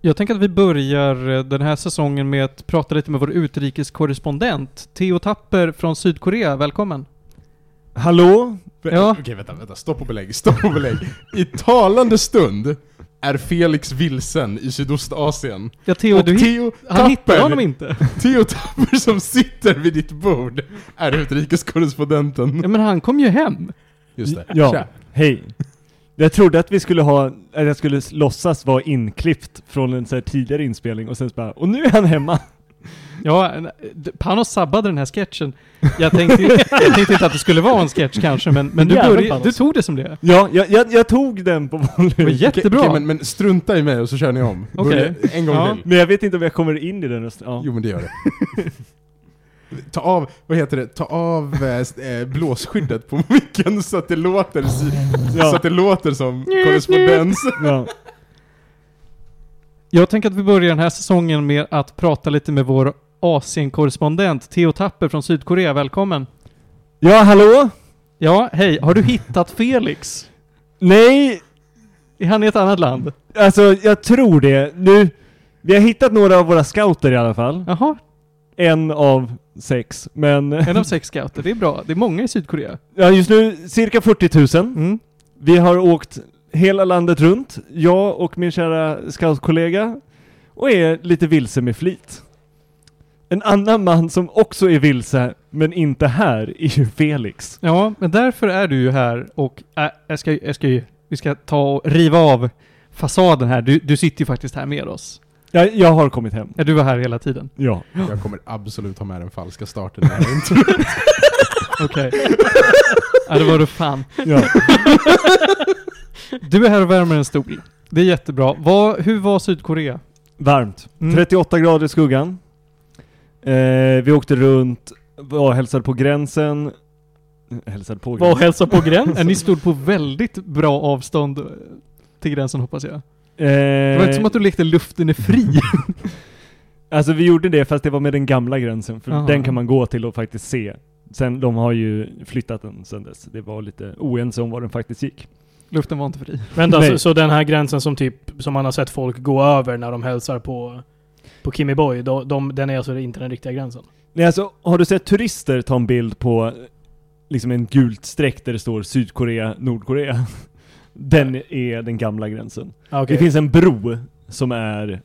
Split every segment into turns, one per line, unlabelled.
Jag tänker att vi börjar eh, den här säsongen med att prata lite med vår utrikeskorrespondent, Theo Tapper från Sydkorea. Välkommen!
Hallå?
Ja.
Okej, vänta, vänta. Stopp och belägg, stopp och belägg. I talande stund är Felix vilsen i Sydostasien.
Ja, Theo,
och
du hit-
Theo
han hittar
Tapper,
honom inte.
Theo Tapper som sitter vid ditt bord är utrikeskorrespondenten.
Ja, men han kom ju hem.
Just det.
Ja,
Tja.
hej. Jag trodde att vi skulle ha, att jag skulle låtsas vara inklippt från en så här tidigare inspelning och sen så bara, och nu är han hemma.
Ja, Panos sabbade den här sketchen. Jag tänkte, jag tänkte inte att det skulle vara en sketch kanske, men, men du, började, du tog det som det.
Ja, jag, jag, jag tog den på volym.
Det var jättebra.
Okej, men, men strunta i mig och så kör ni om.
Okej.
Börja En gång
Ja.
till.
Men jag vet inte om jag kommer in i den rösten. Ja.
Jo men det gör det. Ta av, vad heter det, ta av eh, eh, blåsskyddet på micken så att det låter,
Ja.
så att det låter som korrespondens.
Ja.
Jag tänker att vi börjar den här säsongen med att prata lite med vår Asien-korrespondent, Theo Tapper från Sydkorea. Välkommen!
ja, hallå?
Ja, hej. Har du hittat Felix?
Nej,
Är han i ett annat land?
alltså jag tror det. Nu, vi har hittat några av våra scouter i alla fall.
Jaha,
En av sex, men...
en av sex scouter. Det är bra. Det är många i Sydkorea.
Ja, just nu cirka 40 000.
Mm.
Vi har åkt hela landet runt, jag och min kära scoutkollega, och är lite vilse med flit. En annan man som också är vilse, men inte här, är ju Felix.
Ja, men därför är du ju här och äh, jag ska, jag ska ju, vi ska ta och riva av fasaden här. Du, du sitter ju faktiskt här med oss.
Jag, jag har kommit hem.
Ja, du var här hela tiden.
Ja.
Jag kommer absolut ha med den falska starten här.
Okej. ja, det var du fan.
ja.
Du är här och värmer en stol. Det är jättebra. Vad, hur var Sydkorea?
Varmt.
Mm.
38 grader i skuggan. Eh, vi åkte runt, var hälsade på gränsen. Hälsade på
Var och
gränsen.
hälsa på gränsen? Ni stod på väldigt bra avstånd eh, till gränsen hoppas jag. Det var inte som att du lekte luften är fri.
Alltså vi gjorde det fast det var med den gamla gränsen, för
Aha.
den kan man gå till och faktiskt se. Sen, de har ju flyttat den sen dess. Det var lite oense om var den faktiskt gick.
luften var inte fri.
Vänta, så, så den här gränsen som typ, som man har sett folk gå över när de hälsar på, på Kimmy Boy, då, de, den är alltså inte den riktiga gränsen?
Nej alltså, har du sett turister ta en bild på liksom en gult streck där det står Sydkorea, Nordkorea? Den är den gamla gränsen.
Ah, okej.
Det finns en bro som är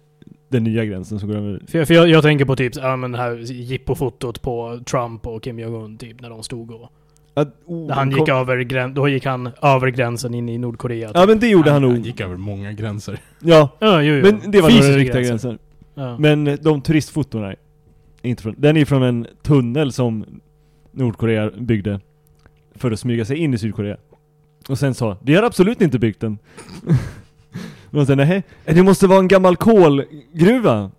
den nya gränsen som går över.
För, jag- för jag, jag tänker på typ, ja men det här jippofotot på Trump och Kim Jong-Un typ, när de stod och...
Att, oh,
han
kom-
gick över grän, då gick han över gränsen in i Nordkorea.
Ja men det gjorde han
Han
nog.
gick över många gränser.
Ja,
Ja, jo, jo.
men det var
Fysiska
riktiga
gränser.
gränsen.
Ja.
Men de turistfotona är inte från, den är från en tunnel som Nordkorea byggde för att smyga sig in i Sydkorea. Och sen sa, vi har absolut inte byggt den. Och sa, nej, det måste vara en gammal kolgruva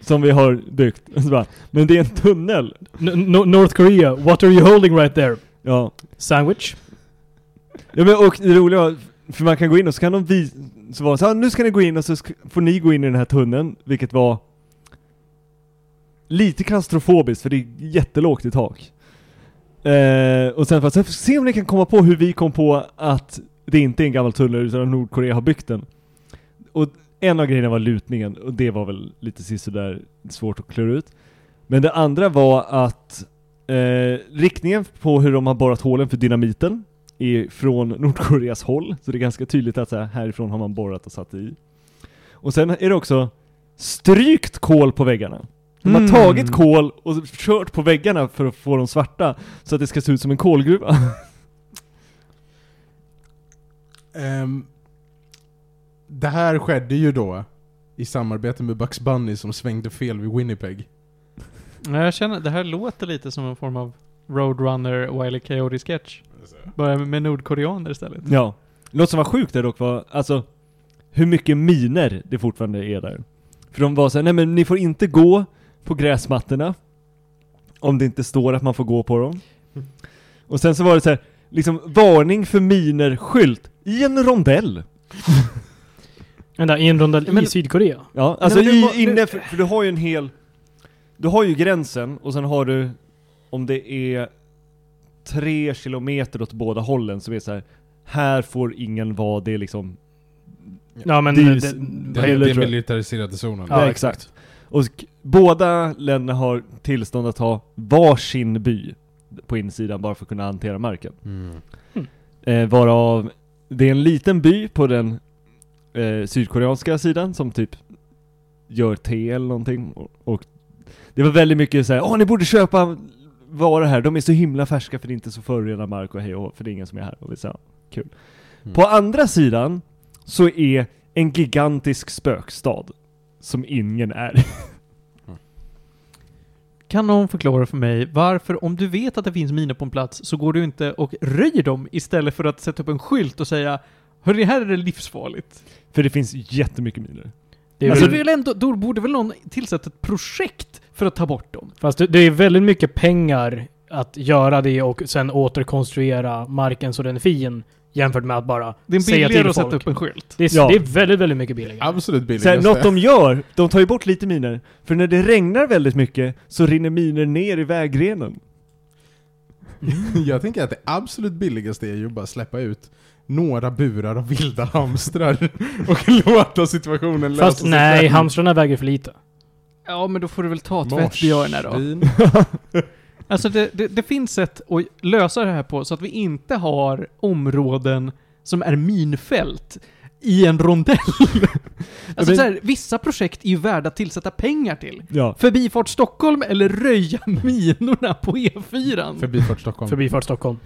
som vi har byggt. Bara, men det är en tunnel.
N- N- North Korea, what are you holding right there?
Ja.
Sandwich?
ja men, och det roliga var, för man kan gå in och så kan de visa, så var det så här, nu ska ni gå in och så får ni gå in i den här tunneln, vilket var lite klaustrofobiskt för det är jättelågt i tak. Eh, och sen för att se om ni kan komma på hur vi kom på att det inte är en gammal tunnel utan att Nordkorea har byggt den. Och en av grejerna var lutningen och det var väl lite sisådär svårt att klura ut. Men det andra var att eh, riktningen på hur de har borrat hålen för dynamiten är från Nordkoreas håll. Så det är ganska tydligt att så här, härifrån har man borrat och satt i. Och sen är det också strykt kol på väggarna. De har
Mm.
tagit kol och kört på väggarna för att få dem svarta så att det ska se ut som en kolgruva.
Ehm, det här skedde ju då i samarbete med Bugs Bunny som svängde fel vid Winnipeg.
Nej, Jag känner, det här låter lite som en form av Roadrunner Wile E. Coyote sketch. Bara med nordkoreaner istället.
ja. Något som var sjukt där dock var, alltså, hur mycket miner det fortfarande är där. För de var såhär, nej men ni får inte gå på gräsmattorna. Om det inte står att man får gå på dem. Och sen så var det så här, liksom varning för miner-skylt i en rondell.
Vänta, i en rondell
Men-
i Sydkorea?
Ja, alltså
men du
i, inne, för, för du har ju en hel... Du har ju gränsen och sen har du, om det är tre kilometer åt båda hållen, så är det så här. här får ingen vara, det är liksom
Ja men...
Det är
det- det-
den
tror jag.
militariserade zonen.
Ja,
Ja,
exakt. Och båda länderna har tillstånd att ha varsin by på insidan bara för att kunna hantera marken.
Mm.
Eh, varav det är en liten by på den eh, sydkoreanska sidan som typ gör te eller någonting. Och, och det var väldigt mycket såhär, åh ni borde köpa varor här, de är så himla färska för det är inte så förorenad mark och hej och för det är ingen som är här. Och vi sa, kul.
Mm.
På andra sidan så är en gigantisk spökstad som ingen är.
Kan någon förklara för mig varför, om du vet att det finns miner på en plats, så går du inte och röjer dem istället för att sätta upp en skylt och säga Hörni, här är det livsfarligt.
för det finns jättemycket miner.
Det är
Alltså,
väl,
ändå, då borde väl någon tillsätta ett projekt för att ta bort dem?
fast det, det är väldigt mycket pengar att göra det och sen återkonstruera marken så den är fin jämfört med att bara
Det är
säga
billigare
till
att sätta
folk.
upp en skylt.
Det är,
Ja.
det är väldigt, väldigt mycket billigare.
Absolut
Så här, något de gör, de tar ju bort lite miner. För när det regnar väldigt mycket så rinner miner ner i vägrenen.
Jag tänker att det absolut billigaste är ju bara släppa ut några burar av vilda hamstrar och låta situationen lösa
Fast
sig
nej,
själv.
hamstrarna väger för lite.
Ja, men då får du väl ta tvättbjörnar då.
Marsvin.
Alltså det, det, det finns sätt att lösa det här på så att vi inte har områden som är minfält i en rondell. alltså
Men-
så här, vissa projekt är ju värda att tillsätta pengar till.
Ja.
Förbifart Stockholm eller röja minorna på E4.
Förbifart Stockholm.
Förbifart Stockholm.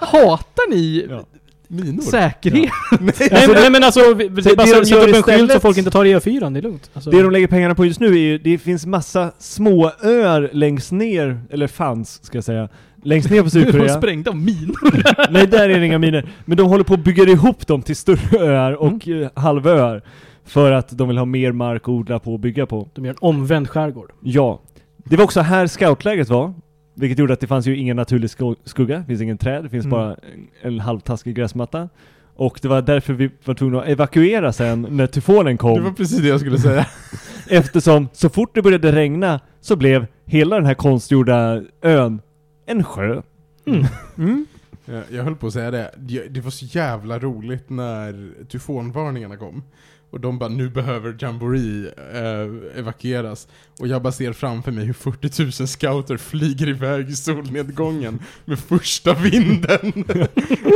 Hatar ni
Ja.
Minor?
säkerhet?
nej, men- nej men alltså, vi- det är bara
det de
att sätta upp en skylt så folk inte tar E4, det är lugnt. Alltså,
Det de lägger pengarna på just nu är ju, det finns massa små öar längst ner, eller fanns ska jag säga, längst ner på
De
Sydkorea.
sprängda av minor.
Nej, där är det inga miner. Men de håller på att bygga ihop dem till större öar och mm. halvöar. För att de vill ha mer mark att odla på och bygga på.
De gör en omvänd skärgård.
Ja. Det var också här scoutläget var. Vilket gjorde att det fanns ju ingen naturlig skugga, det finns ingen träd, det finns
Mm.
bara en, en halvtaskig gräsmatta. Och det var därför vi var tvungna att evakuera sen när tyfonen
Det
kom.
var precis det jag skulle säga.
Eftersom så fort det började regna så blev hela den här konstgjorda ön en sjö.
Mm.
Jag, jag höll på att säga det. Det var så jävla roligt när tyfonvarningarna kom. Och de bara, nu behöver Jamboree eh, evakueras. Och jag bara ser framför mig hur 40 000 scouter flyger iväg i solnedgången med första vinden.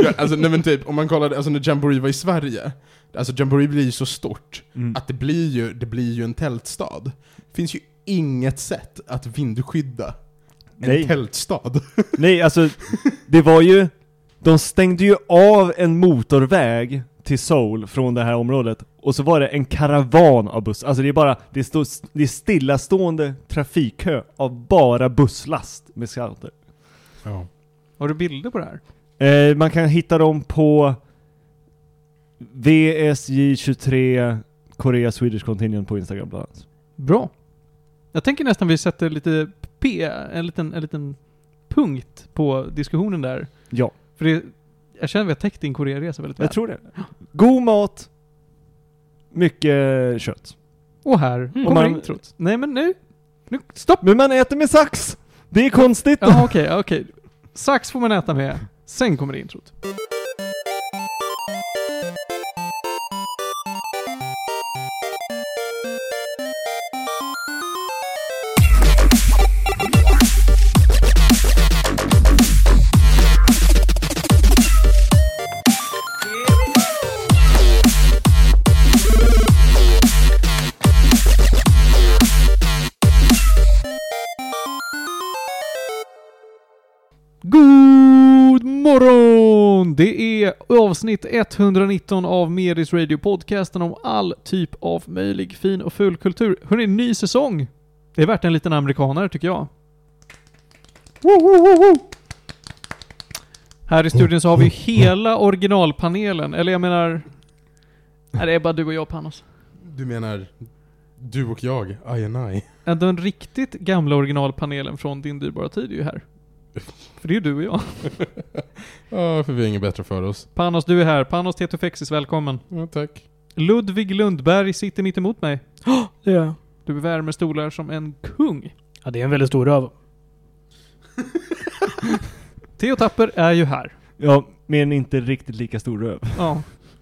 ja, alltså, nej men typ, om man kollade, alltså när Jamboree var i Sverige. Alltså Jamboree blir ju så stort
Mm.
att det blir ju, det blir ju en tältstad. Det finns ju inget sätt att vindskydda en
Nej.
tältstad.
Nej, alltså det var ju... De stängde ju av en motorväg till Seoul från det här området. Och så var det en karavan av bussar. Alltså det är bara, det, står, det är stillastående trafikkö av bara busslast med scouter.
Ja.
Har du bilder på det här?
Eh, man kan hitta dem på VSJ23 Korea Swedish Contingent på Instagram bland annat.
Bra. Jag tänker nästan vi sätter lite P, en liten, en liten punkt på diskussionen där.
Ja,
För det, jag känner att vi har täckt din Korearesa väldigt väl.
jag tror det. God mat, mycket kött.
Och här
Mm.
kommer
man-
introt. Nej men nu, nu, stopp!
Men man äter med sax! Det är konstigt!
Ja okej, okej. Sax får man äta med, sen kommer introt. Avsnitt 119 av Medis Radio podcasten om all typ av möjlig fin och ful kultur. Hörrni, ny säsong! Det är värt en liten amerikanare tycker jag. Här i studion så har vi hela originalpanelen, eller jag menar... Nej, det är bara du och jag Panos.
Du menar du och jag, I and I?
Den riktigt gamla originalpanelen från din dyrbara tid är ju här. För det är ju du och jag.
Ja, för vi har inget bättre för oss.
Panos, du är här. Panos Tetufexis, välkommen.
Ja, tack.
Ludvig Lundberg sitter mitt emot mig.
Det gör jag.
Du värmer stolar som en kung.
Ja, det är en väldigt stor röv.
Theo Tapper är ju här.
Ja, men inte riktigt lika stor röv.
Ja.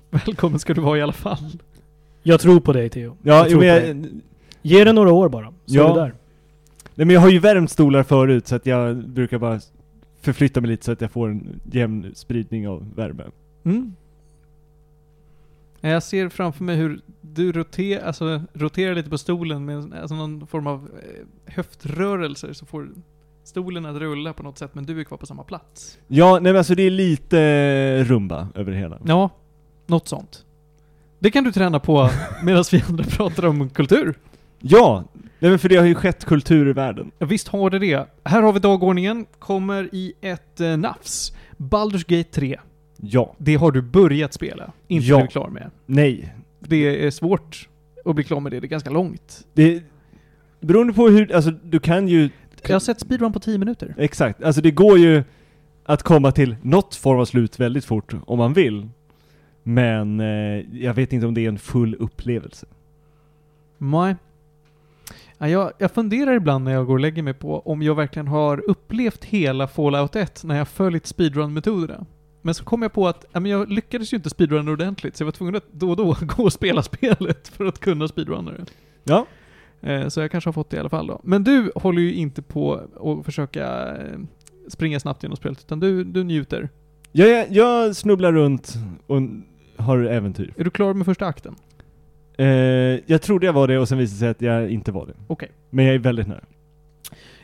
Välkommen ska du vara i alla fall.
Jag tror på dig Theo.
Ja,
Jag
jo,
tror
men
på
jag,
Ge det några år bara, så
Ja.
är det där.
Nej, men jag har ju värmt stolar förut så att jag brukar bara förflytta mig lite så att jag får en jämn spridning av värme.
Mm. Jag ser framför mig hur du roterar, alltså, roterar lite på stolen med alltså, någon form av eh, höftrörelser så får stolen att rulla på något sätt men du är kvar på samma plats.
Ja, nej men alltså det är lite rumba över det hela.
Ja, något sånt. Det kan du träna på medan vi andra pratar om kultur.
Ja! Nej men för det har ju skett kultur i världen.
Ja, visst har det det. Här har vi dagordningen, kommer i ett eh, nafs. Baldur's Gate 3.
Ja.
Det har du börjat spela, inte
Ja.
blivit klar med.
Nej.
Det är svårt att bli klar med det, det är ganska långt.
Det... Beroende på hur, alltså du kan ju...
Jag har sett speedrun på 10 minuter.
Exakt, alltså det går ju att komma till något form av slut väldigt fort om man vill. Men eh, jag vet inte om det är en full upplevelse.
Nej. Ja, jag, jag funderar ibland när jag går och lägger mig på om jag verkligen har upplevt hela Fallout 1 när jag följt speedrun-metoderna. Men så kom jag på att men jag lyckades ju inte speedrunna ordentligt, så jag var tvungen att då och då gå och spela spelet för att kunna speedrunna det.
Ja.
Eh, Så jag kanske har fått det i alla fall då. Men du håller ju inte på att försöka eh, springa snabbt genom spelet, utan du, du njuter.
Jag, jag, jag snubblar runt och har äventyr.
Är du klar med första akten?
Eh, jag trodde jag var det och sen visade det sig att jag inte var det.
Okej.
Men jag är väldigt nära.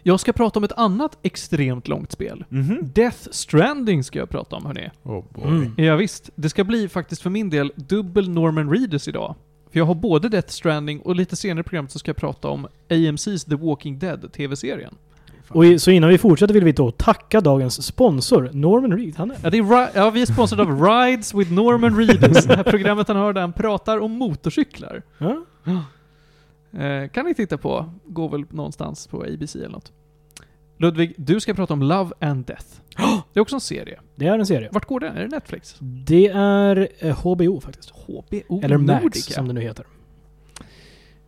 Jag ska prata om ett annat extremt långt spel.
Mhm.
Death Stranding ska jag prata om hörni.
Oh boy.
Mm.
Ja, visst, det ska bli faktiskt för min del dubbel Norman Reedus idag. För jag har både Death Stranding och lite senare i programmet så ska jag prata om AMC's The Walking Dead TV-serien.
Och i, så innan vi fortsätter vill vi då tacka dagens sponsor, Norman Reed. Han är...
Ja, det är ja, vi är sponsrade av Rides with Norman Reedus. Det här programmet han hör där han pratar om motorcyklar.
Ja?
Eh, kan ni titta på. Går väl någonstans på ABC eller något. Ludvig, du ska prata om Love and Death. Det är också en serie.
Det är en serie.
Vart går den? Är det Netflix?
Det är eh, HBO faktiskt.
HBO
Eller Max
Nordica.
som det nu heter.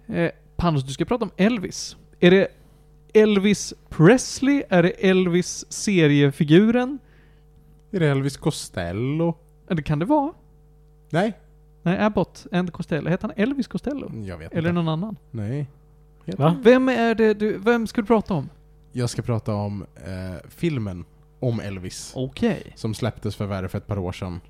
Eh, Panos, du ska prata om Elvis. Är det Elvis Presley? Är det Elvis seriefiguren?
Är det Elvis Costello?
Eller kan det vara?
Nej.
Nej, Abbott and Costello. Heter han Elvis Costello?
Jag vet
Eller
inte.
någon annan?
Nej.
Va?
Vem är det du... Vem ska du prata om?
Jag ska prata om eh, filmen om Elvis.
Okej.
Som släpptes för värre för ett par år sedan.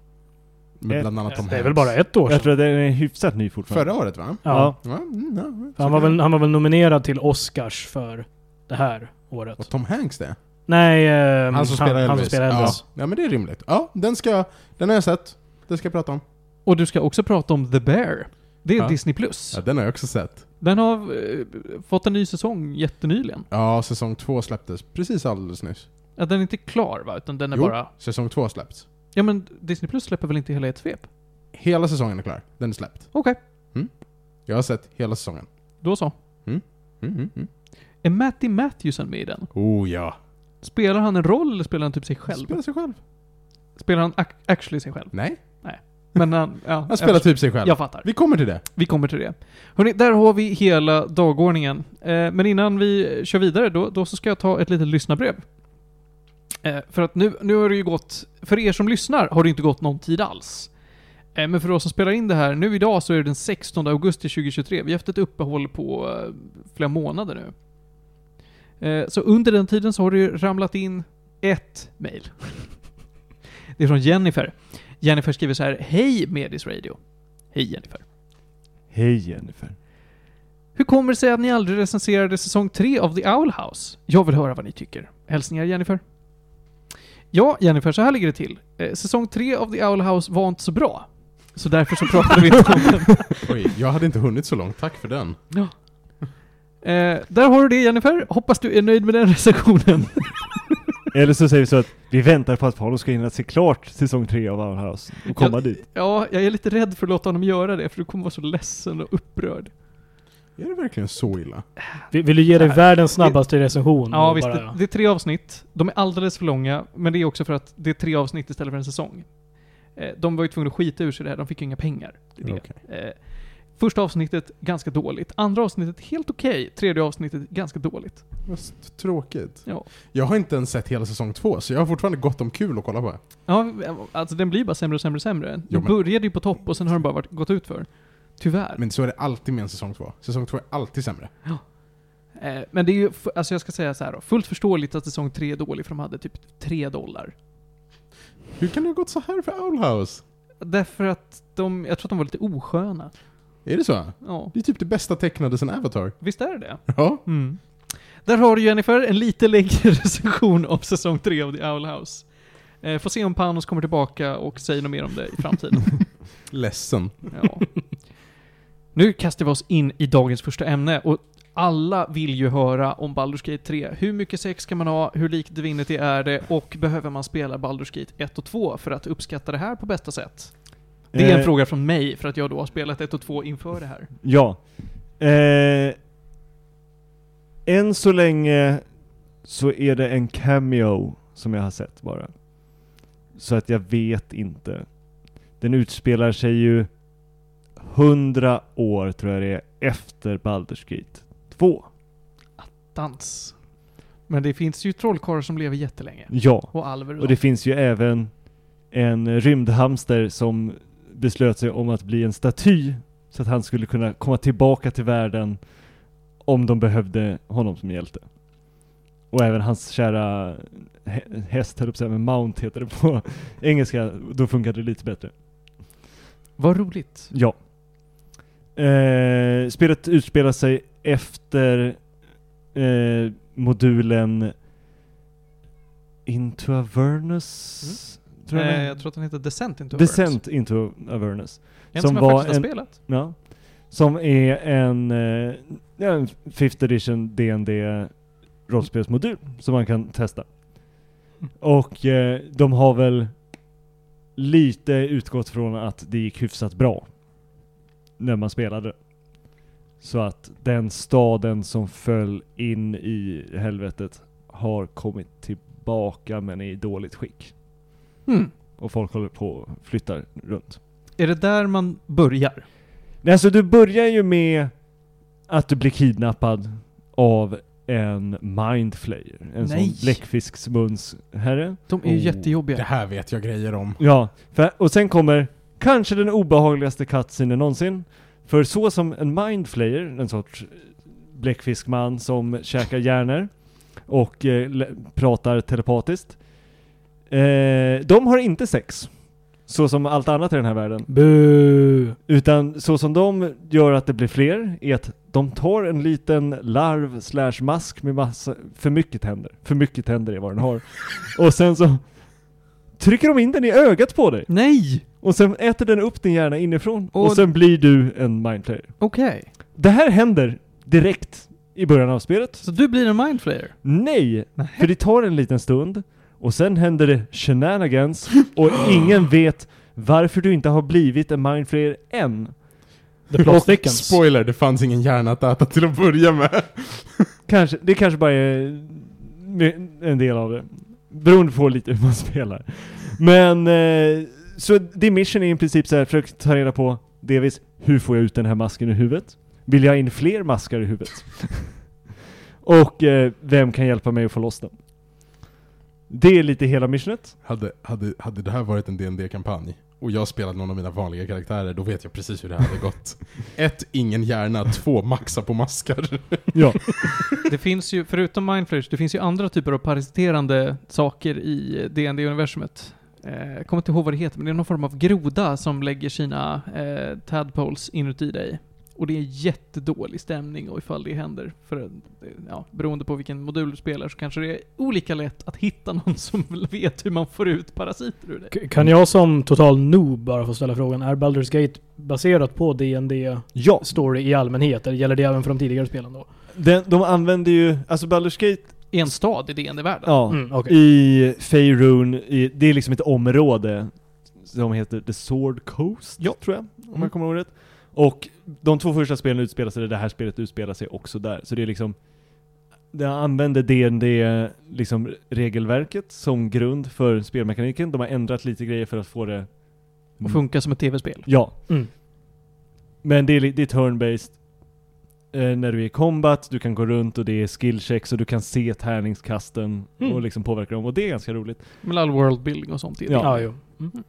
Med bland annat Tom
Det är väl bara ett år
Jag
sedan.
tror att den är hyfsat ny fortfarande.
Förra året va?
Ja.
Ja, mm, ja,
Han var, väl, han var väl nominerad till Oscars för det här året.
Och Tom Hanks det?
Nej, eh,
Han som spelar Elvis.
Han som spelar Elvis.
Ja. ja, men det är rimligt. Ja, den ska Den har jag sett. Den ska jag prata om.
Och du ska också prata om The Bear. Det är
Ja.
Disney+. Plus.
Ja, den har jag också sett.
Den har eh, fått en ny säsong jättenyligen.
Ja, säsong två släpptes precis alldeles nyss.
Ja, den är inte klar va? Utan den är
Jo.
bara...
Säsong två släppts.
Ja men Disney Plus släpper väl inte hela ett svep?
Hela säsongen är klar. Den är släppt.
Okej,
Jag har sett hela säsongen.
då så.
Mm, mm, mm.
Är Matty Matthewson med i den?
Oh ja.
Spelar han en roll eller spelar han typ sig själv?
Spelar sig själv.
Spelar han ac- actually sig själv?
Nej,
Men han... Ja,
han spelar typ sig själv.
jag fattar.
Vi kommer till det.
Vi kommer till det. Hörrni, där har vi hela dagordningen. Eh, men innan vi kör vidare, då, då så ska jag ta ett litet lyssnarbrev. Eh, för att nu, nu har det ju gått, för er som lyssnar har det inte gått någon tid alls. Eh, men för oss som spelar in det här, nu idag så är det den 16 augusti 2023. Vi har haft ett uppehåll på eh, flera månader nu. Eh, så under den tiden så har det ju ramlat in ett mail. det är från Jennifer. Jennifer skriver så här, Hej Medis Radio. Hej Jennifer.
Hej Jennifer.
Hur kommer det sig att ni aldrig recenserade säsong 3 av The Owl House? Jag vill höra vad ni tycker. Hälsningar Jennifer. Ja, Jennifer, så här ligger det till. Eh, säsong 3 av The Owl House var inte så bra. Så därför så pratade vi inte om den.
Oj, jag hade inte hunnit så långt. Tack för den.
Eh, där har du det Jennifer. Hoppas du är nöjd med den recensionen.
Eller så säger vi så att vi väntar på att Paolo ska hinna se klart säsong 3 av Our House och komma
Ja.
dit.
Ja, jag är lite rädd för att låta honom göra det, för du kommer vara så ledsen och upprörd.
Är det verkligen så illa?
Vill, vill du ge dig
här.
världens snabbaste recension?
Ja, visst.
bara-
Det, det är tre avsnitt. De är alldeles för långa, men det är också för att det är tre avsnitt istället för en säsong. Eh, de var ju tvungna att skita ur sig det här, de fick ju inga pengar. Det är det. Eh, Första avsnittet ganska dåligt. Andra avsnittet helt okej. Tredje avsnittet ganska dåligt.
Vad s- tråkigt.
Ja.
Jag har inte ens sett hela säsong två, så jag har fortfarande gott om kul att kolla på.
Ja, alltså den blir bara sämre och sämre och sämre. Den
Jo, men-
började ju på topp och sen har den bara varit, gått ut för. Tyvärr.
Men så är det alltid med en säsong två. Säsong två är alltid sämre.
Eh, men det är ju, f- alltså jag ska säga så här då. Fullt förståeligt att säsong tre är dålig för de hade typ 3 dollar.
Hur kan det ha gått så här för Owlhouse?
Därför att de, jag tror att de var lite osköna.
Är det så?
Ja,
Det är typ det bästa tecknade sen Avatar.
visst är det det?
Ja.
Mm. Där har du Jennifer, en lite längre recension av säsong 3 av The Owl House. Eh, får se om Panos kommer tillbaka och säger något mer om det i framtiden.
Ledsen.
ja. Nu kastar vi oss in i dagens första ämne och alla vill ju höra om Baldur's Gate 3. Hur mycket sex kan man ha? Hur likt Divinity är det? Och behöver man spela Baldur's Gate 1 och 2 för att uppskatta det här på bästa sätt? Det är en
Eh,
fråga från mig för att jag då har spelat 1 och 2 inför det här.
Ja. Eh, än så länge så är det en cameo som jag har sett bara. Så att jag vet inte. Den utspelar sig ju hundra år tror jag det är efter Baldur's Gate 2.
Dans. Men det finns ju trollkarlar som lever jättelänge.
Ja.
Och alver och,
Och det finns ju även en rymdhamster som beslöt sig om att bli en staty så att han skulle kunna komma tillbaka till världen om de behövde honom som hjälte. Och även hans kära hä- häst, höll jag men Mount heter det på engelska, då funkar det lite bättre.
Vad roligt.
Ja. Eh, spelet utspelar sig efter eh, modulen Into Avernus? Tror
Eh, jag tror att den heter Descent into Avernus.
Descent Into Avernus.
En
som
som, jag
var
faktiskt har
en-
spelat.
Ja. Som är en, eh, en 5th edition D&D rollspelsmodul som man kan testa. Och eh, de har väl lite utgått från att det gick hyfsat bra när man spelade. Så att den staden som föll in i helvetet har kommit tillbaka men är i dåligt skick.
Hmm.
Och folk håller på och flyttar runt.
Är det där man börjar?
Nej, alltså du börjar ju med att du blir kidnappad av en mindflayer. En
Nej.
sån bläckfisksmunsherre.
De är ju
Oh,
jättejobbiga.
Det här vet jag grejer om.
Ja, för, och sen kommer kanske den obehagligaste cutscenen någonsin. För så som en mindflayer, en sorts bläckfiskman som käkar hjärnor och eh, pratar telepatiskt. Eh, de har inte sex. Så som allt annat i den här världen.
Bu.
Utan så som de gör att det blir fler är att de tar en liten larv slash mask med massa, för mycket tänder. För mycket tänder är vad den har. Och sen så trycker de in den i ögat på dig.
Nej!
Och sen äter den upp din hjärna inifrån. Och,
Och-
sen blir du en mindflayer.
Okej.
Det här händer direkt i början av spelet.
Så du blir en mindflayer?
Nej!
Nej.
För det tar en liten stund. Och sen händer det shenanigans. Och ingen vet varför du inte har blivit en mindflayer än.
The plot thickens.
Spoiler, det fanns ingen hjärna att äta till att börja med.
Kanske, det kanske bara är en del av det. Beroende på lite hur man spelar. Men, eh, så din mission är i princip så här, försök ta reda på delvis, hur får jag ut den här masken ur huvudet? Vill jag ha in fler maskar i huvudet? Och eh, vem kan hjälpa mig att få loss den? Det är lite hela missionet.
Hade, hade, hade det här varit en dd kampanj och jag spelade någon av mina vanliga karaktärer, då vet jag precis hur det hade gått. Ett, ingen hjärna. Två, maxa på maskar.
Ja.
Det finns ju, förutom mindflayers, det finns ju andra typer av parasiterande saker i dd universumet eh, Jag kommer inte ihåg vad det heter, men det är någon form av groda som lägger sina eh, tadpoles inuti dig. Och det är jättedålig stämning och ifall det händer, för eh, ja, beroende på vilken modul du spelar så kanske det är olika lätt att hitta någon som vet hur man får ut parasiter ur.
K- Kan jag som total noob bara få ställa frågan, är Baldur's Gate baserat på D&D
Ja.
story i allmänhet? Eller gäller det även för de tidigare spelen då?
Den, de använder ju, alltså Baldur's Gate,
En stad i dd-världen.
ja.
Mm, okej.
I Faerun, i, det är liksom ett område som heter The Sword Coast,
Ja.
tror jag, om
Mm.
jag kommer ihåg rätt. Och de två första spelen utspelar sig, det här spelet utspelar sig också där. Så det är liksom, det använder D&D liksom regelverket som grund för spelmekaniken. De har ändrat lite grejer för att få det...
Och funkar som ett tv-spel.
Ja.
Mm.
Men det är, det är turn-based. Eh, när du är i combat, du kan gå runt och det är skill checks och du kan se tärningskasten
Mm.
och liksom påverka dem. Och det är ganska roligt.
Med all world building och sånt i det.
Ja.
Ja, jo. Mm.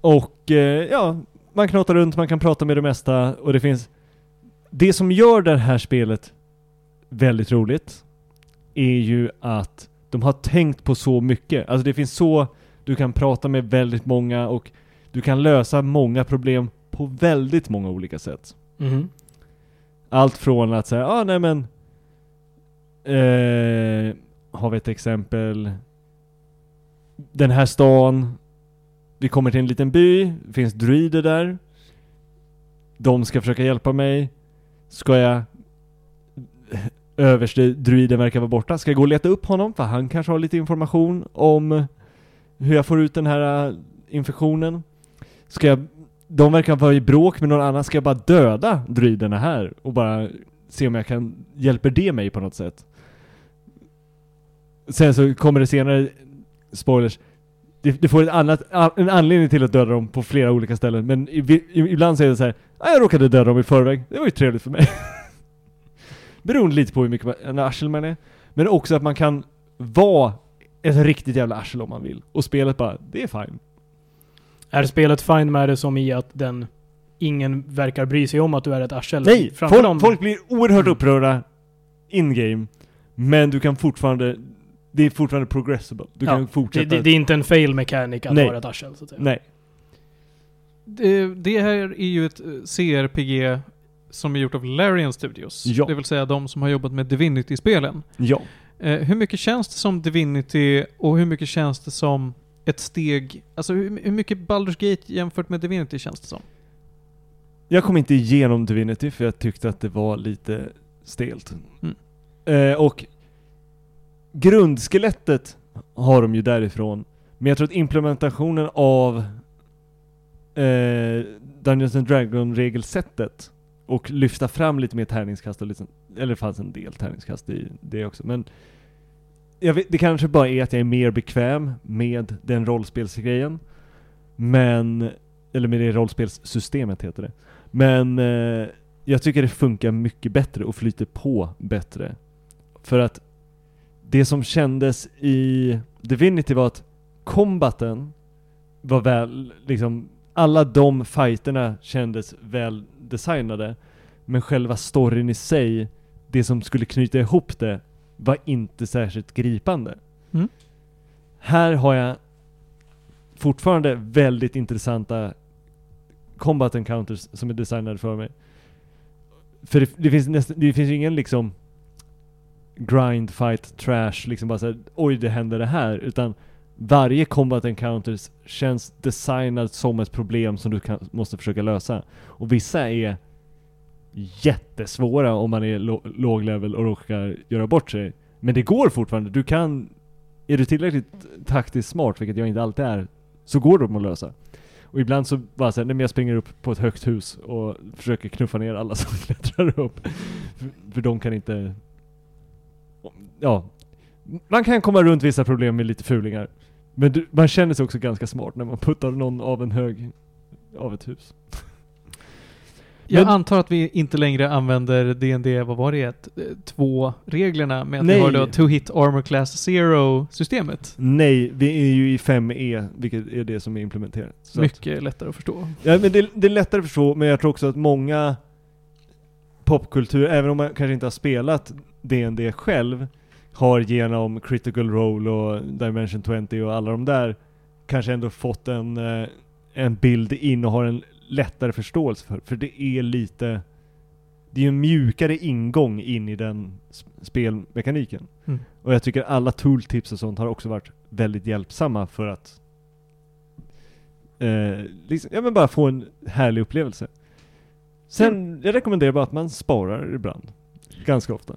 Och eh, ja, man knatar runt, man kan prata med det mesta och det finns... Det som gör det här spelet väldigt roligt är ju att de har tänkt på så mycket. Alltså det finns så, du kan prata med väldigt många och du kan lösa många problem på väldigt många olika sätt.
Mhm.
Allt från att säga, ah nej men... Eh, har vi ett exempel? Den här stan, vi kommer till en liten by, det finns druider där. De ska försöka hjälpa mig. Ska jag... Överste druiden verkar vara borta. Ska jag gå och leta upp honom? För han kanske har lite information om hur jag får ut den här äh, infektionen. Ska jag... De verkar vara i bråk med någon annan. Ska jag bara döda druiderna här? Och bara se om jag kan... Hjälper det mig på något sätt? Sen så kommer det senare, spoilers, det får ett annat, en anledning till att döda dem på flera olika ställen, men ibland säger det så här, "Ah, jag råkade döda dem i förväg, det var ju trevligt för mig. Beroende lite på hur mycket en arsel man är. Men också att man kan vara ett riktigt jävla arsel om man vill. Och spelet bara, det är fine.
Är spelet fine med det som i att den ingen verkar bry sig om att du är ett arsel?
Nej!
Framför
Folk,
dem-
folk blir oerhört
Mm.
upprörda in-game, men du kan fortfarande, det är fortfarande progressible. Du
Ja,
kan
det,
fortsätta...
det, det är inte en fail mechanic att
Nej.
vara ett arsel, så att säga.
Nej.
Det, det här är ju ett eh, CRPG som är gjort av Larian Studios.
Ja.
Det vill säga de som har jobbat med Divinity-spelen.
Ja.
Eh, hur mycket känns det som Divinity och hur mycket känns det som ett steg... Alltså hur, hur mycket Baldur's Gate jämfört med Divinity känns det som?
Jag kom inte igenom Divinity för jag tyckte att det var lite stelt.
Mm.
Eh, och grundskelettet har de ju därifrån. Men jag tror att implementationen av eh, Dungeons and Dragon regelsättet och lyfta fram lite mer tärningskast och liksom, eller det fanns en del tärningskast i det också, men jag vet, det kanske bara är att jag är mer bekväm med den rollspelsgrejen. Men, eller med det rollspelssystemet heter det. Men eh, jag tycker det funkar mycket bättre och flyter på bättre. För att det som kändes i Divinity var att combaten var väl, liksom, alla de fighterna kändes väl designade. Men själva storyn i sig, det som skulle knyta ihop det, var inte särskilt gripande.
Mm.
Här har jag fortfarande väldigt intressanta combat encounters som är designade för mig. För det, det finns nästan, det finns ju ingen liksom grind, fight, trash, liksom bara såhär oj det händer det här, utan varje combat encounters känns designad som ett problem som du kan, måste försöka lösa. Och vissa är jättesvåra om man är låg level och råkar göra bort sig. Men det går fortfarande, du kan, är du tillräckligt taktiskt smart, vilket jag inte alltid är, så går de att lösa. Och ibland så bara såhär, nej men jag springer upp på ett högt hus och försöker knuffa ner alla som klättrar upp. För, för de kan inte... Ja. Man kan komma runt vissa problem med lite fulingar. Men du, man känner sig också ganska smart när man puttar någon av en hög av ett hus.
Jag
Men-
antar att vi inte längre använder D&D, vad var det, eh, två reglerna med att
Nej.
vi har då To Hit Armor Class Zero-systemet.
Nej, vi är ju i 5E, vilket är det som är implementerat. Så att-
Mycket lättare att förstå.
Ja men det, det är lättare att förstå, men jag tror också att många popkultur, även om man kanske inte har spelat D&D själv, har genom Critical Role och Dimension 20 och alla de där kanske ändå fått en, eh, en bild in och har en lättare förståelse för. För det är lite, det är ju en mjukare ingång in i den spelmekaniken.
Mm.
Och jag tycker alla tooltips och sånt har också varit väldigt hjälpsamma för att eh, liksom, ja men bara få en härlig upplevelse. Sen, jag rekommenderar bara att man sparar ibland. Ganska ofta.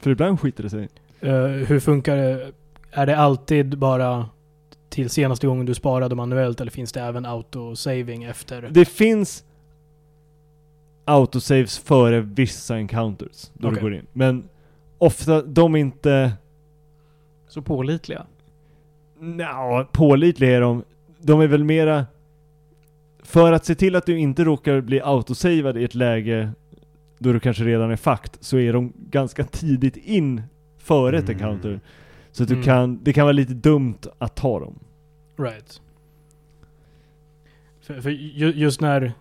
För ibland skiter det sig.
Eh, hur funkar det? Är det alltid bara till senaste gången du sparade manuellt eller finns det även autosaving efter?
Det finns autosaves före vissa encounters då
Okej.
du går in. Men ofta, de är inte
Så pålitliga.
Nja, pålitliga är de. De är väl mera för att se till att du inte råkar bli autosavad i ett läge då du kanske redan är fakt, så är de ganska tidigt in före ett encounter. Så att du
Mm.
kan, det kan vara lite dumt att ta dem.
Right. För, för ju, just när,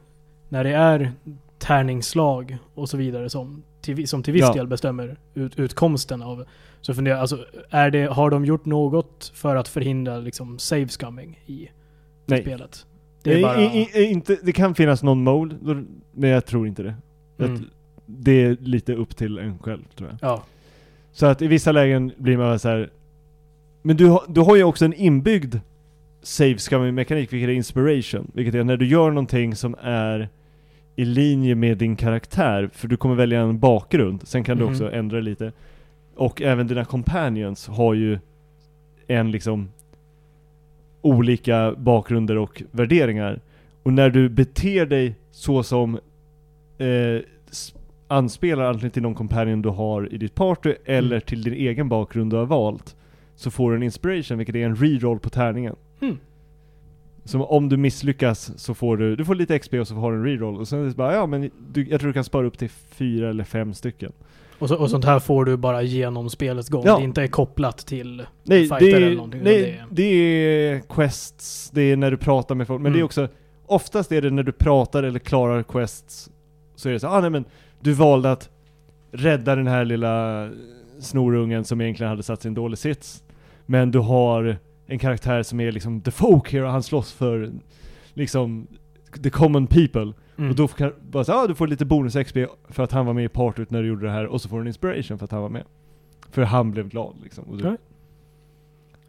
när det är tärningsslag och så vidare som till, som till viss
Ja.
del bestämmer ut, utkomsten av... Så funderar jag, alltså, är det, har de gjort något för att förhindra liksom save scumming i
Nej.
spelet? Det
Eh,
bara...
i, i, inte, det kan finnas någon mode, men jag tror inte det.
Mm.
Det är lite upp till en själv tror jag.
Ja.
Så att i vissa lägen blir man så här. Men du, har- du har ju också en inbyggd save scumming mekanik, vilket är inspiration. Vilket är när du gör någonting som är i linje med din karaktär, för du kommer välja en bakgrund, sen kan
Mhm.
du också ändra lite. Och även dina companions har ju en liksom olika bakgrunder och värderingar. Och när du beter dig så som eh, anspelar antingen till någon companion du har i ditt party eller
Mm.
till din egen bakgrund du har valt så får du en inspiration, vilket är en reroll på tärningen.
Mm.
Så om du misslyckas så får du, du får lite XP och så har du en reroll och sen är det bara ja men du, jag tror du kan spara upp till fyra eller fem stycken.
Och, så, och sånt här får du bara genom spelets gång.
Ja.
Det inte är kopplat till...
Nej,
Fighter
det
eller
är,
någonting,
nej
utan
det är quests, det är när du pratar med folk, men det är
Mm.
också Oftast är det när du pratar eller klarar quests Så är det så ah nej men Du valde att rädda den här lilla snorungen som egentligen hade satt sig i en dålig sits Men du har en karaktär som är liksom the folk here och han slåss för liksom the common people
Mm.
Och då kan bara säga ah, du får lite bonus XP för att han var med i partyt när du gjorde det här och så får du en inspiration för att han var med För han blev glad liksom och du,
Right.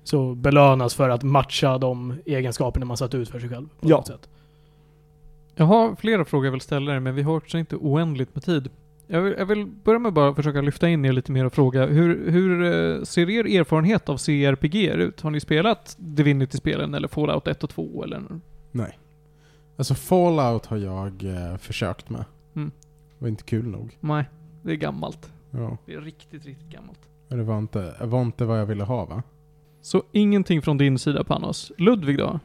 Så belönas för att matcha de egenskaperna man satt ut för sig själv. På
Ja.
något sätt.
Jag har flera frågor jag vill ställa er, men vi har också inte oändligt med tid. Jag vill, jag vill börja med bara försöka lyfta in er lite mer och fråga, hur, hur eh, ser er erfarenhet av CRPG ut? Har ni spelat Divinity-spelen eller Fallout 1 och 2 eller?
Nej. Alltså Fallout har jag eh, försökt med.
Mm.
Det var inte kul nog.
Nej, det är gammalt.
Ja.
Det är riktigt, riktigt gammalt.
Det var inte, var inte vad jag ville ha va?
Så ingenting från din sida Panos. Ludvig då?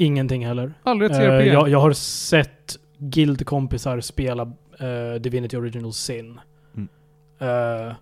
Ingenting heller.
Aldrig ett
Eh,
CRPG?
jag, jag har sett guildkompisar spela eh, Divinity Original Sin.
Mm.
Eh,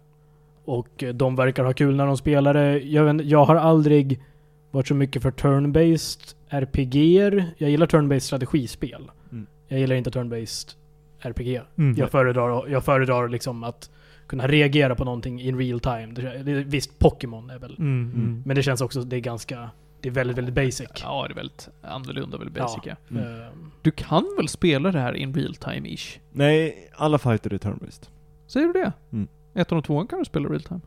och de verkar ha kul när de spelar det. Jag, vet, jag har aldrig varit så mycket för turn-based RPG-er. Jag gillar turn-based strategispel.
Mm.
Jag gillar inte turn-based RPG.
Mm.
Jag föredrar, jag föredrar liksom att kunna reagera på någonting in real time. Det, det, visst, Pokémon är väl...
Mm, mm.
Men det känns också, det är ganska... Det är väldigt, väldigt basic.
Ja, det är väldigt annorlunda, väldigt basic ja.
Mm.
Eh,
Du kan väl spela det här in real time-ish?
Nej, alla fighter är turn-based.
Säger du det?
Mm.
Ettan och tvåan kan du spela real time.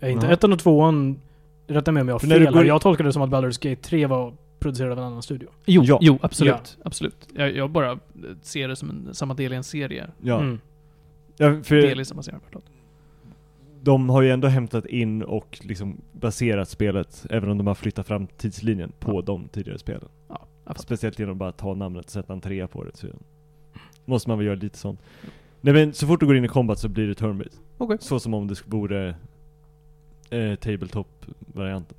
Är inte
Ja.
ettan och tvåan, rätta mig om jag har
För när du
fel
går
Jag tolkade det som att Baldur's Gate 3 var producerad av en annan studio.
Jo,
Ja.
jo absolut. absolut. Jag, jag bara ser det som en, samma del i en serie.
Ja.
Mm.
ja för
Del i samma serie, förlåt.
De har ju ändå hämtat in och liksom baserat spelet, även om de har flyttat fram tidslinjen på
Ja.
de tidigare spelen.
Ja.
Speciellt genom att bara ta namnet och sätta en trea på det. Så måste man väl göra lite sånt. Nej men så fort du går in i combat så blir det turn-based.
Okej.
Så som om det vore eh, tabletop-varianten.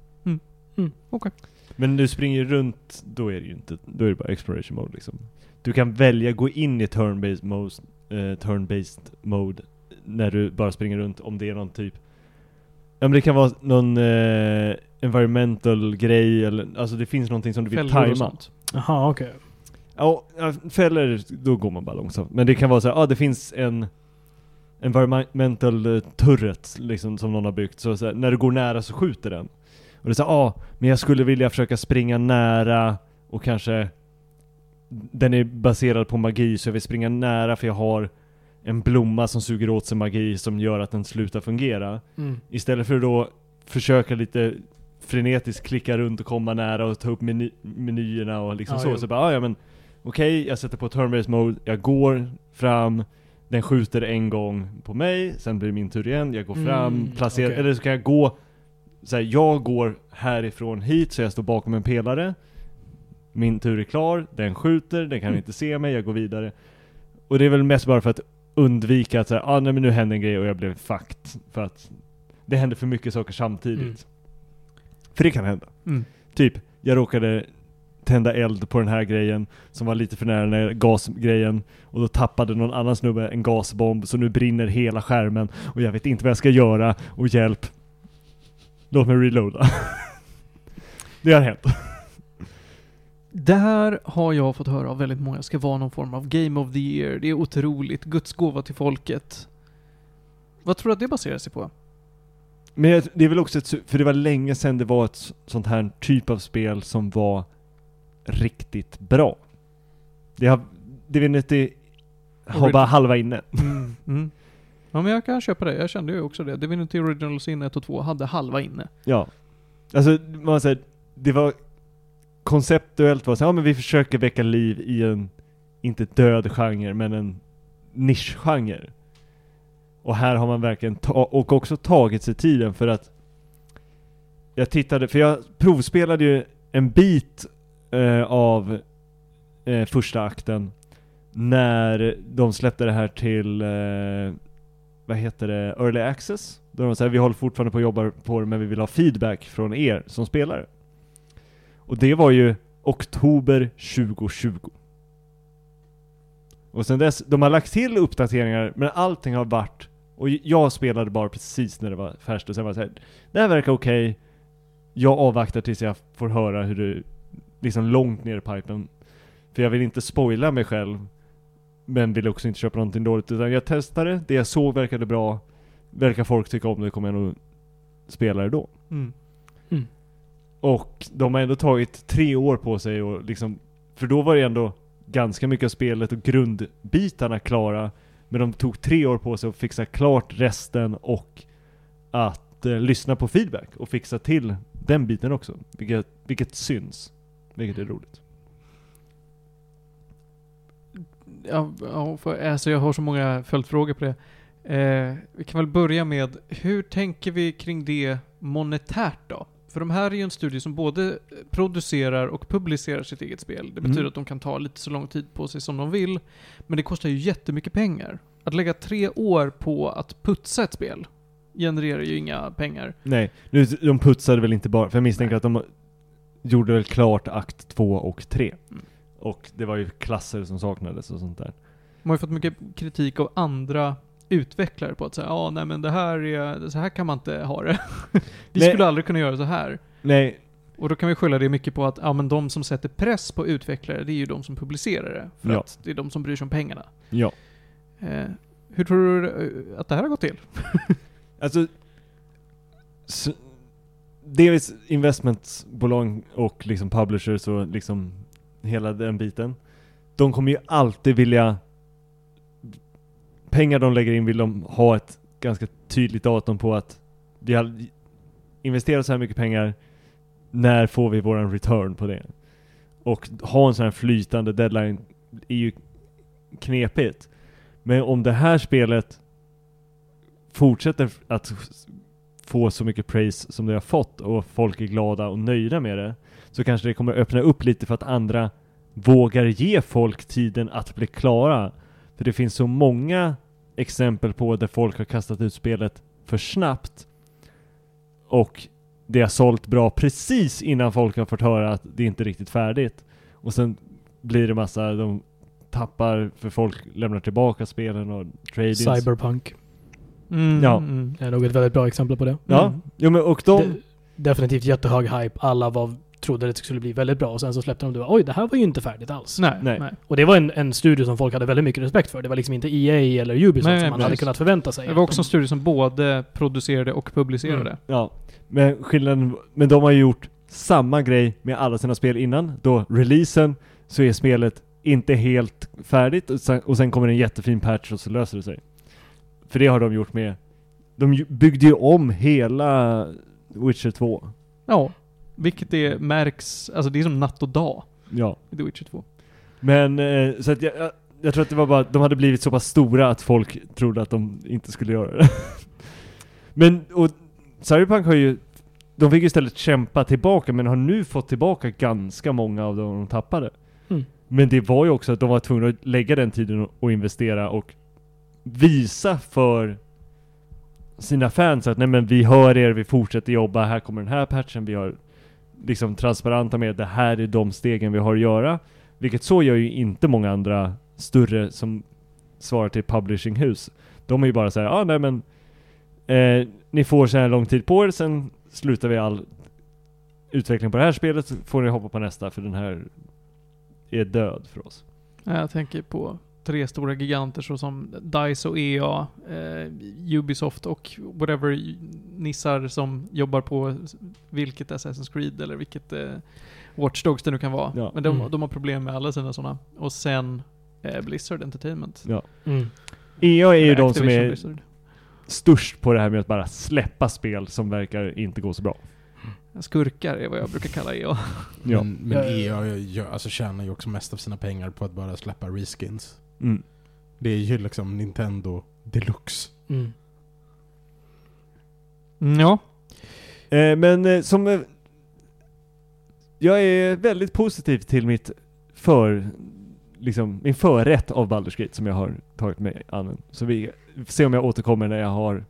Mm, okej.
Men när du springer runt, då är det ju inte, då är det bara exploration mode liksom. Du kan välja gå in i turn-based mode, eh, turn-based mode när du bara springer runt om det är någon typ Ja men det kan vara någon eh, environmental grej eller, alltså det finns någonting som du vill
Fällor och
tajma.
sånt.
Jaha, okej.
Ja, ja, fällor, då går man bara långsamt. Men det kan vara så ja ah, det finns en environmental eh, turret liksom som någon har byggt. Så, så här, när du går nära så skjuter den. Och det är så ja ah, men jag skulle vilja försöka springa nära och kanske den är baserad på magi så jag vill springa nära för jag har en blomma som suger åt sig magi som gör att den slutar fungera.
Mm.
Istället för att då försöka lite frenetiskt klicka runt och komma nära och ta upp meny menyerna och liksom
Ja,
så.
jo.
Så bara, ah, ja men okej, jag sätter på turn-based mode, jag går fram, den skjuter en gång på mig, sen blir det min tur igen, jag går fram,
Mm,
placerar,
okej.
eller så kan jag gå så här, jag går härifrån hit så jag står bakom en pelare Min tur är klar, den skjuter, den kan
Mm.
inte se mig, jag går vidare Och det är väl mest bara för att undvika att säga, ah, nej men nu hände en grej och jag blev fucked För att det händer för mycket saker samtidigt
Mm.
För det kan hända
Mm.
Typ, jag råkade tända eld på den här grejen som var lite för nära den här gasgrejen och då tappade någon annan snubbe en gasbomb så nu brinner hela skärmen och jag vet inte vad jag ska göra och hjälp. Låt mig reloada. det har hänt.
Det här har jag fått höra av väldigt många ska vara någon form av Game of the Year. Det är otroligt. Guds gåva till folket. Vad tror du att det baserar sig på?
Men det är väl också ett, för det var länge sedan det var ett sånt här typ av spel som var riktigt bra. Det har, Divinity har
Origin-
bara halva inne.
Mm. Mm. Ja men jag kan köpa det. Jag kände ju också det. Divinity Original Sin 1 och 2 hade halva inne.
Ja. Alltså, man säger, det var konceptuellt var så, ja men vi försöker väcka liv i en, inte död genre, men en nischgenre. Och här har man verkligen ta- och också tagit sig tiden för att jag tittade, för jag provspelade ju en bit eh, av eh, första akten när de släppte det här till, eh, vad heter det, Early Access? Då de sa vi håller fortfarande på att jobba på det men vi vill ha feedback från er som spelare. Och det var ju oktober 2020. Och sen dess, de har lagt till uppdateringar men allting har varit, och jag spelade bara precis när det var färskt och sen var det såhär. det här verkar okej, jag avvaktar tills jag får höra hur det, liksom långt ner i pipen. För jag vill inte spoila mig själv, men vill också inte köpa någonting dåligt utan jag testade, det jag såg verkade bra, verkar folk tycka om det kommer jag nog spela det då.
Mm.
Och de har ändå tagit tre år på sig och liksom, för då var det ändå ganska mycket av spelet och grundbitarna klara. Men de tog tre år på sig att fixa klart resten och att eh, lyssna på feedback och fixa till den biten också. Vilket, vilket syns. Vilket är roligt.
Ja, ja, för, alltså jag har så många följdfrågor på det. Eh, vi kan väl börja med, hur tänker vi kring det monetärt då? För de här är ju en studio som både producerar och publicerar sitt eget spel. Det betyder
Mm.
att de kan ta lite så lång tid på sig som de vill. Men det kostar ju jättemycket pengar. Att lägga tre år på att putsa ett spel genererar ju inga pengar.
Nej, nu, de putsade väl inte bara, för jag misstänker
Nej.
att de gjorde väl klart akt två och tre.
Mm.
Och det var ju klasser som saknades och sånt där.
Man har ju fått mycket kritik av andra utvecklare på att säga ja, nej men det här är, så här kan man inte ha det. Vi
Nej.
skulle aldrig kunna göra så här.
Nej,
Och då kan vi skylla det mycket på att ja, men de som sätter press på utvecklare, det är ju de som publicerar det. För
Ja.
att det är de som bryr sig om pengarna.
ja.
Eh, hur tror du eh, att det här har gått till?
Alltså, s- dels investmentbolag och liksom publishers och liksom hela den biten. De kommer ju alltid vilja pengar de lägger in vill de ha ett ganska tydligt datum på att vi har investerat så här mycket pengar, när får vi våran return på det? Och ha en sån här flytande deadline är ju knepigt. Men om det här spelet fortsätter att få så mycket praise som det har fått och folk är glada och nöjda med det så kanske det kommer öppna upp lite för att andra vågar ge folk tiden att bli klara. För det finns så många exempel på där folk har kastat ut spelet för snabbt och det har sålt bra precis innan folk har fått höra att det inte är riktigt färdigt. Och sen blir det massa, de tappar för folk lämnar tillbaka spelen och trade-ins.
Cyberpunk
Mm,
Ja.
mm.
är nog ett väldigt bra exempel på det.
Ja,
Mm.
jo men och de...
De... Definitivt jättehög hype. Alla var, trodde det skulle bli väldigt bra och sen så släppte de det och oj, det här var ju inte färdigt alls.
Nej,
Nej.
nej.
Och det var en, en studio som folk hade väldigt mycket respekt för. Det var liksom inte EA eller Ubisoft
Nej,
som man
precis.
hade kunnat förvänta sig.
Det var också en
de-
studie som både producerade och publicerade.
Mm.
Ja, men skillnaden, men de har ju gjort samma grej med alla sina spel innan. Då releasen så är spelet inte helt färdigt och sen, och sen kommer en jättefin patch och så löser det sig. För det har de gjort med, de byggde ju om hela Witcher 2.
Ja. Vilket det märks, alltså det är som natt och dag
Ja.
i The Witcher 2.
Men, eh, så att jag, jag, jag tror att det var bara, de hade blivit så pass stora att folk trodde att de inte skulle göra det. men, och Cyberpunk har ju, de fick ju istället kämpa tillbaka men har nu fått tillbaka ganska många av dem de tappade.
Mm.
Men det var ju också att de var tvungna att lägga den tiden och, och investera och visa för sina fans att nej men vi hör er, vi fortsätter jobba, här kommer den här patchen, vi har liksom transparenta med det här är de stegen vi har att göra. Vilket så gör ju inte många andra större som svarar till publishinghus. De är ju bara såhär, ja ah, nej men eh, ni får så här lång tid på er, sen slutar vi all utveckling på det här spelet, så får ni hoppa på nästa för den här är död för oss.
Jag tänker på tre stora giganter såsom DICE och EA, eh, Ubisoft och whatever nissar som jobbar på vilket Assassin's Creed eller vilket eh, Watch Dogs det nu kan vara.
Ja.
Men de,
Mm.
de har problem med alla sina sådana. Och sen eh, Blizzard Entertainment.
Ja.
Mm.
EA är ju de som är
Blizzard.
störst på det här med att bara släppa spel som verkar inte gå så bra.
Skurkar är vad jag brukar kalla EA.
Ja.
Men, men. EA gör, alltså, tjänar ju också mest av sina pengar på att bara släppa reskins.
Mm.
Det är ju liksom Nintendo deluxe.
Mm.
Mm, ja.
Eh, men eh, som... Eh, jag är väldigt positiv till mitt för... Liksom, min förrätt av Baldur's Gate som jag har tagit mig an. Så vi får se om jag återkommer när jag har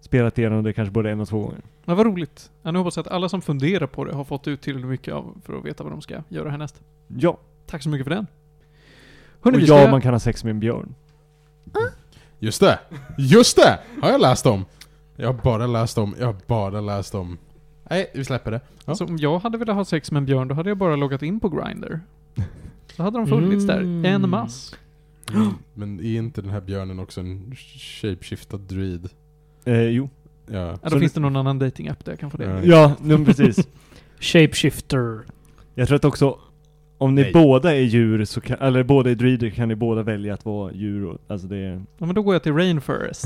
spelat igenom det kanske både en och två gånger.
Men vad roligt. Jag hoppas att alla som funderar på det har fått ut tillräckligt mycket av för att veta vad de ska göra härnäst.
Ja.
Tack så mycket för den. Hörni,
och
vi
ja,
ska...
man kan ha sex med en björn.
Just det! Just det! Har jag läst om. Jag har bara läst om, jag har bara läst om. Nej, vi släpper det. Ja.
Alltså, om jag hade velat ha sex med en björn, då hade jag bara loggat in på Grindr. Så hade de funnits
Mm.
där. En mass.
Mm. Men är inte den här björnen också en shapeshiftad druid?
Eh, jo.
Ja.
Ja, då
Så
finns
det-
någon annan dating app där jag kan få det.
Ja.
Ja, men precis.
Shapeshifter.
Jag tror att också om ni
Nej.
båda är djur, så kan, eller båda är druider, kan ni båda välja att vara djur. Och, alltså det är...
Ja, men då går jag till Rainforest.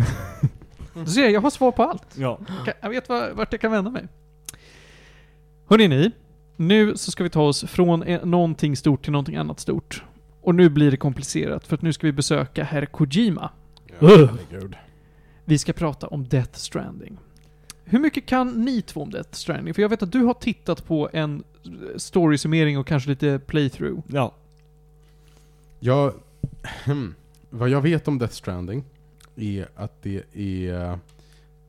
Du ser, jag har svar på allt.
Ja.
Jag vet var, vart jag kan vända mig. Hörrni ni, nu så ska vi ta oss från eh, någonting stort till någonting annat stort. Och nu blir det komplicerat, för att nu ska vi besöka herr Kojima.
Ja, herregud.
Vi ska prata om Death Stranding. Hur mycket kan ni två om Death Stranding? För jag vet att du har tittat på en story-summering och kanske lite playthrough.
Ja.
Jag, hmm, vad jag vet om Death Stranding är att det är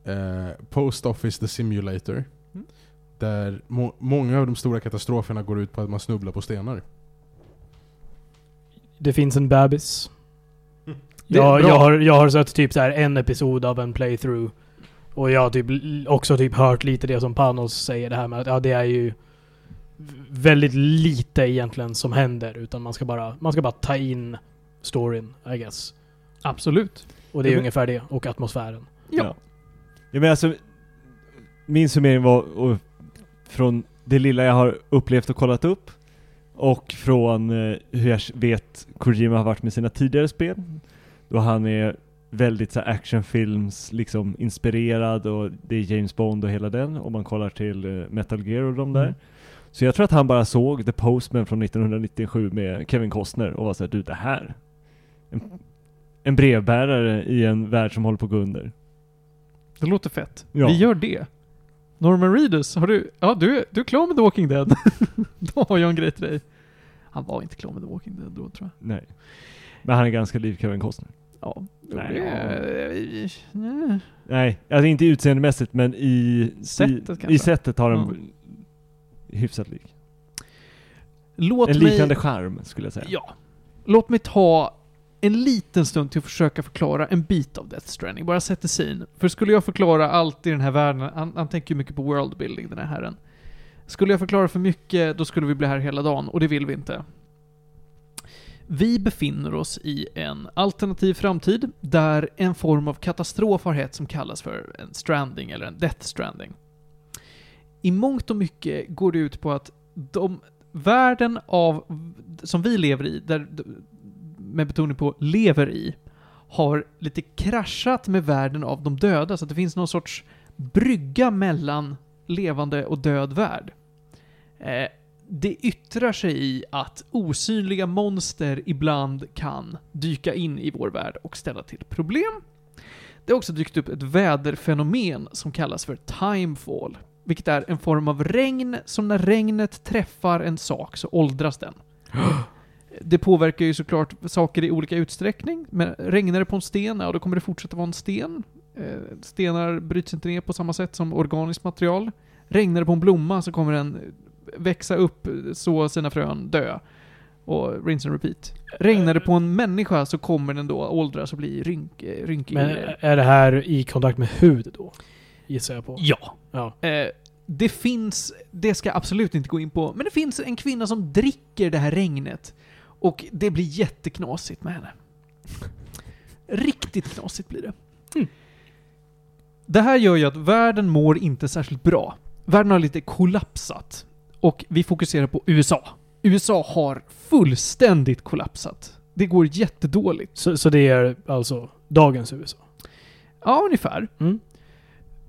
eh, Post Office The Simulator.
Mm.
Där må, många av de stora katastroferna går ut på att man snubblar på stenar.
Det finns en bebis.
Det är
Jag,
bra.
jag, har, jag har sett typ så här en episod av en playthrough. Och jag har typ också typ hört lite det som Panos säger det här med att ja, det är ju väldigt lite egentligen som händer. Utan man ska bara, man ska bara ta in storyn, I guess.
Absolut.
Och det är
Ja, men-
ungefär det. Och atmosfären.
Ja.
Ja men alltså, min summering var och, från det lilla jag har upplevt och kollat upp och från eh, hur jag vet Kojima har varit med sina tidigare spel. Då han är väldigt så actionfilms liksom inspirerad och det är James Bond och hela den om man kollar till eh, Metal Gear och de där.
Mm.
Så jag tror att han bara såg The Postman från 1997 med Kevin Costner och var såhär, du det här. En, en brevbärare i en värld som håller på att gå under.
Det låter fett.
Ja.
Vi gör det. Norman Reedus, har du... Ja, du, du är klar med The Walking Dead. då har jag en grej till dig. Han var inte klar med The Walking Dead då, tror jag.
Nej. Men han är ganska lik Kevin Costner.
Ja.
Nej,
det, Nej.
Nej, alltså inte utseendemässigt men i
Sättet
i, i sättet har de hyfsat lik.
Låt
en
mig...
liknande charm skulle jag säga.
Ja. Låt mig ta en liten stund till att försöka förklara en bit av Death Stranding. Bara sätta sig in. För skulle jag förklara allt i den här världen, han, han tänker ju mycket på worldbuilding den här herren. Skulle jag förklara för mycket, då skulle vi bli här hela dagen, och det vill vi inte. Vi befinner oss i en alternativ framtid, där en form av katastrof har hett som kallas för en stranding, eller en death stranding. I mångt och mycket går det ut på att de, världen av, som vi lever i, där, med betoning på lever i, har lite kraschat med världen av de döda, så att det finns någon sorts brygga mellan levande och död värld. Eh, det yttrar sig i att osynliga monster ibland kan dyka in i vår värld och ställa till problem. Det har också dykt upp ett väderfenomen som kallas för timefall, vilket är en form av regn som när regnet träffar en sak så åldras den. Det påverkar ju såklart saker i olika utsträckning, men regnar det på en sten, ja då kommer det fortsätta vara en sten. Eh, stenar bryts inte ner på samma sätt som organiskt material. Regnar det på en blomma så kommer den växa upp, så sina frön, dö. Och rinse and repeat. Regnar det på en människa så kommer den då åldras och bli rynk, eh, rynkig.
Men är det här i kontakt med hud då? Gissar jag på.
ja.
Ja.
Eh, det finns, det ska jag absolut inte gå in på, men det finns en kvinna som dricker det här regnet. Och det blir jätteknasigt med henne. Riktigt knasigt blir det.
Mm.
Det här gör ju att världen mår inte särskilt bra. Världen har lite kollapsat. Och vi fokuserar på USA. USA har fullständigt kollapsat. Det går jättedåligt.
Så, så det är alltså dagens USA?
Ja, ungefär.
Mm.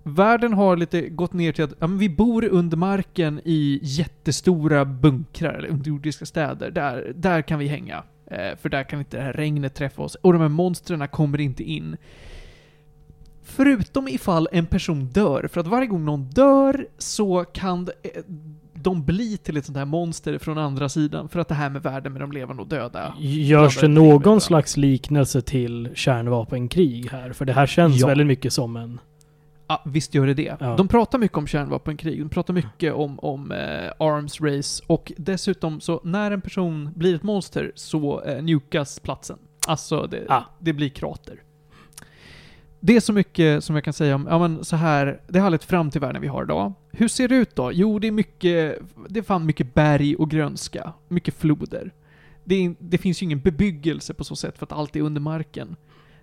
Världen har lite gått ner till att ja, men vi bor under marken i jättestora bunkrar, eller underjordiska städer. Där, där kan vi hänga. Eh, för där kan inte det här regnet träffa oss. Och de här monstren kommer inte in. Förutom ifall en person dör. För att varje gång någon dör så kan det, eh, de bli till ett sånt här monster från andra sidan. För att det här med världen med de levande och döda.
Görs det någon slags liknelse till kärnvapenkrig här? För det här känns
Ja.
väldigt mycket som en...
Ja, visst gör det det.
Ja.
De pratar mycket om kärnvapenkrig, de pratar mycket om, om eh, arms race och dessutom så när en person blir ett monster så eh, nukas platsen. Alltså det,
Ah.
det blir krater. Det är så mycket som jag kan säga om, ja men så här, det har lett fram till världen vi har idag. Hur ser det ut då? Jo, det är mycket, det är fan mycket berg och grönska. Mycket floder. Det, är, det finns ju ingen bebyggelse på så sätt för att allt är under marken.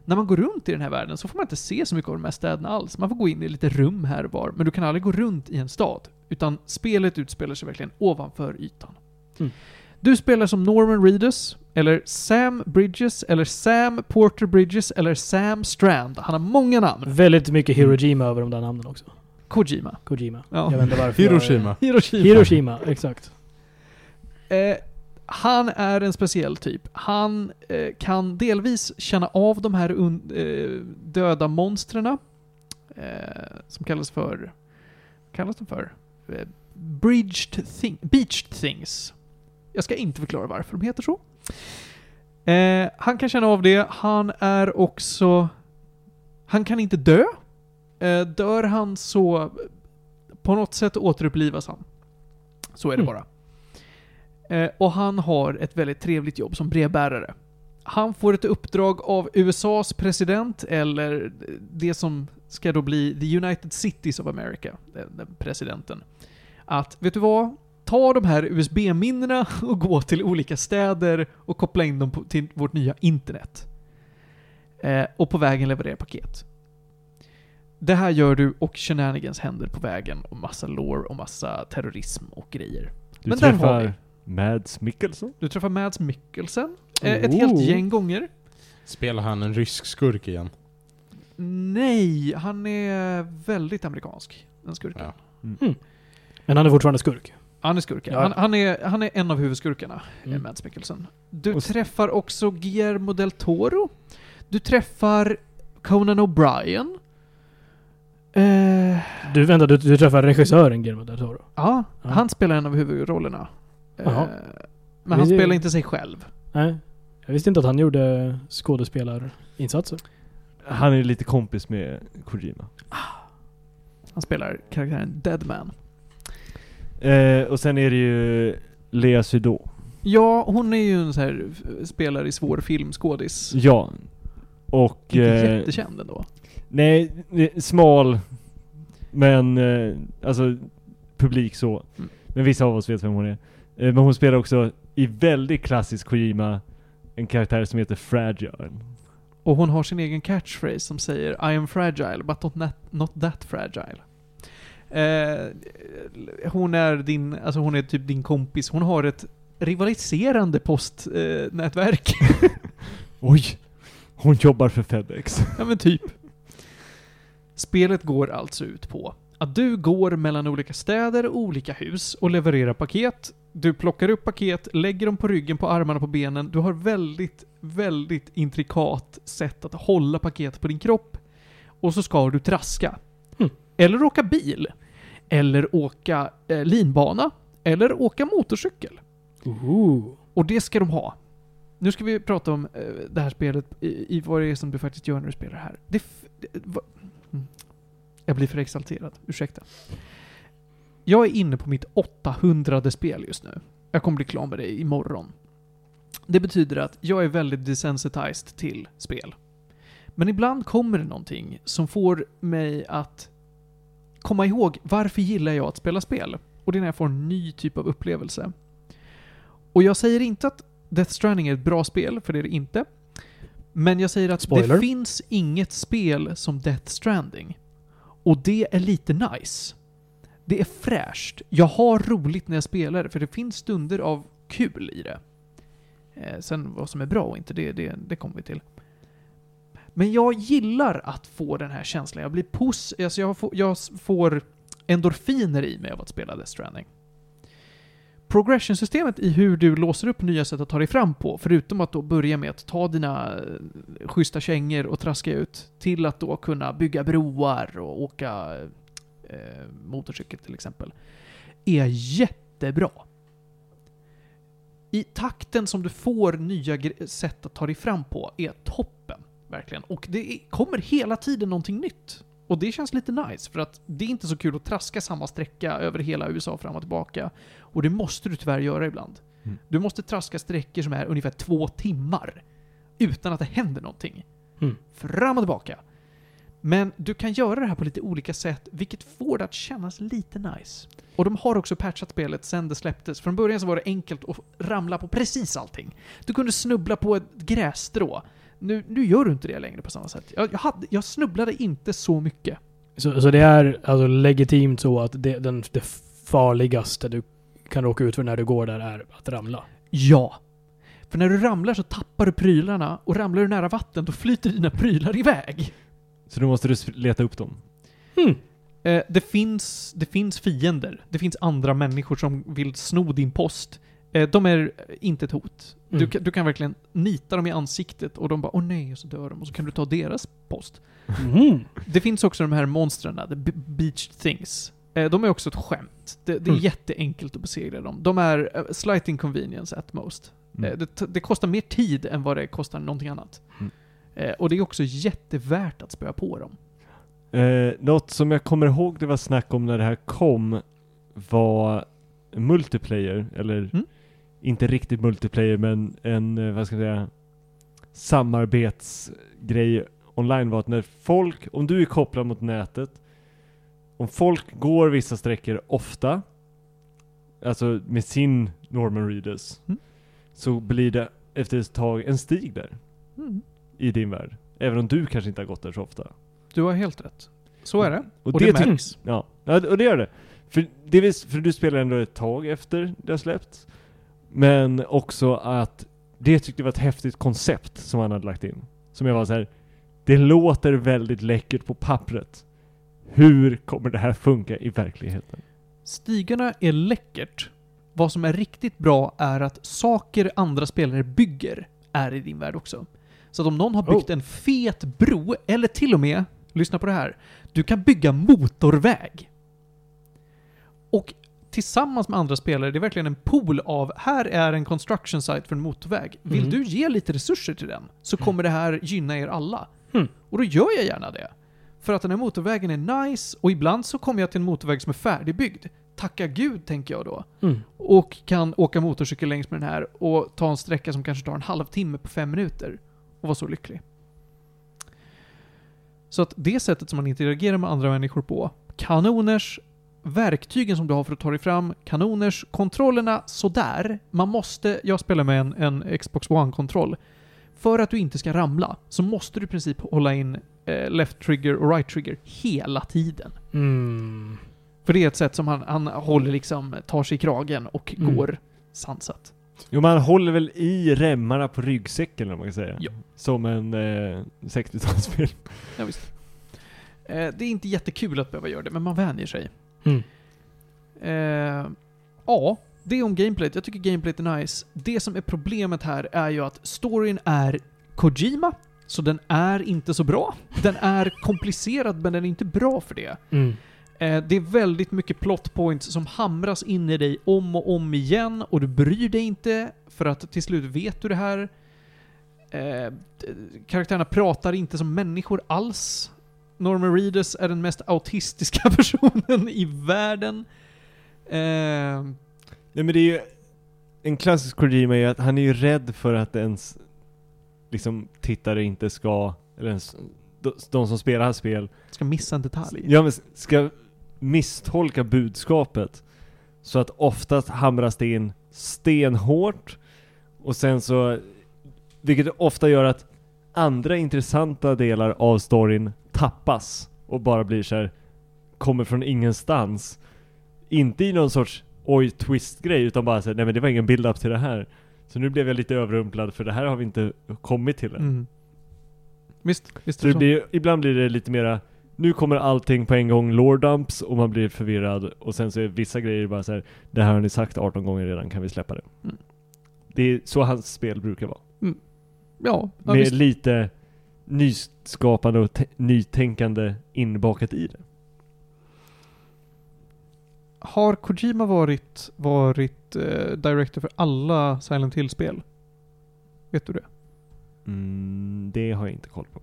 När man går runt i den här världen så får man inte se så mycket av de här städerna alls. Man får gå in i lite rum här och var, men du kan aldrig gå runt i en stad. Utan spelet utspelar sig verkligen ovanför ytan.
Mm.
Du spelar som Norman Reedus, eller Sam Bridges, eller Sam Porter Bridges, eller Sam Strand. Han har många namn.
Väldigt mycket Hirojima över de där namnen också.
Kojima.
Kojima.
Ja.
Jag vet inte varför jag-
Hiroshima.
Hiroshima.
Hiroshima, exakt.
Eh, han är en speciell typ. Han eh, kan delvis känna av de här un- eh, döda monstren eh, som kallas för... kallas de för? Eh, bridged thing, beached things. Jag ska inte förklara varför de heter så. Eh, han kan känna av det. Han är också... Han kan inte dö. Eh, dör han så... På något sätt återupplivas han. Så är det
Mm.
bara. Eh, och han har ett väldigt trevligt jobb som brevbärare. Han får ett uppdrag av USAs president, eller det som ska då bli the United Cities of America, den, den presidenten. Att, vet du vad? Ta de här USB-minnena och gå till olika städer och koppla in dem på, till vårt nya internet. Eh, och på vägen leverera paket. Det här gör du och shenanigans händer på vägen och massa lore och massa terrorism och grejer.
Du
Men där har
träffar
vi.
Mads Mikkelsen.
Du träffar Mads Mikkelsen eh, ett
Oh.
helt gäng gånger.
Spelar han en rysk skurk igen?
Nej, han är väldigt amerikansk, den skurken.
Ja.
Men han är fortfarande skurk.
Han är skurken.
Ja.
Han, han, är, han är en av huvudskurkarna,
Mm.
Mads Mikkelsen. Du
Och
träffar också Guillermo del Toro. Du träffar Conan O'Brien. Eh,
Du, vänta, du, du träffar regissören Guillermo del Toro?
ja,
Ja.
han spelar en av huvudrollerna. Eh, men han spelar inte sig själv.
Nej. Jag visste inte att han gjorde skådespelarinsatser.
Han är lite kompis med Kojima.
Han spelar karaktären Deadman.
Eh, och sen är det ju Lea Seydoux.
Ja, hon är ju en så här spelare i svår filmskådis.
Ja. Och...
Inte
Eh,
jättekänd ändå.
nej, smal. Men, eh, alltså publik så.
Mm.
Men vissa av oss vet vem hon är. Eh, men hon spelar också i väldigt klassisk Kojima en karaktär som heter Fragile.
Och hon har sin egen catchphrase som säger I am fragile, but not, not that fragile. Eh, hon är din, alltså hon är typ din kompis. Hon har ett rivaliserande postnätverk. Eh.
Oj! Hon jobbar för Fedex.
ja men typ. Spelet går alltså ut på att du går mellan olika städer och olika hus och levererar paket. Du plockar upp paket, lägger dem på ryggen, på armarna, på benen. Du har väldigt, väldigt intrikat sätt att hålla paket på din kropp. Och så ska du traska. Eller åka bil. Eller åka eh, linbana. Eller åka motorcykel.
Ooh.
Och det ska de ha. Nu ska vi prata om eh, det här spelet i, i vad det är som du faktiskt gör när du spelar här. Det, det va, mm. Jag blir för exalterad, ursäkta. Jag är inne på mitt 800 spel just nu. Jag kommer bli klar med det imorgon. Det betyder att jag är väldigt desensitized till spel. Men ibland kommer det någonting som får mig att komma ihåg varför gillar jag att spela spel? Och det är när jag får en ny typ av upplevelse. Och jag säger inte att Death Stranding är ett bra spel, för det är det inte. Men jag säger att
Spoiler.
det finns inget spel som Death Stranding. Och det är lite nice. Det är fräscht. Jag har roligt när jag spelar det, för det finns stunder av kul i det. Eh, sen vad som är bra och inte, det, det, det kommer vi till. Men jag gillar att få den här känslan. Jag blir puss, Alltså jag, får, jag får endorfiner i mig av att spela Death Stranding. Progression-systemet i hur du låser upp nya sätt att ta dig fram på, förutom att då börja med att ta dina eh, schyssta kängor och traska ut, till att då kunna bygga broar och åka eh, motorcykel till exempel, är jättebra. I takten som du får nya sätt att ta dig fram på är toppen, verkligen. Och det kommer hela tiden någonting nytt. Och det känns lite nice, för att det är inte så kul att traska samma sträcka över hela USA fram och tillbaka. Och det måste du tyvärr göra ibland.
Mm.
Du måste traska sträckor som är ungefär två timmar. Utan att det händer någonting.
Mm.
Fram och tillbaka. Men du kan göra det här på lite olika sätt, vilket får det att kännas lite nice. Och de har också patchat spelet sen det släpptes. Från början så var det enkelt att ramla på precis allting. Du kunde snubbla på ett grässtrå. Nu, nu gör du inte det längre på samma sätt. Jag, jag, hade, jag snubblade inte så mycket.
Så, så det är alltså legitimt så att det, den, det farligaste du kan råka ut för när du går där är att ramla?
Ja. För när du ramlar så tappar du prylarna och ramlar du nära vatten då flyter dina prylar iväg.
Så då måste du leta upp dem.
Hmm.
Eh, det, finns, det finns fiender. Det finns andra människor som vill sno din post. Eh, de är inte ett hot. Du,
Mm.
kan- du kan verkligen nita dem i ansiktet och de bara åh nej, och så dör de. Och så kan du ta deras post.
Mhm.
Det finns också de här monstren, the be- beach things. Eh, de är också ett skämt. Det, det är
Mm.
jätteenkelt att besegra dem. De är uh, slight inconvenience at most.
Mm.
Eh, det, det kostar mer tid än vad det kostar någonting annat.
Mm.
Eh, och det är också jättevärt att spöa på dem.
Eh, något som jag kommer ihåg det var snack om när det här kom var multiplayer, eller
Mm.
Inte riktigt multiplayer men en, eh, vad ska jag säga, samarbetsgrej online var att när folk, om du är kopplad mot nätet, om folk går vissa sträckor ofta, alltså med sin Norman Readers,
Mm.
så blir det efter ett tag en stig där
Mm.
i din värld. Även om du kanske inte har gått där så ofta.
Du har helt rätt. Så är det.
Och,
Och
det,
det märks.
Ja, ja och det gör det. För, det visst, för du spelar ändå ett tag efter det har släppts. Men också att det tyckte jag var ett häftigt koncept som han hade lagt in. Som jag var så här. det låter väldigt läckert på pappret. Hur kommer det här funka i verkligheten?
Stigarna är läckert. Vad som är riktigt bra är att saker andra spelare bygger är i din värld också. Så att om någon har byggt
Oh.
en fet bro, eller till och med, lyssna på det här, du kan bygga motorväg. Och tillsammans med andra spelare, det är verkligen en pool av, här är en construction site för en motorväg. Vill
Mhm.
du ge lite resurser till den, så kommer det här gynna er alla.
Mm.
Och då gör jag gärna det. För att den här motorvägen är nice, och ibland så kommer jag till en motorväg som är färdigbyggd. Tacka gud, tänker jag då.
Mm.
Och kan åka motorcykel längs med den här och ta en sträcka som kanske tar en halvtimme på fem minuter. Och vara så lycklig. Så att det sättet som man interagerar med andra människor på, kanoners, verktygen som du har för att ta dig fram, kanoners, kontrollerna sådär. Man måste, jag spelar med en, en Xbox One-kontroll. För att du inte ska ramla så måste du i princip hålla in eh, left trigger och right trigger hela tiden.
Mm.
För det är ett sätt som han, han håller liksom, tar sig i kragen och
Mm.
går sansat.
Jo, man håller väl i remmarna på ryggsäcken om man kan säga.
Ja.
Som en eh, 60-talsfilm.
Ja, visst. Eh, det är inte jättekul att behöva göra det, men man vänjer sig.
Mm.
Eh, ja, det om gameplayet. Jag tycker gameplayet är nice. Det som är problemet här är ju att storyn är Kojima, så den är inte så bra. Den är komplicerad, men den är inte bra för det.
Mm.
Eh, det är väldigt mycket plot points som hamras in i dig om och om igen och du bryr dig inte för att till slut vet du det här. Eh, karaktärerna pratar inte som människor alls. Norman Reedus är den mest autistiska personen i världen. Eh,
Nej men det är ju, en klassisk Kojima är ju att han är ju rädd för att ens liksom tittare inte ska, eller ens de, de som spelar hans spel,
ska missa en detalj.
ja, men ska misstolka budskapet. Så att oftast hamras det in stenhårt och sen så, vilket ofta gör att andra intressanta delar av storyn tappas och bara blir så här, kommer från ingenstans. Inte i någon sorts oj twist-grej utan bara så här, nej men det var ingen build-up till det här. Så nu blev jag lite överrumplad för det här har vi inte kommit till än.
Mm. Visst, visst
Så det
så.
blir, ibland blir det lite mera nu kommer allting på en gång lore dumps och man blir förvirrad och sen så är vissa grejer bara så här, det här har ni sagt 18 gånger redan, kan vi släppa det?
Mm.
Det är så hans spel brukar vara.
Ja, ja
Med
visst.
lite nyskapande och nytänkande inbakat i det.
Har Kojima varit, varit eh, director för alla Silent Hill-spel? Vet du det?
Mm, det har jag inte koll på.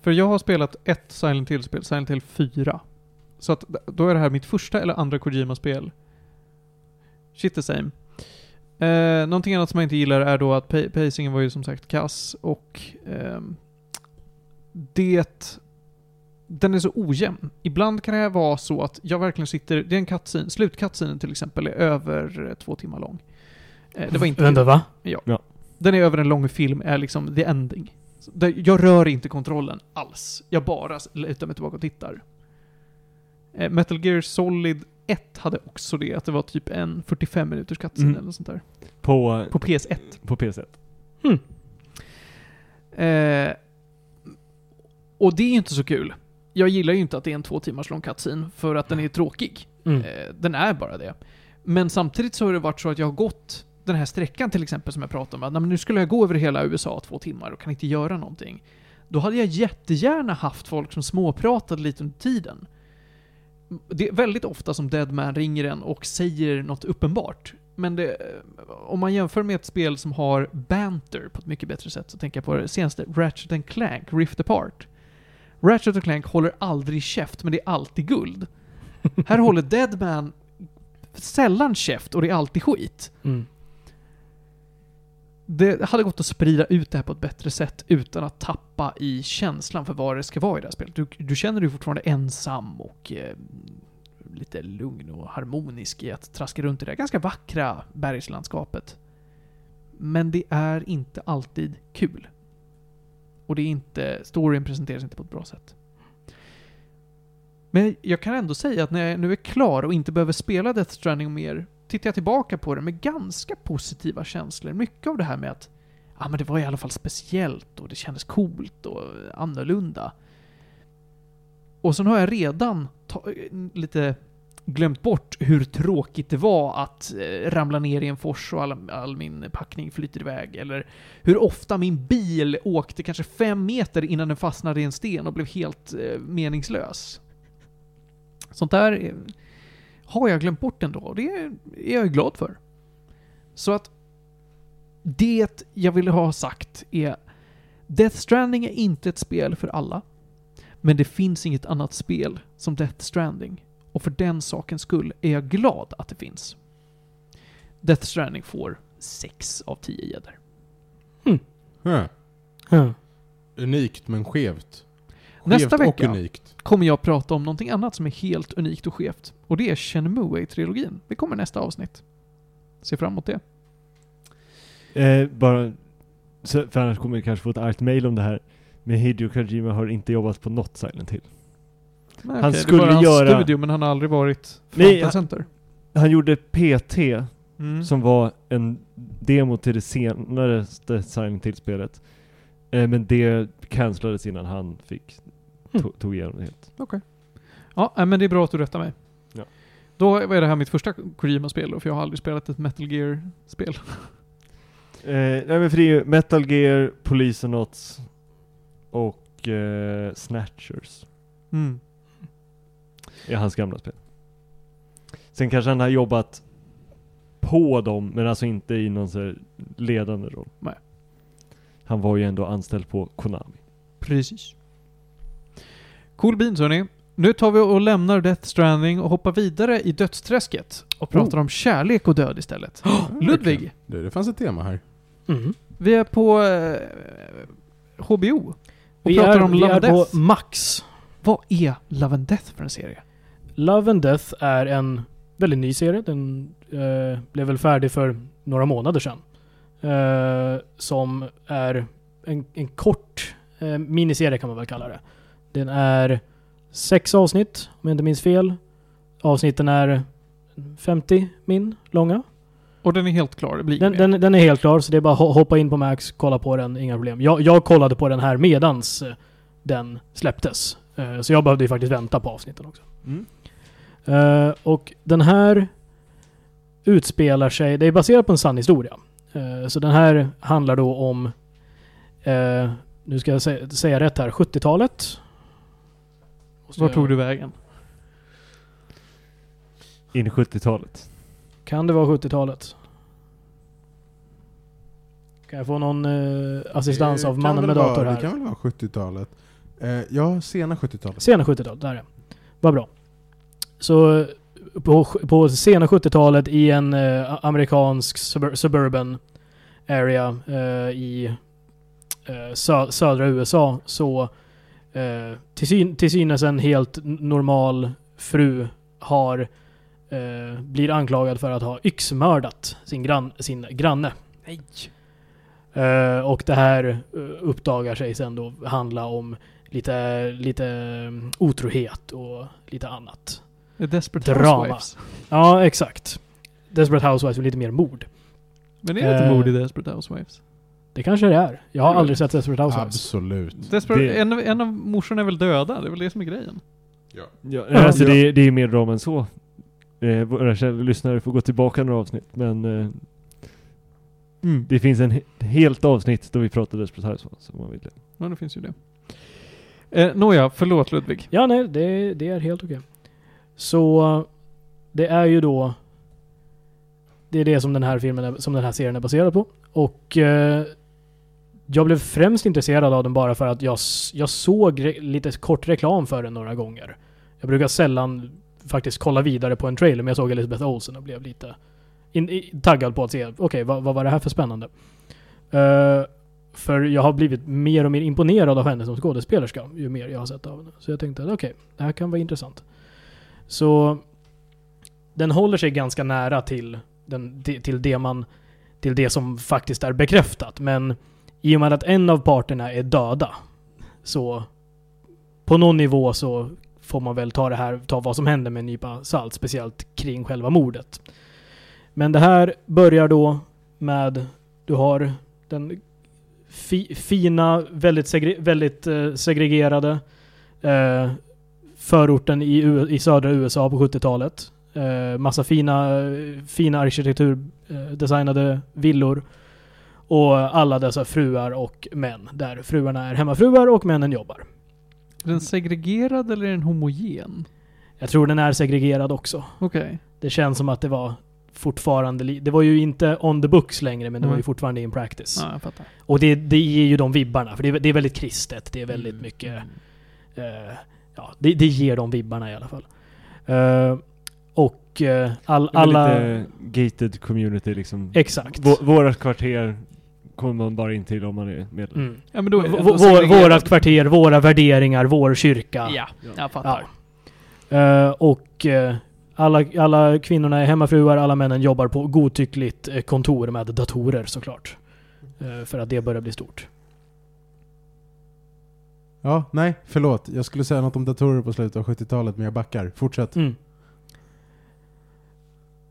För jag har spelat ett Silent Hill-spel, Silent Hill 4. Så att då är det här mitt första eller andra Kojima-spel. Shit the same. Eh, någonting annat som jag inte gillar är då att pa- pacingen var ju som sagt kass och ehm, det... Den är så ojämn. Ibland kan det vara så att jag verkligen sitter... Det är en cutscene, slutcutscenen till exempel är över eh, två timmar lång. Eh, det var inte...
Vänta, va?
Den är över en lång film, är liksom the ending. Jag rör inte kontrollen alls. Jag bara lutar mig tillbaka och tittar. Eh, Metal Gear Solid 1 hade också det, att det var typ en 45 minuters cutscene
Mm.
eller sånt där.
På,
På PS1.
på PS1.
Eh, och det är ju inte så kul. Jag gillar ju inte att det är en två timmars lång cutscene, för att den är tråkig.
Mm.
Eh, den är bara det. Men samtidigt så har det varit så att jag har gått den här sträckan till exempel som jag pratade om, att "Nej, men nu skulle jag gå över hela USA två timmar och kan inte göra någonting. Då hade jag jättegärna haft folk som småpratade lite under tiden. Det är väldigt ofta som Deadman ringer en och säger något uppenbart. Men det, om man jämför med ett spel som har banter på ett mycket bättre sätt så tänker jag på det senaste, Ratchet Clank, Rift Apart. Ratchet och Clank håller aldrig käft, men det är alltid guld. Här håller Deadman sällan käft och det är alltid skit.
Mm.
Det hade gått att sprida ut det här på ett bättre sätt utan att tappa i känslan för vad det ska vara i det här spelet. Du, du känner dig fortfarande ensam och eh, lite lugn och harmonisk i att traska runt i det här ganska vackra bergslandskapet. Men det är inte alltid kul. Och det är inte, storyn presenteras inte på ett bra sätt. Men jag kan ändå säga att när jag nu är klar och inte behöver spela Death Stranding mer, tittar jag tillbaka på det med ganska positiva känslor. Mycket av det här med att ja, men det var i alla fall speciellt och det kändes coolt och annorlunda. Och sen har jag redan ta- lite glömt bort hur tråkigt det var att eh, ramla ner i en fors och all, all min packning flyter iväg. Eller hur ofta min bil åkte kanske fem meter innan den fastnade i en sten och blev helt eh, meningslös. Sånt där eh, har jag glömt bort ändå och det är jag glad för. Så att det jag ville ha sagt är Death Stranding är inte ett spel för alla. Men det finns inget annat spel som Death Stranding. Och för den sakens skull är jag glad att det finns. Death Stranding får 6 av 10 gäddor.
Huh.
Huh.
Unikt men skevt.
Nästa
Skevt och
vecka
unikt.
kommer jag prata om någonting annat som är helt unikt och skevt. Och det är Shenmue-trilogin. Det kommer nästa avsnitt. Se fram emot det.
Eh, bara, så, för annars kommer vi kanske få ett argt mail om det här. Men Hideo Kojima har inte jobbat på något Silent Hill.
Nej,
Han
okej,
skulle
det var hans
göra-
studio, men han har aldrig varit
Nej, han-
center.
Han gjorde PT,
Mm.
som var en demo till det senare Silent Hill-spelet. Eh, men det cancellades innan han fick,
Mm.
to, tog igenom det helt.
Ja, nej, men det är bra att du rättar mig.
Ja.
Då var det här mitt första Kojima-spel för jag har aldrig spelat ett Metal Gear-spel.
Eh, nej men för det är ju Metal Gear, Policenauts och eh, Snatchers.
Mm.
Är hans gamla spel. Sen kanske han har jobbat på dem, men alltså inte i någon så här ledande roll.
Nej.
Han var ju ändå anställd på Konami.
Precis. Cool beans hörni. Nu tar vi och lämnar Death Stranding och hoppar vidare i dödsträsket och pratar om kärlek och död istället. Ludvig,
Det, det fanns ett tema här.
Mm.
vi är på eh, HBO och
Vi
pratar
är,
om
vi
Love
är
and Death.
på Max.
Vad är Love and Death för en serie?
Love and Death är en väldigt ny serie. Den eh, blev väl färdig för några månader sedan. Eh, som är en, en kort eh, miniserie kan man väl kalla det. Den är sex avsnitt, om jag inte minns fel. Avsnitten är 50 min långa.
Och den är helt klar, det blir
Den, den, den är helt klar, så det är bara att ho- hoppa in på Max, kolla på den, inga problem. Jag, jag kollade på den här medans eh, den släpptes. Eh, Så jag behövde ju faktiskt vänta på avsnitten också.
Mm.
Eh, och den här utspelar sig, det är baserat på en sann historia. Eh, så den här handlar då om, eh, nu ska jag sä- säga rätt här, 70-talet. Måste
Var tog du vägen?
In i 70-talet.
Kan det vara 70-talet? Kan jag få någon assistans
Det
av mannen med
vara-
dator
Det
här?
kan väl vara 70-talet? Eh, ja, sena 70-talet.
Sena 70-talet, där är det. Vad bra. Så på, på sena 70-talet i en eh, amerikansk subur suburban area eh, i eh, sö södra USA så eh, till, syn till synes en helt normal fru har eh, blir anklagad för att ha yxmördat sin, grann, sin granne.
Nej.
Eh, och det här uppdagar sig sen då handla om lite, lite mm, otrohet och lite annat.
Desperate
Drama.
Housewives.
Ja, exakt. Desperate Housewives är lite mer mord.
Men är det inte
Eh,
mord i Desperate Housewives?
Det kanske det är. Jag har
Mm.
aldrig sett Desperate Housewives.
Absolut.
Desperate,
Det-
en, av- en av morsorna är väl döda? Det är väl det som är grejen?
Ja.
Ja, alltså
Ja.
Det, det är mer drama än så. Eh, våra kära lyssnare får gå tillbaka några avsnitt, men eh, det finns en he- helt avsnitt då vi pratade Desperate Housewives om man vill det.
Ja, det finns ju det. Eh, Nåja, förlåt Ludvig.
Ja, nej, det, det är helt okej. Så det är ju då det är det som den här filmen, är, som den här serien är baserad på. Och eh, jag blev främst intresserad av den bara för att jag, jag såg re, lite kort reklam för den några gånger. Jag brukar sällan faktiskt kolla vidare på en trailer, men jag såg Elizabeth Olsen och blev lite in, in, taggad på att se, okej, vad, vad var det här för spännande? Uh, för jag har blivit mer och mer imponerad av henne som skådespelerska, ju mer jag har sett av henne. Så jag tänkte okej, okej, det här kan vara intressant. Så den håller sig ganska nära till, den, till, det man, till det som faktiskt är bekräftat. Men i och med att en av parterna är döda, så på någon nivå så får man väl ta det här, ta vad som händer med en nypa salt, speciellt kring själva mordet. Men det här börjar då med, du har den fi, fina, väldigt, segre, väldigt eh, segregerade eh, förorten i, U- i södra USA på 70-talet. Eh, massa fina, fina arkitektur, eh, villor. Och alla dessa fruar och män. Där fruarna är hemmafruar och männen jobbar.
Är den segregerad eller är den homogen?
Jag tror den är segregerad också.
Okej.
Det känns som att det var fortfarande... Det var ju inte on the books längre, men det var ju
Mm.
fortfarande in practice.
Ja, jag fattar.
Och det, det ger ju de vibbarna, för det är, det är väldigt kristet. Det är väldigt
Mm.
mycket... eh, ja, det, det ger de vibbarna i alla fall. Eh, och eh, all, alla...
Lite gated community liksom.
Exakt.
Vå- våra kvarter kommer man bara in till om man är medlem.
Mm.
Ja, men då
V-
ändå
vår, vårat kvarter, våra värderingar, vår kyrka.
Ja, jag fattar.
Ja. Eh, och alla, alla kvinnorna är hemmafruar, alla männen jobbar på godtyckligt kontor med datorer såklart. För att det börjar bli stort.
Ja, nej, förlåt. Jag skulle säga något om datorer på slutet av 70-talet, men jag backar. Fortsätt.
Mm.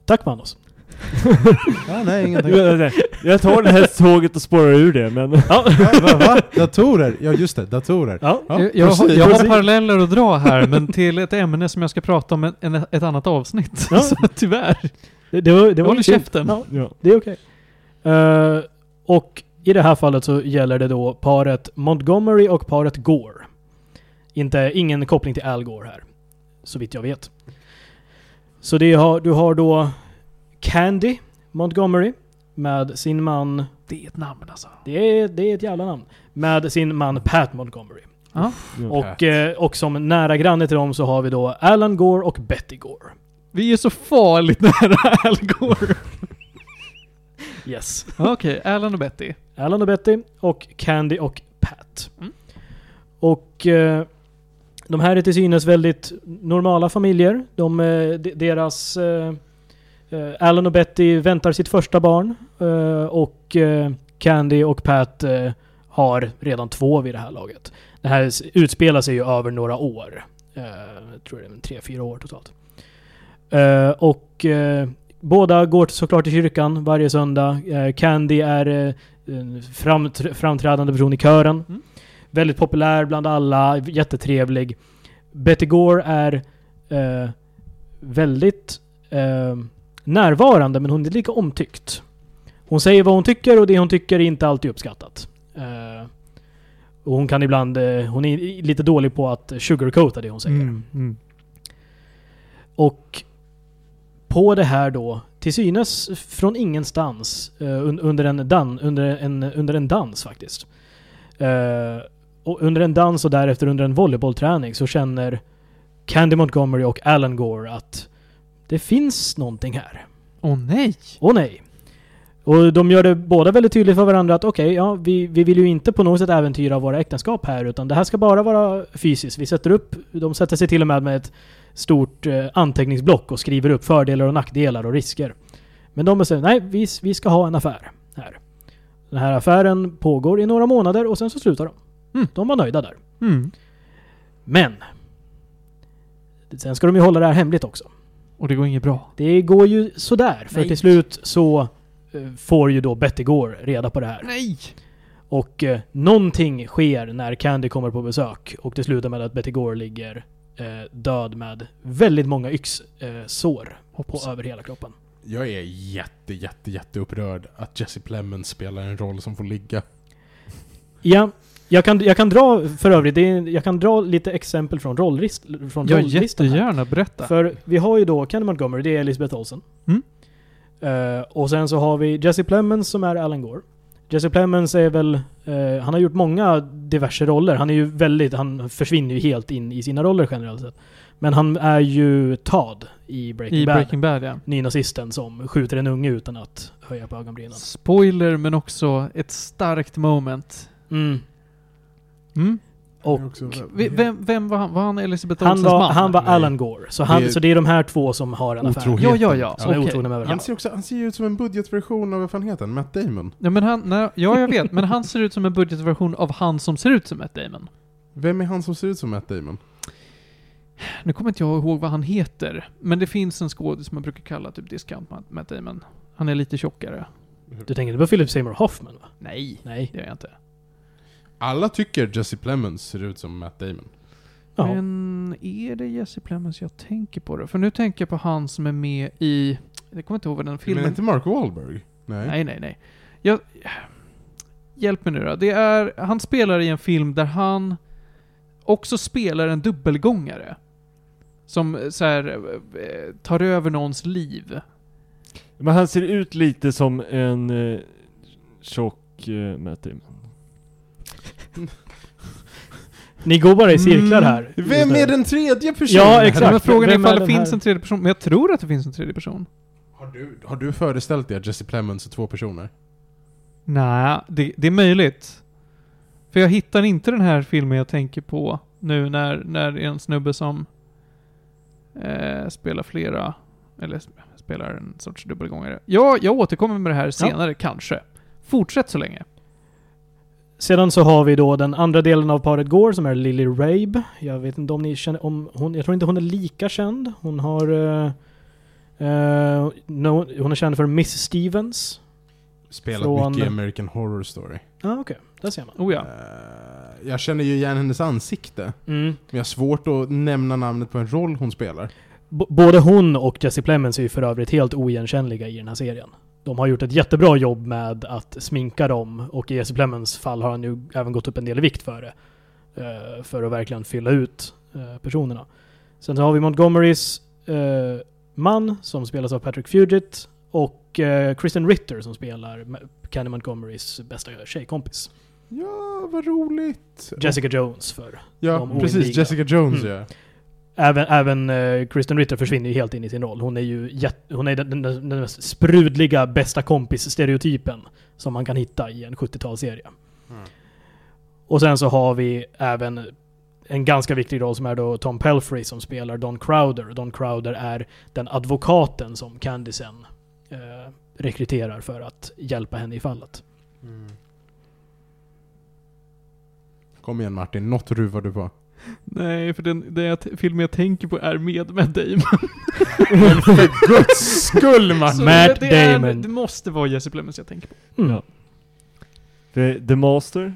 Tack Manos.
Ja, nej, ingenting.
Jag tar det här tåget och spårar ur det, men...
Ja.
Ja, va, va? Datorer? Ja, just det. Datorer.
ja.
Ja,
jag jag, har, jag har paralleller att dra här, men till ett ämne som jag ska prata om en, en, ett annat avsnitt.
Ja.
Så tyvärr.
Det, det var, det var
Håll käften.
Ja,
Ja.
det är okej. Eh, och i det här fallet så gäller det då paret Montgomery och paret Gore. Inte, ingen koppling till Al Gore här. Så vitt jag vet. Så det har, du har då Candy Montgomery med sin man,
Det är ett namn alltså.
det är, det är ett jävla namn, med sin man Pat Montgomery.
Ja.
Och, eh, och som nära granne till dem så har vi då Alan Gore och Betty Gore.
Vi är så farligt nära Al Gore.
Yes.
Okej, Alan och Betty.
Alan och Betty och Candy och Pat.
Mm.
Och eh, de här är till synes väldigt normala familjer. De, eh, de, deras... Eh, Alan och Betty väntar sitt första barn. Eh, och Candy och Pat har redan två vid det här laget. Det här utspelar sig ju över några år. Jag tror det är tre, fyra år totalt. Och båda går såklart till kyrkan varje söndag. Candy är en framtr- framträdande person i kören.
Mm.
Väldigt populär bland alla, jättetrevlig. Betty Gore är eh, väldigt eh, närvarande, men hon är lika omtyckt. Hon säger vad hon tycker och det hon tycker är inte alltid uppskattat. Eh, och hon kan ibland, eh, hon är lite dålig på att sugarcoata det hon säger.
Mm, mm.
Och på det här då, till synes från ingenstans, un- under, en dan, under, en, under en dans faktiskt. Eh, och under en dans och därefter under en volleybollträning så känner Candy Montgomery och Alan Gore att det finns någonting här.
Åh nej!
Åh nej. Och de gör det båda väldigt tydligt för varandra att okej, ja, vi, vi vill ju inte på något sätt äventyra våra äktenskap här, utan det här ska bara vara fysiskt. Vi sätter upp, de sätter sig till och med med ett stort eh, anteckningsblock och skriver upp fördelar och nackdelar och risker. Men de bestämmer, nej, vi, vi ska ha en affär här. Den här affären pågår i några månader och sen så slutar de.
Mm.
De var nöjda där.
Mm.
Men! Sen ska de ju hålla det här hemligt också.
Och det går inget bra.
Det går ju sådär, för
Nej.
till slut så eh, får ju då Betty Gore reda på det här.
Nej!
Och eh, någonting sker när Candy kommer på besök och det slutar med att Betty Gore ligger död med väldigt många yxsår eh, sår på över hela kroppen.
Jag är jätte, jätte, jätte upprörd att Jesse Plemons spelar en roll som får ligga.
Ja, jag kan, jag kan dra för övrigt, det är, jag kan dra lite exempel från, rollrist, från
Ja,
rolllistan här.
jättegärna. Berätta.
För vi har ju då Kenny Montgomery, det är Elizabeth Olsen.
Mm.
Eh, och sen så har vi Jesse Plemons som är Alan Gore. Jesse Plemons är väl, eh, han har gjort många diverse roller. Han är ju väldigt, han försvinner ju helt in i sina roller generellt sett. Men han är ju Todd i Breaking
I
Bad.
Breaking Bad, ja.
Nynazisten som skjuter en unge utan att höja på ögonbrynen.
Spoiler, men också ett starkt moment.
Mm.
Mm.
Och
Vem, vem var han? Var han Elizabeth
han
Olsens
var,
man?
han var. Alan Gore. Så, han,
Det är-
så det är de här två som har en affär.
Ja, ja, ja.
Som är
Okej.
otrogna med
Han ser, också, han ser ju ut som en budgetversion av, vad fan heter han? Matt Damon.
Ja, men han, nej, ja, jag vet. Men han ser ut som en budgetversion av han som ser ut som Matt Damon.
Vem är han som ser ut som Matt Damon?
Nu kommer inte jag ihåg vad han heter. Men det finns en skådis som man brukar kalla typ Discount Matt- Damon. Han är lite tjockare.
Du tänker på Philip Seymour Hoffman va?
Nej,
Nej.
det gör jag inte.
Alla tycker Jesse Plemons ser ut som Matt Damon.
Ja.
Men är det Jesse Plemons jag tänker på det? För nu tänker jag på han som är med i... Jag kommer inte ihåg vad den
Men
filmen...
inte Mark Wahlberg? Nej.
Nej, nej, nej. Jag... Hjälp mig nu då. Det är... Han spelar i en film där han också spelar en dubbelgångare. Som så här, eh, tar över någons liv.
Men han ser ut lite som en eh, tjock eh, Matt Damon.
Ni går bara i cirklar
Mm.
här.
Vem är den tredje personen?
Ja, exakt.
Men frågan är
Vem är
ifall det
den
finns
här?
en tredje person. Men jag tror att det finns en tredje person.
Har du, har du föreställt dig att Jesse Plemons är två personer?
Nej, det, det är möjligt. För jag hittar inte den här filmen jag tänker på nu när, när det är en snubbe som eh, spelar flera, eller sp- spelar en sorts dubbelgångare. Ja, jag återkommer med det här senare, kanske. Fortsätt så länge.
Sedan så har vi då den andra delen av paret Gore som är Lily Rabe. Jag vet inte om ni känner om hon. Jag tror inte hon är lika känd. Hon har... eh, no, hon är känd för Miss Stevens.
Spelat
Från-
mycket i American Horror Story.
Ja, ah, okej. Där ser man.
Oh ja.
Eh, jag känner ju igen hennes ansikte.
Mm.
Men jag har svårt att nämna namnet på en roll hon spelar.
B- både hon och Jesse Plemons är ju för övrigt helt oigenkännliga i den här serien. De har gjort ett jättebra jobb med att sminka dem och i Jesse Plemons fall har han ju även gått upp en del i vikt för det. eh, för att verkligen fylla ut eh, personerna. Sen så har vi Montgomerys eh, man som spelas av Patrick Fugit och Kristen Ritter som spelar Candy Montgomerys bästa tjejkompis.
Ja, vad roligt.
Jessica Jones för.
Ja, precis. Jessica Jones
Mm.
ja.
Även, även eh, Kristen Ritter försvinner ju helt in i sin roll. Hon är ju jätt, hon är den, den, den mest sprudliga bästa kompis-stereotypen som man kan hitta i en 70-talsserie.
Mm.
Och sen så har vi även en ganska viktig roll som är då Tom Pelfrey som spelar Don Crowder. Don Crowder är den advokaten som Candy sen eh, rekryterar för att hjälpa henne i fallet.
Mm. Kom igen Martin, något ruvar du på.
Nej, för den, den filmen jag tänker på är med Matt Damon.
Men för guds skull Martin!
Så
Matt
det, det är-
Damon.
det måste vara Jesse Plemons jag tänker på.
Mm.
Ja. The, The Master?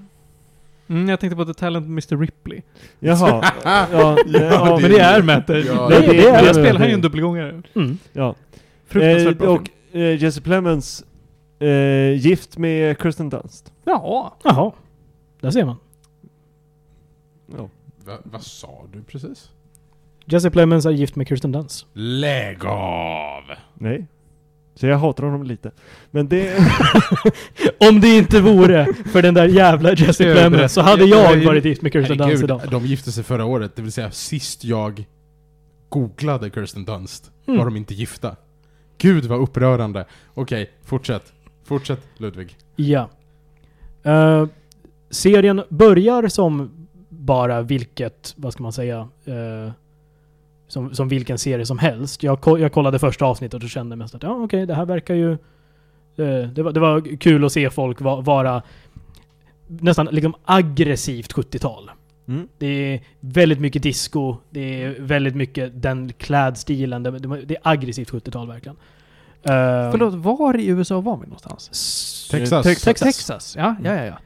Mm, jag tänkte på The Talent Mr Ripley.
Jaha. ja, ja,
Ja,
Men det är Matt Damon.
Ja,
det-
det,
det är-
jag spelar ju en dubbelgångare.
Mm.
Ja.
Fruktansvärt
Eh,
bra
och
film.
eh, Jesse Plemons eh, gift med Kirsten Dunst.
Ja.
Jaha. Där ser man.
Ja.
Va, vad sa du precis?
Jesse Plemons är gift med Kirsten Dunst.
Lägg av!
Nej. Så jag hatar honom lite. Men det...
Om det inte vore för den där jävla Jesse Plemons så hade
jag-
varit gift med Kirsten Dunst idag.
de gifte sig förra året, det vill säga sist jag googlade Kirsten Dunst
Mm.
var de inte gifta. Gud vad upprörande. Okej, fortsätt. Fortsätt Ludvig.
Ja. Eh, serien börjar som bara vilket, vad ska man säga, eh, som, som vilken serie som helst. Jag, ko- jag kollade första avsnittet och kände mest att ja okej, det här verkar ju... eh, det, var, det var kul att se folk va, vara nästan liksom aggressivt 70-tal.
Mm.
Det är väldigt mycket disco, det är väldigt mycket den klädstilen, det, det, är aggressivt 70-tal verkligen. Uh,
Förlåt, var i USA var vi någonstans?
Texas.
Texas.
Texas.
Texas. Ja, ja, ja. ja.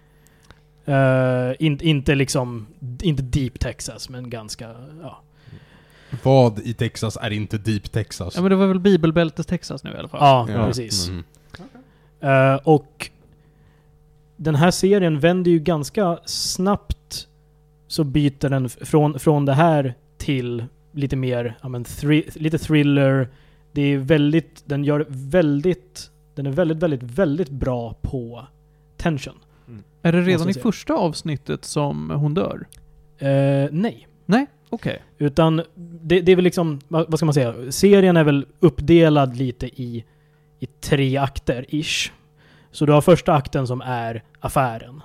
Eh, in, inte liksom, inte deep Texas, men ganska, ja.
Vad i Texas är inte Deep Texas?
Ja men det var väl bibelbältes Texas nu i alla fall?
Ja,
Ja.
precis.
Mm.
Eh, och den här serien vänder ju ganska snabbt så byter den från, från det här till lite mer, ja men thri- lite thriller. Det är väldigt, den gör väldigt, den är väldigt, väldigt, väldigt bra på tension.
Är det redan i första avsnittet som hon dör?
Eh, nej.
Nej? Okej.
Utan det, det är väl liksom, vad, vad ska man säga? Serien är väl uppdelad lite i, i tre akter, ish. Så du har första akten som är affären.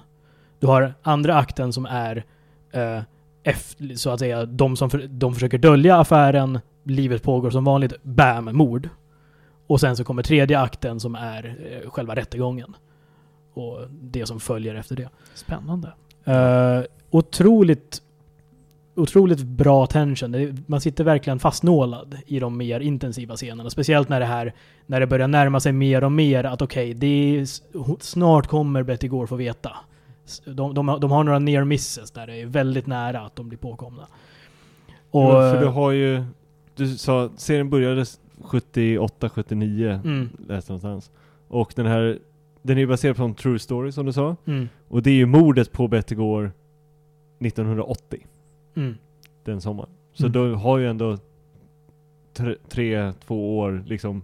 Du har andra akten som är eh, efter, så att säga, de som för, de försöker dölja affären, livet pågår som vanligt, bam, mord. Och sen så kommer tredje akten som är eh, själva rättegången. Och det som följer efter det.
Spännande.
Uh, otroligt, otroligt bra tension. Man sitter verkligen fastnålad i de mer intensiva scenerna. Speciellt när det här, när det börjar närma sig mer och mer att okej, är ho- snart kommer Betty Gore få veta. De, de, har- de har några near misses där det är väldigt nära att de blir påkomna. Och,
ja, för du har ju... Du sa, serien började 78, 79,
mm,
läste någonstans. Och den här, den är ju baserad på en true story som du sa.
mm,
Och det är ju mordet på Betty Gore 1980,
mm.
den sommaren. Så
Mm.
du har ju ändå tre, tre, två år liksom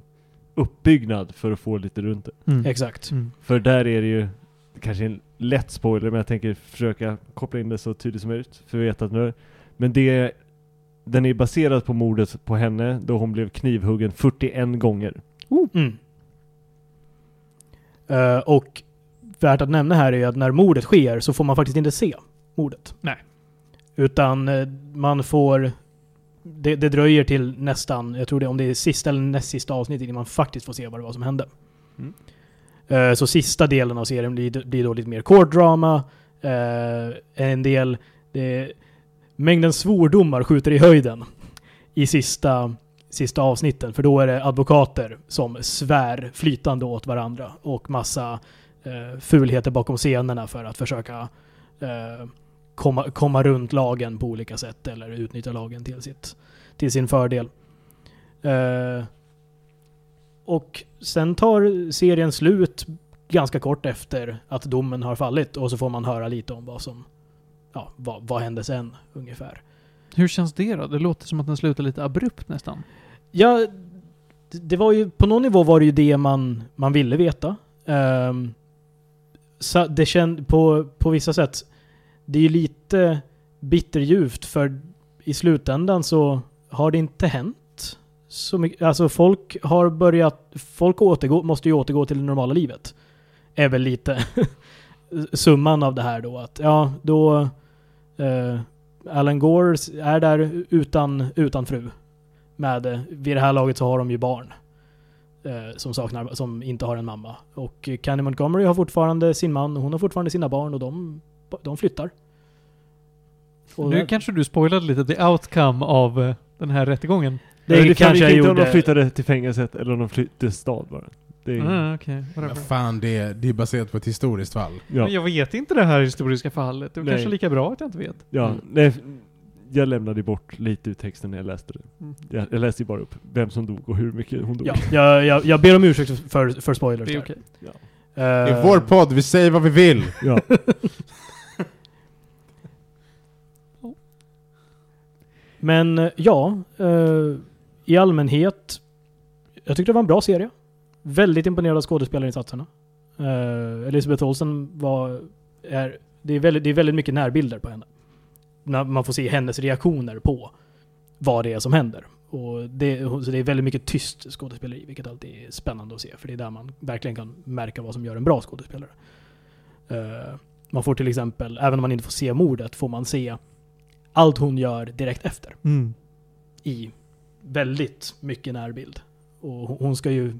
uppbyggnad för att få lite runt det.
Mm.
Exakt.
Mm.
För där är det ju kanske en lätt spoiler, men jag tänker försöka koppla in det så tydligt som möjligt. För vi vet att nu Men det, den är baserad på mordet på henne då hon blev knivhuggen 41 gånger.
Mm. Eh, och värt att nämna här är att när mordet sker så får man faktiskt inte se mordet.
Nej.
Utan eh, man får... Det, det dröjer till nästan, jag tror det om det är sista eller näst sista avsnittet innan man faktiskt får se vad det var som hände.
Mm.
Eh, så sista delen av serien blir, blir då lite mer court drama. Eh, en del... Det, mängden svordomar skjuter i höjden i sista, sista avsnitten. För då är det advokater som svär flytande åt varandra och massa eh, fulheter bakom scenerna för att försöka eh, komma, komma runt lagen på olika sätt eller utnyttja lagen till, sitt, till sin fördel. Eh, och sen tar serien slut ganska kort efter att domen har fallit och så får man höra lite om vad som ja, vad, vad hände sen ungefär.
Hur känns det då? Det låter som att den slutar lite abrupt nästan.
Ja, det- var ju, på någon nivå var det ju det man, man ville veta. Um, så det känd, på, på vissa sätt, det är ju lite bitterljuvt för i slutändan så har det inte hänt så mycket. Alltså folk har börjat, folk återgå, måste ju återgå till det normala livet. Är väl lite summan av det här då att ja, då eh, Alan Gore är där utan, utan fru. Med, eh, vid det här laget så har de ju barn. Eh, som saknar, som inte har en mamma. Och Candy Montgomery har fortfarande sin man och hon har fortfarande sina barn och de, de flyttar. Och
Nu
det-
kanske du spoilade lite the outcome av eh, den här rättegången.
det,
det
kanske jag
inte om
gjorde.
de flyttade till fängelset eller om de flyttade stad bara. Det är,
Ah, okej.
Ja, fan, det är, det är baserat på ett historiskt fall.
ja.
Men jag vet inte det här historiska fallet. Det är kanske lika bra att jag inte vet.
Ja,
Mm.
nej, jag lämnade bort lite ur texten när jag läste det.
Mm.
Jag, jag läste ju bara upp vem som dog och hur mycket hon dog.
Ja, jag, jag, jag ber om ursäkt för, för spoilers
Det är okej.
Det är
Eh,
vår podd, vi säger vad vi vill!
Ja.
Men eh, ja, eh, i allmänhet. Jag tyckte det var en bra serie. Väldigt imponerad av skådespelarinsatserna. Uh, Elisabeth Olsen var... Är, det, är väldigt, det är väldigt mycket närbilder på henne. När man får se hennes reaktioner på vad det är som händer. Och det, så det är väldigt mycket tyst skådespeleri, vilket alltid är spännande att se. För det är där man verkligen kan märka vad som gör en bra skådespelare. Eh, man får till exempel, även om man inte får se mordet, får man se allt hon gör direkt efter
Mm.
i väldigt mycket närbild. Och hon ska ju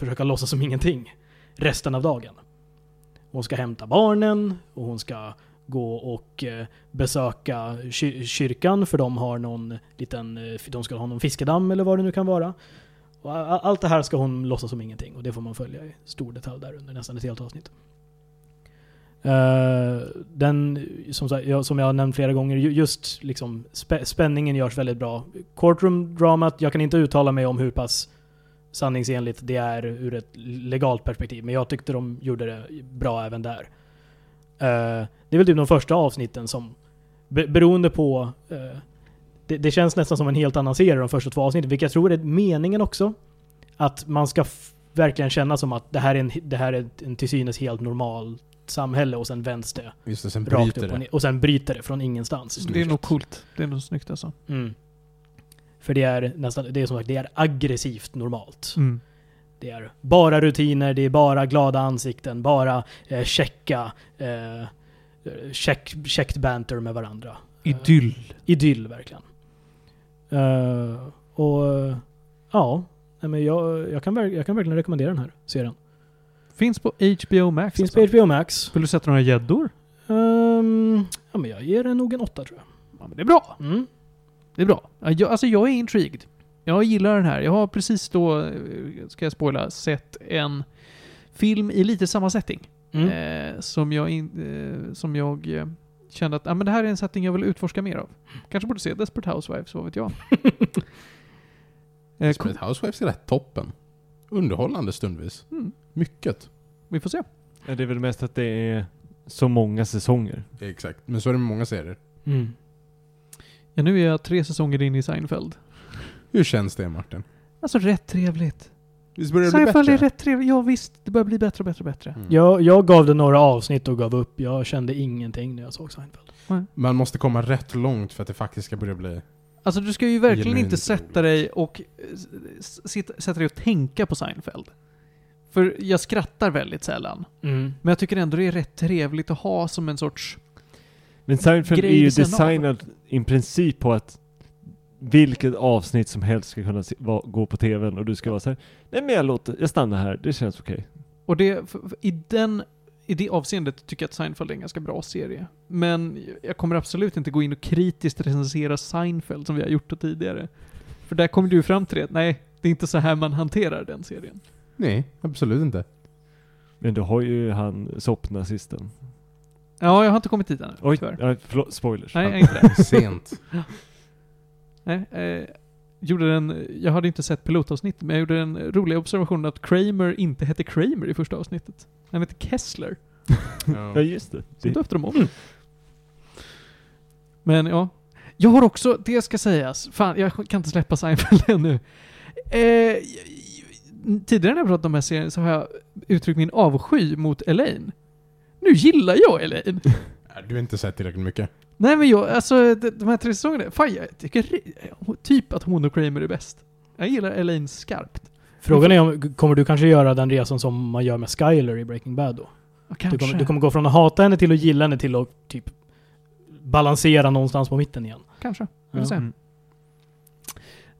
försöka låtsas som ingenting resten av dagen. Hon ska hämta barnen och hon ska gå och eh, besöka kyrkan för de har någon liten, eh, de ska ha någon fiskedamm eller vad det nu kan vara. Allt det här ska hon låtsas som ingenting och det får man följa i stor detalj där under nästan ett helt avsnitt. Eh, den, som, jag, som jag har nämnt flera gånger, just liksom spänningen görs väldigt bra. Courtroom-dramat, jag kan inte uttala mig om hur pass sanningsenligt det är ur ett legalt perspektiv, men jag tyckte de gjorde det bra även där. Eh, det är väl typ de första avsnitten som, be, beroende på eh, det, det känns nästan som en helt annan serie de första två avsnitten, vilket jag tror är meningen också. Att man ska verkligen känna som att det här är en, det här är en till synes helt normal samhälle och sen vänds det
Just det, sen
rakt
bryter
upp och
det.
ner. Och sen bryter det från ingenstans.
Det är nog coolt. Det är nog snyggt alltså.
Mm. För det är nästan, det är som sagt, det är aggressivt normalt.
Mm.
Det är bara rutiner, det är bara glada ansikten, bara eh, checka, eh, check, checked banter med varandra.
Idyll.
Idyll verkligen. Eh, och eh, ja, nej, men jag, jag, kan, jag kan verkligen rekommendera den här serien.
Finns på HBO Max.
Finns
alltså.
på HBO Max.
Vill du sätta några gäddor?
Ehm, ja men jag ger den nog en åtta tror jag.
Ja, men det är bra.
Mm.
Det är bra. Ja, Jag, alltså jag är intrigued. Jag gillar den här. Jag har precis då, eh, ska jag spoila, sett en film i lite samma setting.
Mm.
Eh, som jag, in, eh, som jag eh, kände att ah, men det här är en setting jag vill utforska mer av. Kanske borde se Desperate Housewives, vad vet jag. eh.
Desperate Housewives är rätt toppen. Underhållande stundvis.
mm,
Mycket.
vi får se.
Ja, det är väl mest att det är så många säsonger.
Exakt. Men så är det med många serier.
Mm.
Ja, nu är jag tre säsonger in i Seinfeld.
Hur känns det Martin?
Alltså rätt trevligt.
Visst börjar det bli
Seinfeld
bättre?
är rätt trevligt. Ja visst, det börjar bli bättre och bättre och bättre.
Mm.
Jag, jag gav det några avsnitt och gav upp. Jag kände ingenting när jag såg Seinfeld.
Man måste komma rätt långt för att det faktiskt ska börja bli...
Alltså du ska ju verkligen
Genuint
inte sätta dig och eh, s- sitta, sätta dig och tänka på Seinfeld. För jag skrattar väldigt sällan.
Mm.
Men jag tycker ändå det är rätt trevligt att ha som en sorts...
Men Seinfeld är ju designad i princip på att vilket avsnitt som helst ska kunna se, va, gå på tvn och du ska vara så här. nej men jag låter, jag stannar här, det känns okej.
Och det, för, för, i, den, i det avseendet tycker jag att Seinfeld är en ganska bra serie. Men jag kommer absolut inte gå in och kritiskt recensera Seinfeld som vi har gjort tidigare. För där kommer du fram till det. Nej, det är inte så här man hanterar den serien.
Nej, absolut inte.
Men du har ju han soppnazisten.
Ja, jag har inte kommit dit ännu.
Oj,
tyvärr.
ja, förlåt, spoilers.
Nej, inte det.
Sent.
Nej, eh, gjorde den, jag hade inte sett pilotavsnittet, men jag gjorde den roliga observationen att Kramer inte hette Kramer i första avsnittet. Han hette Kessler.
Ja just det.
Så
det
döpte de om. Men ja. Jag har också, det ska sägas, fan jag kan inte släppa Seinfeld ännu. Eh, tidigare när jag pratat om den här serien så har jag uttryckt min avsky mot Elaine. Nu gillar jag Elaine.
Du har inte sett tillräckligt mycket.
Nej men jag, alltså de, de här tre säsongerna, fan jag tycker typ att hon och Kramer är bäst. Jag gillar Elaine skarpt.
Frågan är om, kommer du kanske göra den resan som man gör med Skyler i Breaking Bad då?
Kanske.
Du kommer, du kommer gå från att hata henne till att gilla henne till att typ balansera någonstans på mitten igen.
Kanske. Vi får
Ja.
se.
Mm.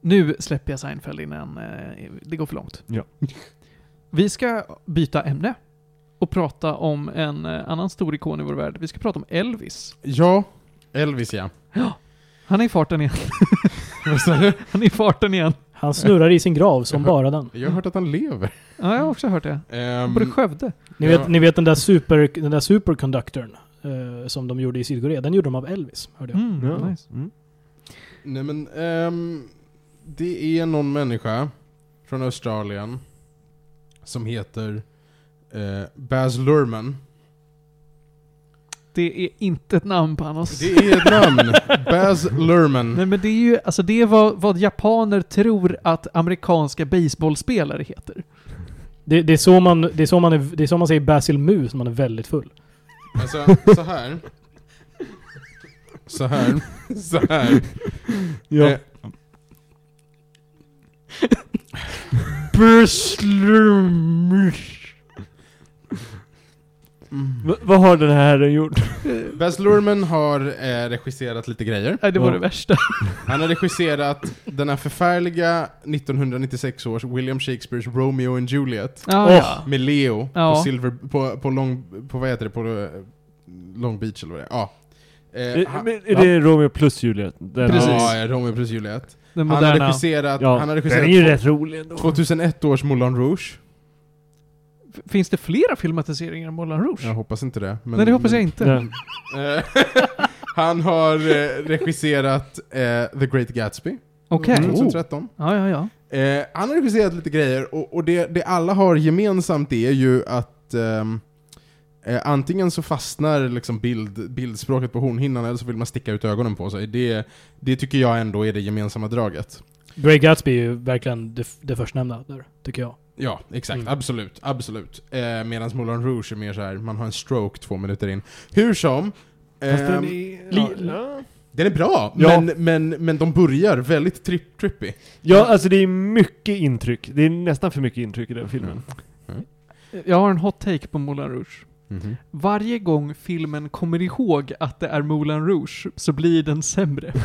Nu släpper jag Seinfeld innan eh, det går för långt.
Ja.
Vi ska byta ämne och prata om en eh, annan stor ikon i vår värld. Vi ska prata om Elvis.
Ja, Elvis ja.
Han är i farten igen.
Vad sa du?
Han är i farten igen.
Han snurrar i sin grav som bara den.
Jag har hört att han lever.
Ja, jag har också hört det.
Ehm,
Både Skövde.
Ni
Ja.
vet, ni vet den där, super, den där superconductorn eh, som de gjorde i Sydkorea? Den gjorde de av Elvis, hörde jag.
Mm,
Ja.
nice.
Mm.
nej men, ehm, det är någon människa från Australien som heter eh, Baz Luhrmann.
Det är inte ett namn på hans...
Det är ett namn. Baz Luhrmann.
Nej men det är ju, alltså det är vad, vad japaner tror att amerikanska baseballspelare heter.
Det, det, är så man, det, är så man är, det är så man säger Basil Mus när man är väldigt full.
Alltså, så här. Så här. Så här.
Ja.
Eh,
Va- vad har den här herren gjort?
Baz Luhrmann har eh, regisserat lite grejer.
Nej, det var
Ja.
det värsta.
Han har regisserat den här förfärliga 1996 års William Shakespeares Romeo and Juliet.
Ja,
Åh.
ja.
Med Leo
Ja.
på Silver... På, på Long... På vad heter det? På eh, Long Beach eller vad det är. Ja. Eh, han,
men är det Romeo plus Juliet? Den
Precis.
Ja, ja, Romeo plus Juliet.
Den
Han har
moderna.
regisserat...
Ja,
han har
den är ju rätt rolig ändå.
2001 års Moulin Rouge.
Finns det flera filmatiseringar av Moulin Rouge?
Jag hoppas inte det. men-
Nej, det hoppas jag
men-
inte.
Ja.
Eh, han har eh, regisserat eh, The Great Gatsby
Okej.
Mm.
2013.
Ja, ja, ja.
Eh, han har regisserat lite grejer och, och det, det alla har gemensamt är ju att ehm, eh, antingen så fastnar liksom bild, bildspråket på hornhinnan eller så vill man sticka ut ögonen på sig. Det, det tycker jag ändå är det gemensamma draget.
Great Gatsby är ju verkligen det, det förstnämnda där, tycker jag.
Ja, exakt.
Mm.
Absolut. Absolut. Eh, Medan Moulin Rouge är mer så här, man har en stroke två minuter in. Hur som.
Fast den
ehm,
är... ja.
Den är bra,
Ja.
men, men, men de börjar väldigt tripp, trippy.
ja, alltså det är mycket intryck. Det är nästan för mycket intryck i den filmen.
Jag har en hot take på Moulin Rouge. Varje gång filmen kommer ihåg att det är Moulin Rouge så blir den sämre.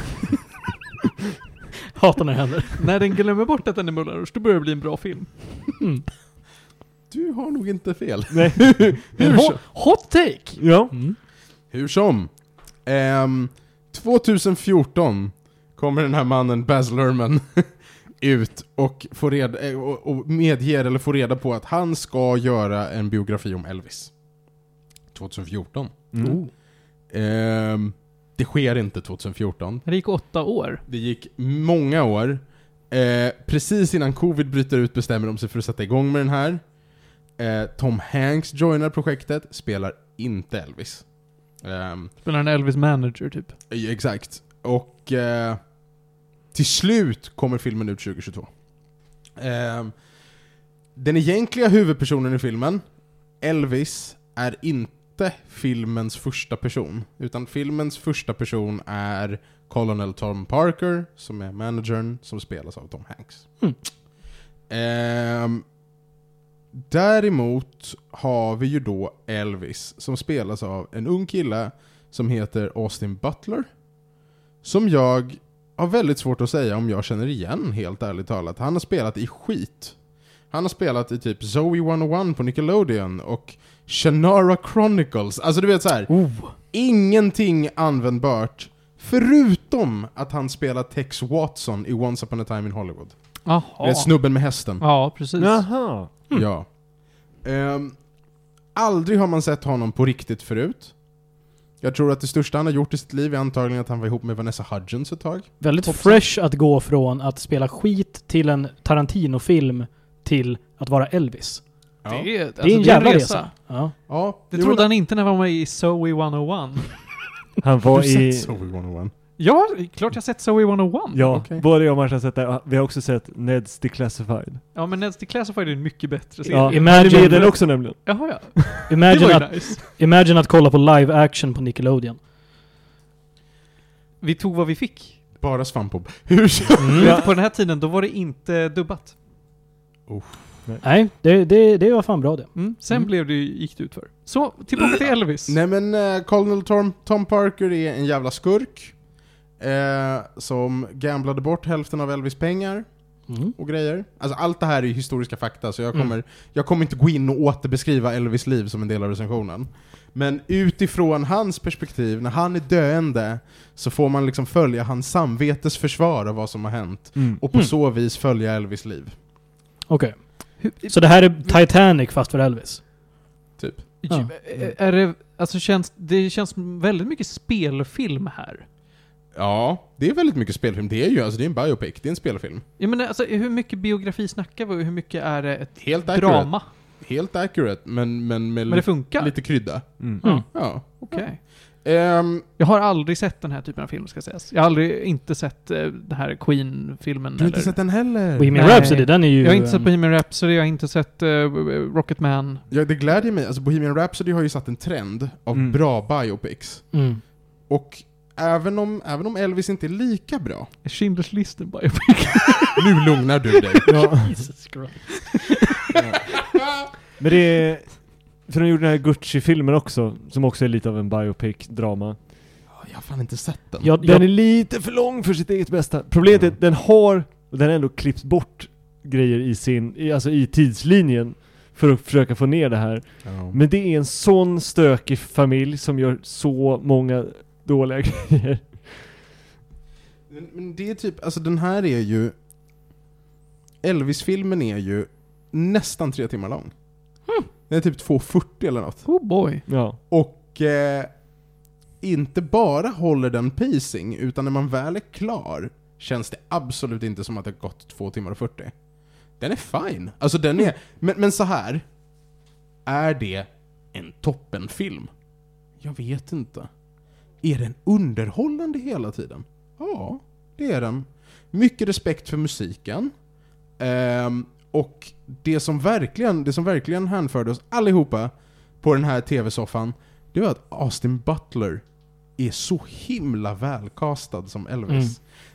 Hatar när det händer.
När den glömmer bort att den är Moulin Rouge, då börjar det bli en bra film.
Mm.
Du har nog inte fel.
Nej.
Hur, som,
hot take!
Ja.
Mm.
hur som. Ehm, 2014 kommer den här mannen, Baz Luhrmann, ut och, får reda, eh, och, och medger eller får reda på att han ska göra en biografi om Elvis. 2014.
Mm.
Oh.
Ehm, det sker inte 2014.
Det gick åtta år.
Det gick många år. Eh, precis innan covid bryter ut bestämmer de sig för att sätta igång med den här. Eh, Tom Hanks joinar projektet, spelar inte Elvis. Ehm,
Spelar en Elvis manager typ.
eh, exakt. Och eh, till slut kommer filmen ut 2022. Ehm, den egentliga huvudpersonen i filmen, Elvis, är inte filmens första person. Utan filmens första person är Colonel Tom Parker, som är managern, som spelas av Tom Hanks.
Mm.
Ehm, däremot har vi ju då Elvis, som spelas av en ung kille som heter Austin Butler. Som jag har väldigt svårt att säga om jag känner igen, helt ärligt talat. Han har spelat i skit. Han har spelat i typ Zoe 101 på Nickelodeon och Shannara Chronicles. Alltså du vet så här.
Oh.
ingenting användbart. Förutom att han spelar Tex Watson i Once upon a time in Hollywood. Det är snubben med hästen.
Ja, precis.
Jaha.
Ja. Ehm, aldrig har man sett honom på riktigt förut. Jag tror att det största han har gjort i sitt liv är antagligen att han var ihop med Vanessa Hudgens ett tag.
Väldigt
Hoppsan.
fresh att gå från att spela skit till en Tarantino-film till att vara Elvis.
Ja.
Det är, alltså,
det är en
det
jävla resa. Ja.
Ja,
Det
jo,
trodde
men-
han inte när han var med i Zoe 101.
Han
Har
var
du
i...
sett Zoe 101?
Ja, klart jag sett Zoe 101.
Ja,
Okej.
både jag och Martin har sett det. Vi har också sett Ned's Declassified.
Ja, men Ned's Declassified är en mycket bättre serie.
Ja,
Imagine-
det är den också nämligen.
Jaha, ja.
Imagine att,
nice.
imagine att kolla på live action på Nickelodeon.
Vi tog vad vi fick.
Bara svampbob. Hur?
Ja.
På den här tiden, då var det inte dubbat.
Nej, det, det, det var fan bra det.
Mm. Sen
Mm.
blev det, gick det ut för. Så, tillbaka till Elvis.
Nej men uh, Colonel Tom, Tom Parker är en jävla skurk. eh, som gamblade bort hälften av Elvis pengar
Mm.
och grejer. Alltså allt det här är ju historiska fakta, så jag
Mm.
kommer, jag kommer inte gå in och återbeskriva Elvis liv som en del av recensionen. Men utifrån hans perspektiv, när han är döende, så får man liksom följa hans samvetes försvar av vad som har hänt.
Mm.
Och på
Mm.
så vis följa Elvis liv.
Okej.
Hur-
Så det här är Titanic fast för Elvis?
Typ.
Ja.
Är det, alltså känns, det känns väldigt mycket spelfilm här.
Ja, det är väldigt mycket spelfilm. Det är ju alltså, det är en biopic, det är en spelfilm.
Jag menar, alltså, hur mycket biografi snackar vi och hur mycket är det ett
Helt accurate.
drama?
Helt accurate, men, men med
Men det funkar?
lite krydda.
Mm.
Mm.
Ja.
Okej.
Ehm,
Jag har aldrig sett den här typen av film, ska sägas. Jag har aldrig inte sett uh, den här Queen-filmen.
du har inte sett den heller?
Bohemian. Rhapsody, den är ju...
Jag har inte sett Bohemian Rhapsody, jag har inte sett uh, Rocketman.
Ja, det glädjer mig. Alltså Bohemian Rhapsody har ju satt en trend av
Mm.
bra biopics.
Mm.
Och även om, även om Elvis inte är lika bra,
Är Schindler's List en biopic?
nu lugnar du dig.
Ja.
Jesus Christ.
Men det är... För de gjorde den här Gucci-filmen också, som också är lite av en biopic-drama.
Jag har fan inte sett den.
Jag,
Den
jag,
är lite för lång för sitt eget bästa. Problemet är att den har, och den har ändå klippt bort grejer i sin, i, alltså i tidslinjen för att försöka få ner det här.
Ja.
Men det är en sån stökig familj som gör så många dåliga grejer.
Men, men det är typ, alltså den här är ju... Elvis-filmen är ju nästan tre timmar lång. Den är typ 2.40 eller något.
oh boy.
Ja.
Och eh, inte bara håller den pacing, utan när man väl är klar känns det absolut inte som att det har gått 2 timmar och 40. Den är fine. Alltså den är... Men, men så här Är det en toppenfilm? Jag vet inte. Är den underhållande hela tiden? Ja, det är den. Mycket respekt för musiken. Ehm, och det som, verkligen, det som verkligen hänförde oss allihopa på den här tv-soffan, det var att Austin Butler är så himla välkastad som Elvis.
Mm.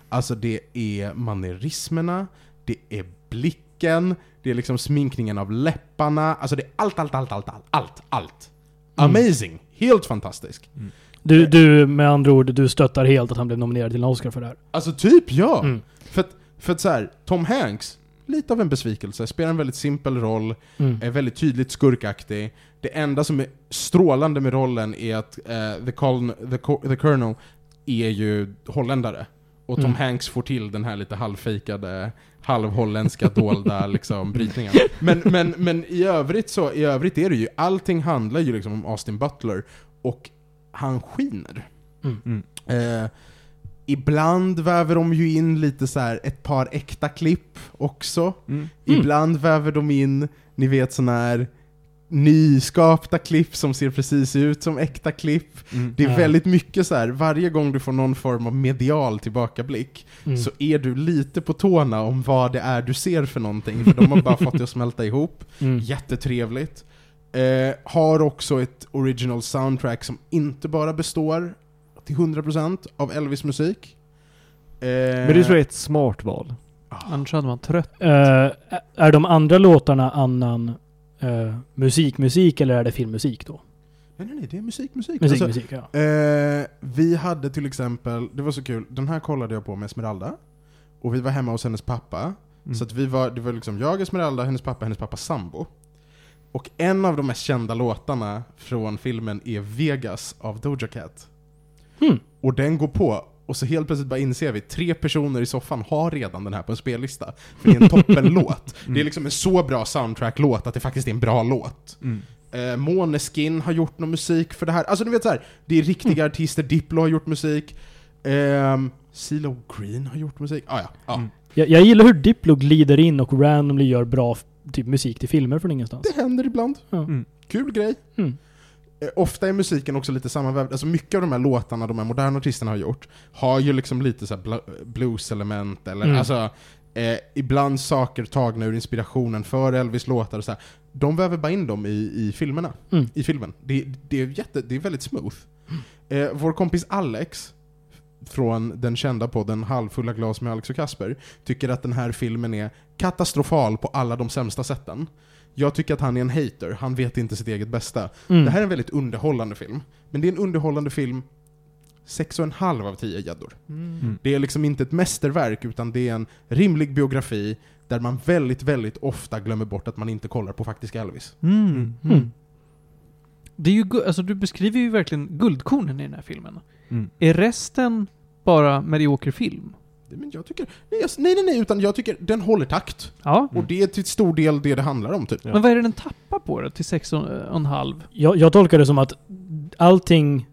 Alltså det är manerismerna, det är blicken, det är liksom sminkningen av läpparna, alltså det är allt, allt, allt, allt, allt, allt, allt.
Mm.
Amazing! Helt fantastisk.
du, du, med andra ord, du stöttar helt att han blev nominerad till en Oscar för det här.
Alltså typ ja!
Mm.
För att, för att så här, Tom Hanks, lite av en besvikelse, spelar en väldigt simpel roll,
Mm.
är väldigt tydligt skurkaktig. Det enda som är strålande med rollen är att eh, the, Colon, the, Co- the Colonel är ju holländare. Och Tom
Mm.
Hanks får till den här lite halvfejkade, halvholländska dolda liksom, brytningen. Men, men, men i, övrigt så, i övrigt är det ju, allting handlar ju liksom om Austin Butler. Och han skiner.
Mm.
Mm.
Eh, ibland väver de ju in lite så här ett par äkta klipp också.
Mm.
Ibland väver de in, ni vet såna här nyskapta klipp som ser precis ut som äkta klipp.
Mm.
Det är väldigt mycket så här. varje gång du får någon form av medial tillbakablick
Mm.
så är du lite på tårna om vad det är du ser för någonting, för de har bara fått det att smälta ihop.
Mm.
Jättetrevligt. Eh, har också ett original soundtrack som inte bara består till 100% av Elvis musik. Eh,
Men det tror jag är ett smart val.
Annars hade man trött.
Eh, är de andra låtarna annan uh, musikmusik eller är det filmmusik då?
Nej, nej, nej, det är musik, musik.
Musik,
Alltså,
musik, ja.
Eh, vi hade till exempel, det var så kul, den här kollade jag på med Esmeralda. Och vi var hemma hos hennes pappa.
Mm.
Så att vi var, det var liksom jag, Esmeralda, hennes pappa, hennes pappas sambo. Och en av de mest kända låtarna från filmen är Vegas av Doja Cat.
Hmm.
Och den går på, och så helt plötsligt bara inser vi, tre personer i soffan har redan den här på en spellista. För det är en toppenlåt.
Mm.
Det är liksom en så bra soundtrack-låt att det faktiskt är en bra låt.
Mm.
Eh, Måneskin har gjort någon musik för det här. Alltså du vet så här, det är riktiga artister. Diplo har gjort musik. Um, CeeLo Green har gjort musik. Ah, ja, ja.
Mm.
Jag, jag gillar hur Diplo glider in och randomly gör bra typ musik till filmer från ingenstans.
Det händer ibland.
Ja.
Mm.
Kul grej.
Mm.
Eh, ofta är musiken också lite sammanvävd, alltså mycket av de här låtarna de här moderna artisterna har gjort har ju liksom lite så blues-element, eller
Mm.
alltså eh, ibland saker tagna ur inspirationen för Elvis låtar och så här. De väver bara in dem i, i filmerna,
Mm.
i filmen. Det, det, är jätte, det är väldigt smooth. Eh, vår kompis Alex, från den kända podden Halvfulla glas med Alex och Kasper, tycker att den här filmen är katastrofal på alla de sämsta sätten. Jag tycker att han är en hater, han vet inte sitt eget bästa.
Mm.
Det här är en väldigt underhållande film. Men det är en underhållande film 6,5 av 10 gäddor.
Mm.
Det är liksom inte ett mästerverk, utan det är en rimlig biografi där man väldigt, väldigt ofta glömmer bort att man inte kollar på faktiska Elvis.
Mm.
Mm.
Det är ju, alltså du beskriver ju verkligen guldkornen i den här filmen.
Mm.
Är resten bara medioker film?
Men jag tycker, nej, jag, nej, nej, nej, utan jag tycker den håller takt.
Ja.
Och det är till stor del det det handlar om, typ.
Ja.
Men vad är det den tappar på då, till sex och och en halv?
Jag, jag tolkar det som att allting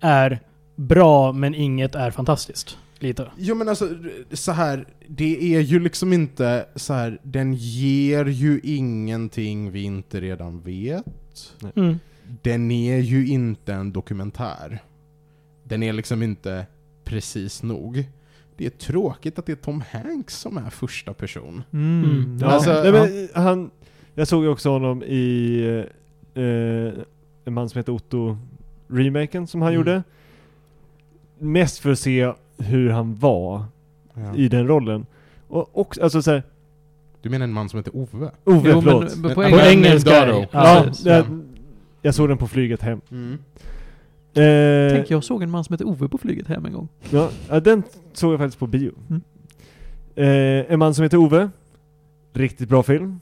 är bra, men inget är fantastiskt. Lite.
Jo men alltså, så här, det är ju liksom inte så här, den ger ju ingenting vi inte redan vet.
Mm.
Den är ju inte en dokumentär. Den är liksom inte precis nog. Det är tråkigt att det är Tom Hanks som är första person.
Mm.
Ja,
Alltså,
nej, men han, jag såg ju också honom i eh, En man som heter Otto remaken som han
Mm.
gjorde. Mest för att se hur han var i den rollen. Och också, alltså såhär,
Du menar en man som heter Ove?
Ove
Jo,
förlåt.
men, men på
Men-
På
engelska...
engelska
Daro.
det-
Ja,
precis.
jag, jag såg den på flyget hem.
Mm.
Eh,
Tänk, jag såg en man som hette Ove på flyget hem en gång.
ja, ja, den såg jag faktiskt på bio.
Mm.
Eh, en man som heter Ove. Riktigt bra film.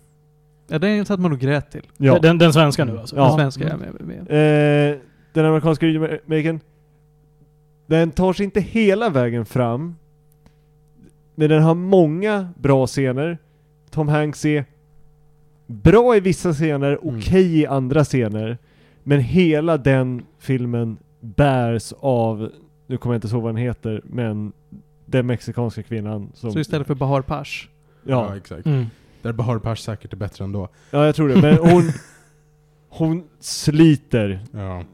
Ja, den satt man och grät till.
Ja.
Den, den svenska nu alltså?
Ja.
Den svenska är med. med.
Eh, den amerikanska remaken. Den tar sig inte hela vägen fram. Men den har många bra scener. Tom Hanks är bra i vissa scener,
Mm.
okej i andra scener. Men hela den filmen bärs av, nu kommer jag inte ihåg vad den heter, men den mexikanska kvinnan som...
Så istället för Bahar Pash.
Ja,
Ja,
exakt.
Mm.
Där Bahar Pash säkert är bättre ändå.
ja, jag tror det. Men hon... Hon sliter
Ja.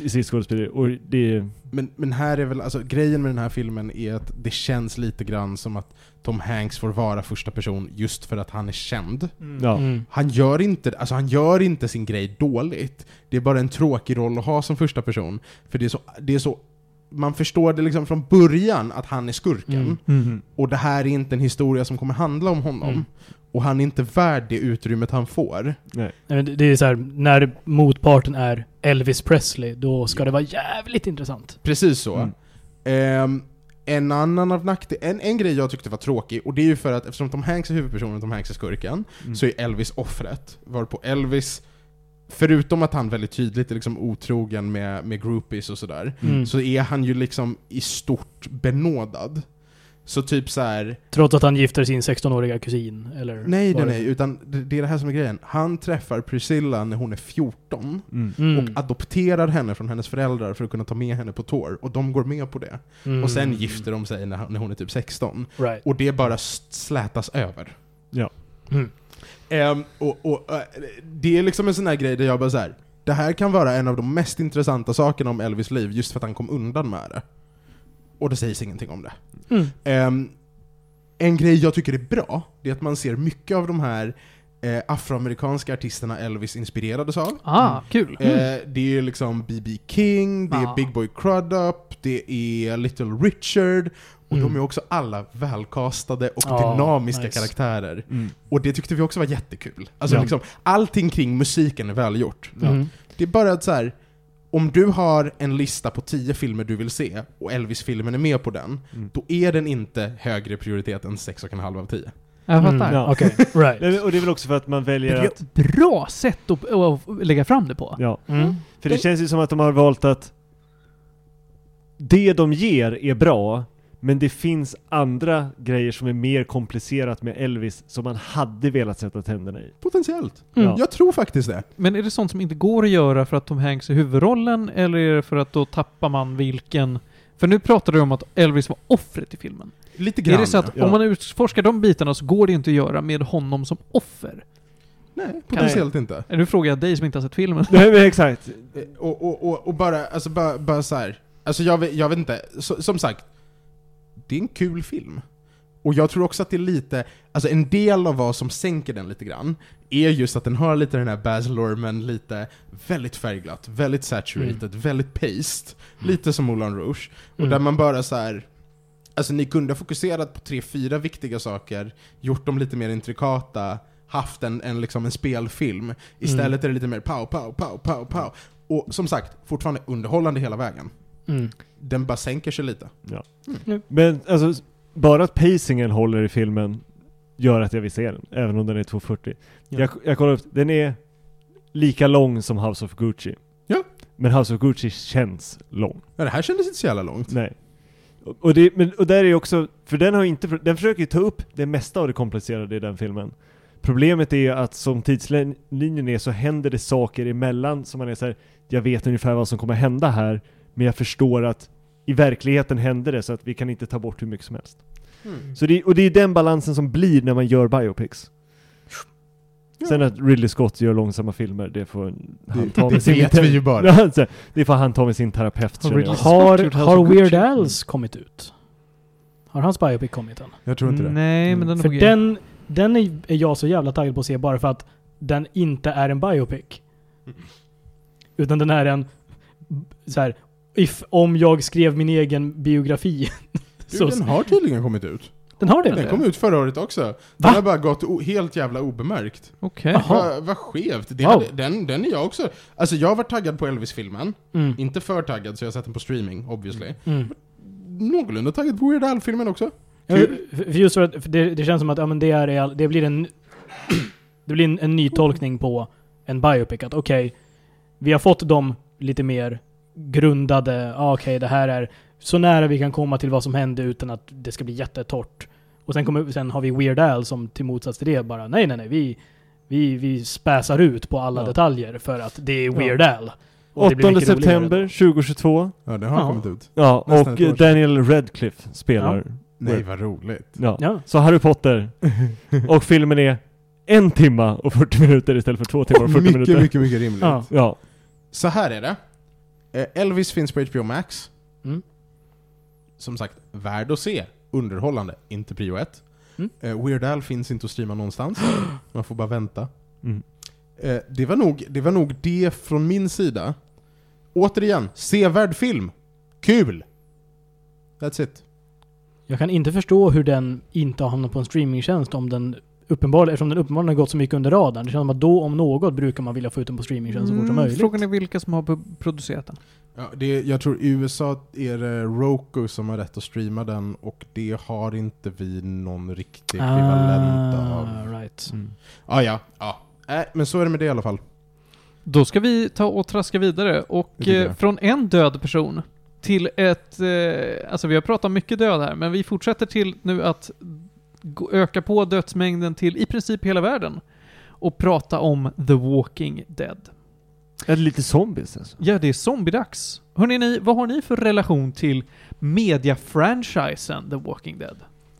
I sitt skådespeleri och det.
Men, men här är väl, alltså grejen med den här filmen är att det känns lite grann som att Tom Hanks får vara första person just för att han är känd.
Ja.
Mm.
Han gör inte, alltså han gör inte sin grej dåligt. Det är bara en tråkig roll att ha som första person. För det är så, det är så man förstår det liksom från början att han är skurken.
Mm.
Och det här är inte en historia som kommer handla om honom.
Mm.
Och han är inte värd det utrymmet han får.
Nej.
Nej, men det- är så här, när motparten är Elvis Presley, då ska det vara jävligt intressant.
Precis så.
Mm.
Ehm, en annan av nackdel, en, en grej jag tyckte var tråkig, och det är ju för att eftersom Tom Hanks är huvudpersonen och Tom Hanks är skurken,
Mm.
så är Elvis offret. Varpå Elvis, förutom att han väldigt tydligt är liksom otrogen med, med groupies och sådär,
Mm.
så är han ju liksom i stort benådad. Så typ så här.
Trots att han gifter sin 16-åriga kusin, eller?
nej nej nej, utan det, är det här som är grejen. Han träffar Priscilla när hon är 14,
Mm.
Mm.
och adopterar henne från hennes föräldrar för att kunna ta med henne på tour, och de går med på det.
Mm.
Och sen gifter de sig när, när hon är typ 16.
Right.
Och det bara slätas över.
Ja.
Mm.
Ehm, och, och, eh, det är liksom en sån här grej där jag bara så här. Det här kan vara en av de mest intressanta sakerna om Elvis liv, just för att han kom undan med det. Och det sägs ingenting om det.
Mm.
Ehm, en grej jag tycker är bra, det är att man ser mycket av de här eh, afroamerikanska artisterna Elvis inspirerades av.
Ah, kul.
Eh, det är liksom B.B. King, det är
Ah.
Big Boy Crudup, det är Little Richard, och
Mm.
de är också alla välkastade och
Ah,
dynamiska
nice.
karaktärer.
Mm.
Och det tyckte vi också var jättekul. Alltså
Ja.
liksom, allting kring musiken är välgjort.
Mm.
Det är bara att så här. Om du har en lista på 10 filmer du vill se, och Elvis-filmen är med på den,
Mm.
då är den inte högre prioritet än 6,5 av 10.
Jag fattar.
Mm.
Ja.
Okej, right.
Och det är väl också för att man
Det
väljer
är
att...
ett bra sätt att, att lägga fram det på.
Ja.
Mm.
För det känns ju som att de har valt att det de ger är bra, men det finns andra grejer som är mer komplicerat med Elvis som man hade velat sätta tänderna i.
Potentiellt.
Mm.
Jag tror faktiskt det.
Men är det sånt som inte går att göra för att Tom Hanks är huvudrollen, eller är det för att då tappar man vilken... För nu pratar du om att Elvis var offret i filmen.
Lite grann.
Är det så att
ja.
om man utforskar de bitarna så går det inte att göra med honom som offer?
Nej, potentiellt inte.
Nu frågar jag dig som inte har sett filmen.
Nej men exakt.
Eh, Och, och, och, och bara, alltså bara, bara så här. Alltså jag, vet- jag vet inte, så, som sagt, det är en kul film. Och jag tror också att det är lite, alltså en del av vad som sänker den lite grann, är just att den har lite den här Baz Luhrmann, lite väldigt färgglatt, väldigt saturated, väldigt paced, lite som Moulin Rouge. Och
Mm.
där man bara så här. Alltså ni kunde ha fokuserat på tre, fyra viktiga saker, gjort dem lite mer intrikata, haft en, en, liksom en spelfilm. Istället är det lite mer pow, pow, pow, pow, pow. Och som sagt, fortfarande underhållande hela vägen.
Mm.
Den bara sänker sig lite.
Men alltså, bara att pacingen håller i filmen gör att jag vill se den, även om den är 2.40.
Ja.
Jag, jag kollar upp, den är lika lång som House of Gucci.
Ja.
Men House of Gucci känns lång.
Ja, det här kändes inte så jävla långt.
Nej. Och, och, det, men, och där är också, för den har inte, den försöker ju ta upp det mesta av det komplicerade i den filmen. Problemet är att som tidslinjen är så händer det saker emellan som man är så här, jag vet ungefär vad som kommer hända här, men jag förstår att i verkligheten händer det så att vi kan inte ta bort hur mycket som helst.
Mm.
Så det, och det är den balansen som blir när man gör biopics. Sen att Ridley Scott gör långsamma filmer, det får han ta
det
med sin...
vet vi ju bara.
Det får han ta med sin terapeut
Har
Har, har Weird? Al's kommit ut? Har hans biopic kommit än?
Jag tror inte det.
Nej, men den är
För
G.
den, den är jag så jävla taggad på att se bara för att den inte är en biopic. Utan den är en så här, if, om jag skrev min egen biografi.
Du,
så,
den har tydligen kommit ut.
den har det?
Den kom ut förra året också. Den
Va?
har bara gått helt jävla obemärkt.
Okej.
Jaha.
Vad vad skevt. Det
Wow.
hade, den, den är jag också. Alltså jag varit taggad på Elvis-filmen.
Mm.
Inte för taggad så jag har sett den på streaming, obviously.
Mm.
Någorlunda taggad på Weird Al-filmen också.
Ja, för just för att det, det känns som att ja, men det, är, det blir en det blir en, en ny tolkning på en biopic. Att okej, vi har fått dem lite mer grundade. Ja, okej, det här är så nära vi kan komma till vad som hände utan att det ska bli jättetort. Och sen, kommer, sen har vi Weird Al som till motsats till det bara nej, nej, nej. Vi, vi, vi späsar ut på alla
Ja.
detaljer för att det är
Ja.
Weird Al. Och det blir
8
mycket roligare
september
då.
2022.
Ja, den har
Ja.
kommit ut.
Ja,
Nästan
och. Daniel Radcliffe spelar.
Nej, vad roligt.
Ja.
Ja.
Så Harry Potter. och filmen är en timma och 40 minuter istället för två timmar och 40
mycket,
minuter.
mycket, mycket rimligt.
Ja.
Ja.
Så här är det. Eh, Elvis finns på HBO Max.
Mm.
Som sagt, värd att se. Underhållande, inte prio ett.
Mm.
Eh, Weird Al finns inte att streama någonstans. Man får bara vänta.
Mm.
Eh, det, var nog, det var nog det från min sida. Återigen, sevärd film. Kul! That's it.
Jag kan inte förstå hur den inte har hamnat på en streamingtjänst om den uppenbarligen, eftersom den uppenbarligen har gått så mycket under radarn. Det känns som att då om något brukar man vilja få ut den på streamingtjänst så fort som
Mm,
möjligt.
Frågan är vilka som har producerat den.
Ja, det, jag tror i USA är det Roku som har rätt att streama den och det har inte vi någon riktig ekvivalent av.
Ah, right.
Mm.
Ah, ja, ja. Äh, men så är det med det i alla fall.
Då ska vi ta och traska vidare och eh, från en död person till ett... Eh, alltså vi har pratat mycket död här, men vi fortsätter till nu att öka på dödsmängden till i princip hela världen. Och prata om The Walking Dead.
Är det lite zombies alltså?
Ja, det är zombiedags. Hörrni, ni, vad har ni för relation till media-franchisen The Walking Dead?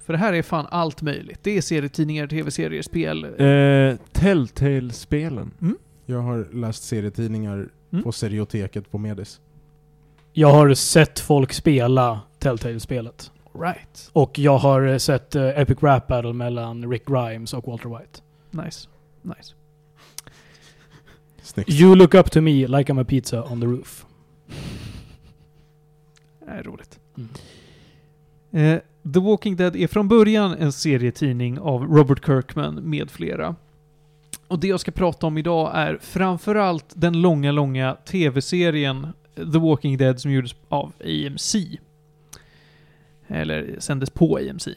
För det här är fan allt möjligt. Det är serietidningar, tv-serier, spel.
Eh, Telltale-spelen.
Jag har läst serietidningar
Mm.
på serioteket på Medis.
Jag har sett folk spela Telltale-spelet.
Right.
Och jag har eh, sett eh, Epic Rap Battle mellan Rick Grimes och Walter White.
Nice. Nice.
Snyggt.
You look up to me like I'm a pizza on the roof.
Det är roligt.
Mm.
Eh, The Walking Dead är från början en serietidning av Robert Kirkman med flera. Och det jag ska prata om idag är framförallt den långa, långa tv-serien The Walking Dead som gjordes av AMC. Eller sändes på AMC.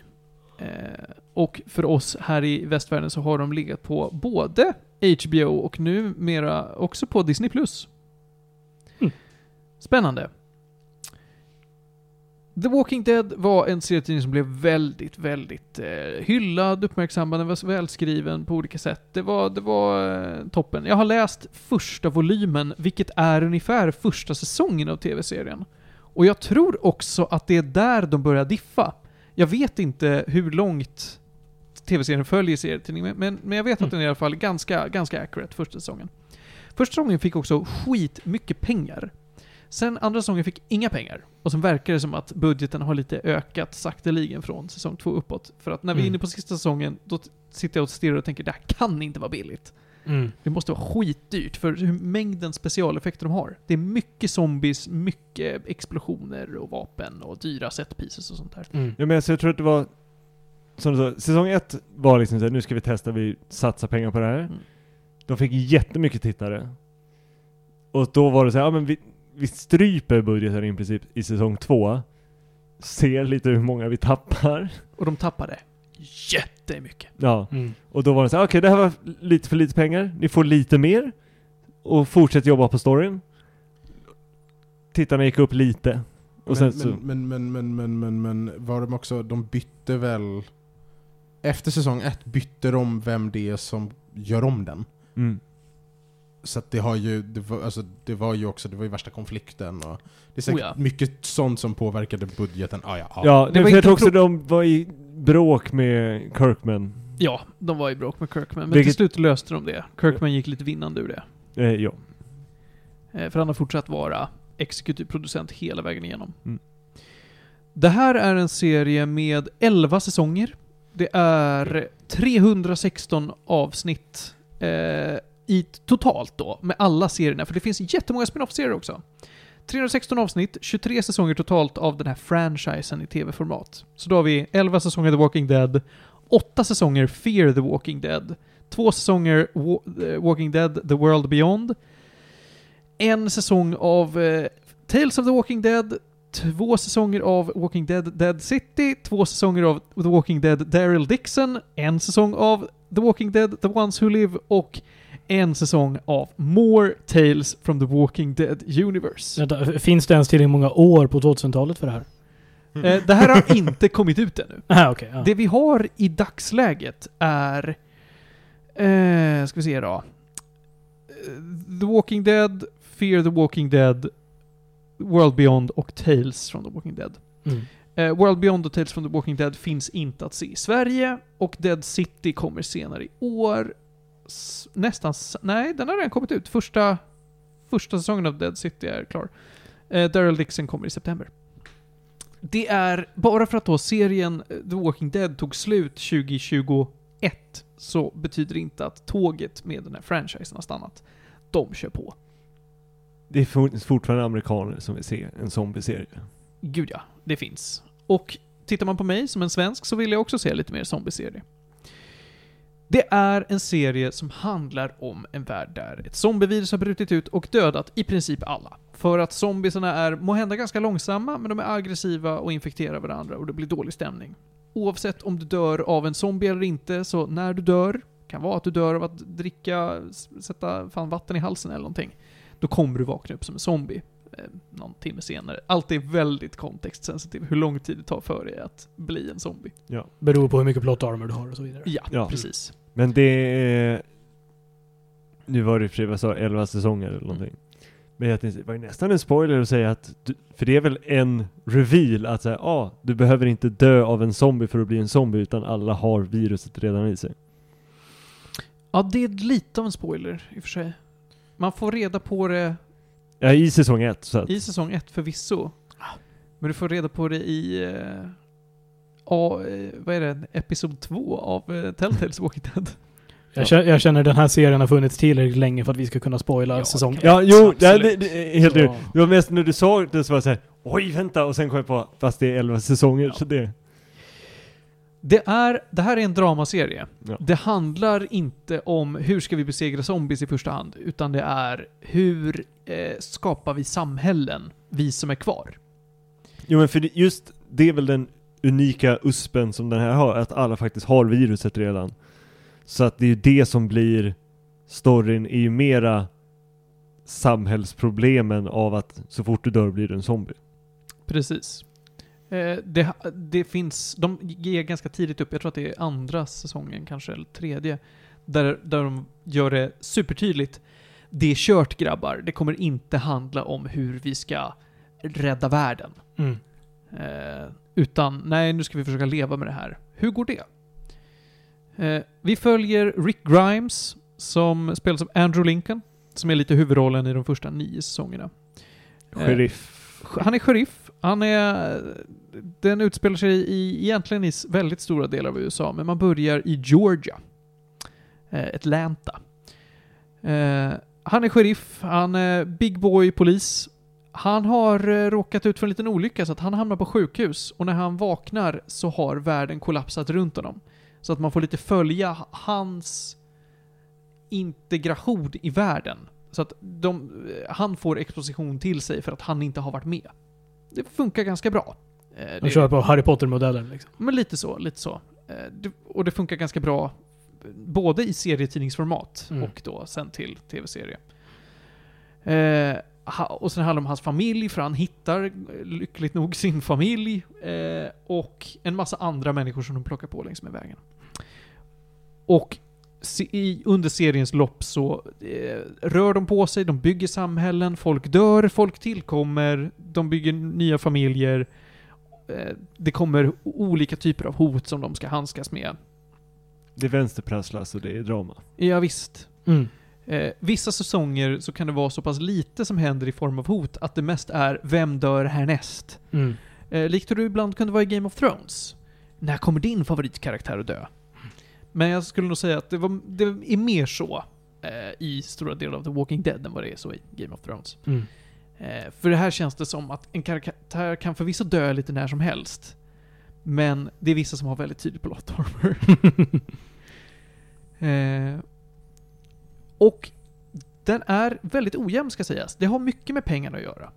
Eh, och för oss här i västvärlden så har de legat på både HBO och numera också på Disney+.
Mm.
Spännande. The Walking Dead var en serietidning som blev väldigt, väldigt eh, hyllad, uppmärksammad, den var så välskriven på olika sätt. Det var, det var eh, toppen. Jag har läst första volymen, vilket är ungefär första säsongen av tv-serien. Och jag tror också att det är där de börjar diffa. Jag vet inte hur långt tv-serien följer serietidningen, men, men jag vet att den är i alla fall ganska, ganska accurate första säsongen. Första säsongen fick också skit mycket pengar. Sen andra säsongen fick inga pengar. Och sen verkar det som att budgeten har lite ökat sakteligen från säsong två uppåt. För att när vi är
Mm.
inne på sista säsongen, då sitter jag och stirrar och tänker det här kan inte vara billigt.
Mm.
Det måste vara skitdyrt för hur mängden specialeffekter de har. Det är mycket zombies, mycket explosioner och vapen och dyra set pieces och sånt där.
Mm.
Ja men alltså, jag tror att det var, som du sa, säsong ett var liksom såhär, nu ska vi testa, vi satsar pengar på det här.
Mm.
De fick jättemycket tittare. Och då var det så här, ja men vi, vi stryper budgeten i princip i säsong två. Ser lite hur många vi tappar.
Och de tappade jättemycket.
Ja.
Mm.
Och då var det så här, okej det här var lite för lite pengar, ni får lite mer. Och fortsätt jobba på storyn. Tittarna gick upp lite. Och sen
men, men, men, men, men, men, men, var de också, de bytte väl... Efter säsong ett bytte de vem det är som gör om den.
Mm.
Så att det har ju, det var, alltså, det var ju också, det var ju värsta konflikten och det är säkert
Oh ja.
mycket sånt som påverkade budgeten. Ah, ja, ja.
Ja,
Det var
jag tror också de var i bråk med Kirkman.
Ja, de var i bråk med Kirkman, men
Vilket-
till slut löste de det. Kirkman gick lite vinnande ur det.
Eh, ja.
Eh, För han har fortsatt vara exekutiv producent hela vägen igenom.
Mm.
Det här är en serie med 11 säsonger. Det är 316 avsnitt eh, i totalt då, med alla serierna. För det finns jättemånga spin-off-serier också. 316 avsnitt, 23 säsonger totalt av den här franchisen i tv-format. Så då har vi 11 säsonger The Walking Dead, 8 säsonger Fear the Walking Dead, 2 säsonger eh, Walking Dead The World Beyond, en säsong av eh, Tales of the Walking Dead, två säsonger av Walking Dead Dead City, två säsonger av The Walking Dead Daryl Dixon, en säsong av The Walking Dead The Ones Who Live och en säsong av More Tales from the Walking Dead Universe.
Vänta, finns det ens tillräckligt många år på 2000-talet för det här?
Eh, det här har inte kommit ut ännu.
Ah, okej. ja.
Det vi har i dagsläget är... Eh, ska vi se då. Eh, The Walking Dead, Fear the Walking Dead, World Beyond och Tales from the Walking Dead.
Mm.
Eh, World Beyond och Tales from the Walking Dead finns inte att se i Sverige och Dead City kommer senare i år. Nästan... Nej, den har redan kommit ut. Första, första säsongen av Dead City är klar. Eh, Daryl Dixon kommer i september. Det är, bara för att då serien eh, The Walking Dead tog slut 2021 så betyder det inte att tåget med den här franchisen har stannat. De kör på.
Det finns fortfarande amerikaner som vill se en zombieserie.
Gud ja, det finns. Och tittar man på mig som en svensk så vill jag också se lite mer zombieserie. Det är en serie som handlar om en värld där ett zombievirus har brutit ut och dödat i princip alla. För att zombiesarna är måhända ganska långsamma, men de är aggressiva och infekterar varandra och det blir dålig stämning. Oavsett om du dör av en zombie eller inte, så när du dör, kan vara att du dör av att dricka, sätta fan vatten i halsen eller någonting, då kommer du vakna upp som en zombie någon timme senare. Allt är väldigt kontextsensitivt, hur lång tid det tar för dig att bli en zombie.
Ja.
Beror på hur mycket plot armor du har och så vidare.
Ja,
Ja.
precis.
Men det är... Nu var det för sig, vad sa jag, 11 säsonger eller någonting. Men jag tänkte, det var ju nästan en spoiler att säga att, du, för det är väl en reveal att säga, ja, ah, du behöver inte dö av en zombie för att bli en zombie utan alla har viruset redan i sig.
Ja, det är lite av en spoiler i och för sig. Man får reda på det
Ja, i säsong ett så att,
i säsong ett förvisso. Men du får reda på det i... Eh, ja, eh, vad är det? Episod två av eh, Telltales Walking Dead.
Jag, känner, jag känner den här serien har funnits tillräckligt länge för att vi ska kunna spoila
Ja,
säsong.
Ja, jo, det, det, det är helt rätt. Det var mest när du sa det så var jag såhär, oj vänta, och sen kom jag på, fast det är 11 säsonger,
Ja.
så det...
Det, är, det här är en dramaserie.
Ja.
Det handlar inte om hur ska vi besegra zombies i första hand, utan det är hur eh, skapar vi samhällen, vi som är kvar.
Jo men för just, det är väl den unika USPen som den här har, att alla faktiskt har viruset redan. Så att det är ju det som blir storyn, är ju mera samhällsproblemen av att så fort du dör blir du en zombie.
Precis. Eh, det, det finns, de ger ganska tidigt upp, jag tror att det är andra säsongen kanske, eller tredje, där, där de gör det supertydligt. Det är kört grabbar, det kommer inte handla om hur vi ska rädda världen.
Mm.
Eh, utan, nej, nu ska vi försöka leva med det här. Hur går det? Eh, vi följer Rick Grimes, som spelas av Andrew Lincoln, som är lite huvudrollen i de första nio säsongerna. Eh,
Sheriff.
Han är sheriff. Han är... Den utspelar sig i, egentligen i väldigt stora delar av USA, men man börjar i Georgia. Eh, Atlanta. Eh, han är sheriff, han är big boy polis. Han har eh, råkat ut för en liten olycka så att han hamnar på sjukhus och när han vaknar så har världen kollapsat runt honom. Så att man får lite följa hans integration i världen. Så att de, han får exposition till sig för att han inte har varit med. Det funkar ganska bra. Eh,
De kör på Harry Potter-modellen liksom.
men lite så, lite så. Eh, och det funkar ganska bra både i serietidningsformat
Mm.
och då sen till tv-serie. Eh, och sen handlar det om hans familj, för han hittar eh, lyckligt nog sin familj. Eh, och en massa andra människor som de plockar på längs med vägen. Och i, under seriens lopp så eh, rör de på sig, de bygger samhällen, folk dör, folk tillkommer, de bygger nya familjer. Eh, det kommer olika typer av hot som de ska handskas med.
Det är vänsterprasslas och det är drama.
Ja, visst.
Mm.
Eh, vissa säsonger så kan det vara så pass lite som händer i form av hot att det mest är vem dör härnäst?
Mm.
Eh, likt hur du ibland kunde vara i Game of Thrones. När kommer din favoritkaraktär att dö? Men jag skulle nog säga att det, var, det är mer så eh, i stora delar av The Walking Dead än vad det är så i Game of Thrones.
Mm.
Eh, för det här känns det som att en karaktär kan förvisso dö lite när som helst. Men det är vissa som har väldigt tydlig plot armor. eh, och den är väldigt ojämn ska sägas. Det har mycket med pengarna att göra.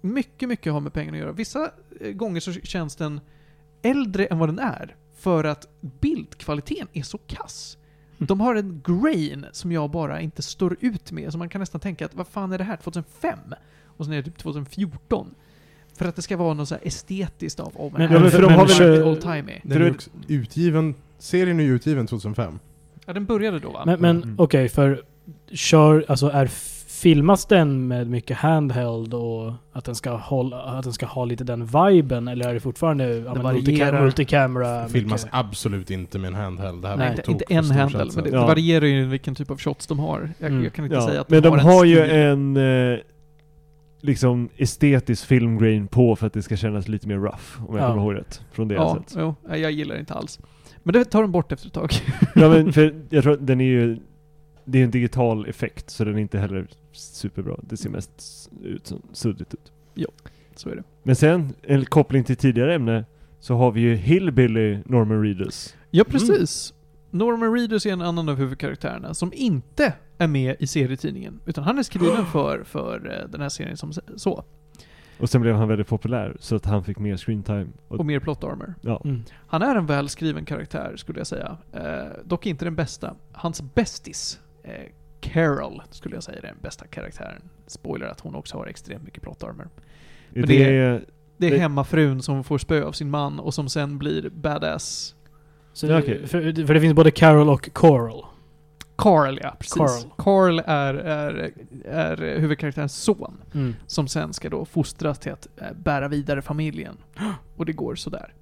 Mycket, mycket har med pengarna att göra. Vissa eh, gånger så känns den äldre än vad den är. För att bildkvaliteten är så kass. De har en grain som jag bara inte står ut med. Så man kan nästan tänka att vad fan är det här? 2005? Och sen är det typ 2014. För att det ska vara något så här estetiskt av, oh, men,
Men-
men för de har väl-
är old timey.
Den är
För-
också utgiven, serien är ju utgiven 2005.
Ja, den började då va?
Men, men
Mm.
okej, för kör, alltså är filmas den med mycket handheld och att den ska hålla, att den ska ha lite den viben eller är det fortfarande ja, men multica-
varierar.
multicamera?
Filmas
mycket?
absolut inte med en handheld. Det här
Nej, inte, inte en handel, men det,
Ja.
det varierar ju vilken typ av shots de har. Jag,
Mm.
jag kan inte
Ja,
säga att
men de
en
har ju en eh, liksom estetisk filmgrain på för att det ska kännas lite mer rough, om jag
Ja.
kommer ihåg rätt. Från det jag
Ja,
sett.
jo, nej, jag gillar det inte alls. Men det tar de bort efter ett tag.
Ja men för jag tror att den är ju, det är en digital effekt så den är inte heller superbra. Det ser mest ut som suddigt ut.
Så är det.
Men sen, en koppling till tidigare ämne, så har vi ju Hillbilly Norman Reedus.
Ja, precis. Norman Reedus är en annan av huvudkaraktärerna som inte är med i serietidningen. Utan han är skriven för, för eh, den här serien som så.
Och sen blev han väldigt populär så att han fick mer screentime. Och,
Och mer plot armor.
ja.
Mm.
Han är en välskriven karaktär skulle jag säga. Eh, dock inte den bästa. Hans bästis, eh, Carol, skulle jag säga är den bästa karaktären. Spoiler att hon också har extremt mycket plot armor.
det,
Men det-
är,
Det är
Det-
hemmafrun som får spö av sin man och som sen blir badass.
Så,
okej.
för, för det finns både Carol och Coral.
Carl, ja precis.
Carl.
Carl är, är, är huvudkaraktärens son.
Mm.
Som sen ska då fostras till att eh, bära vidare familjen. Och det går sådär.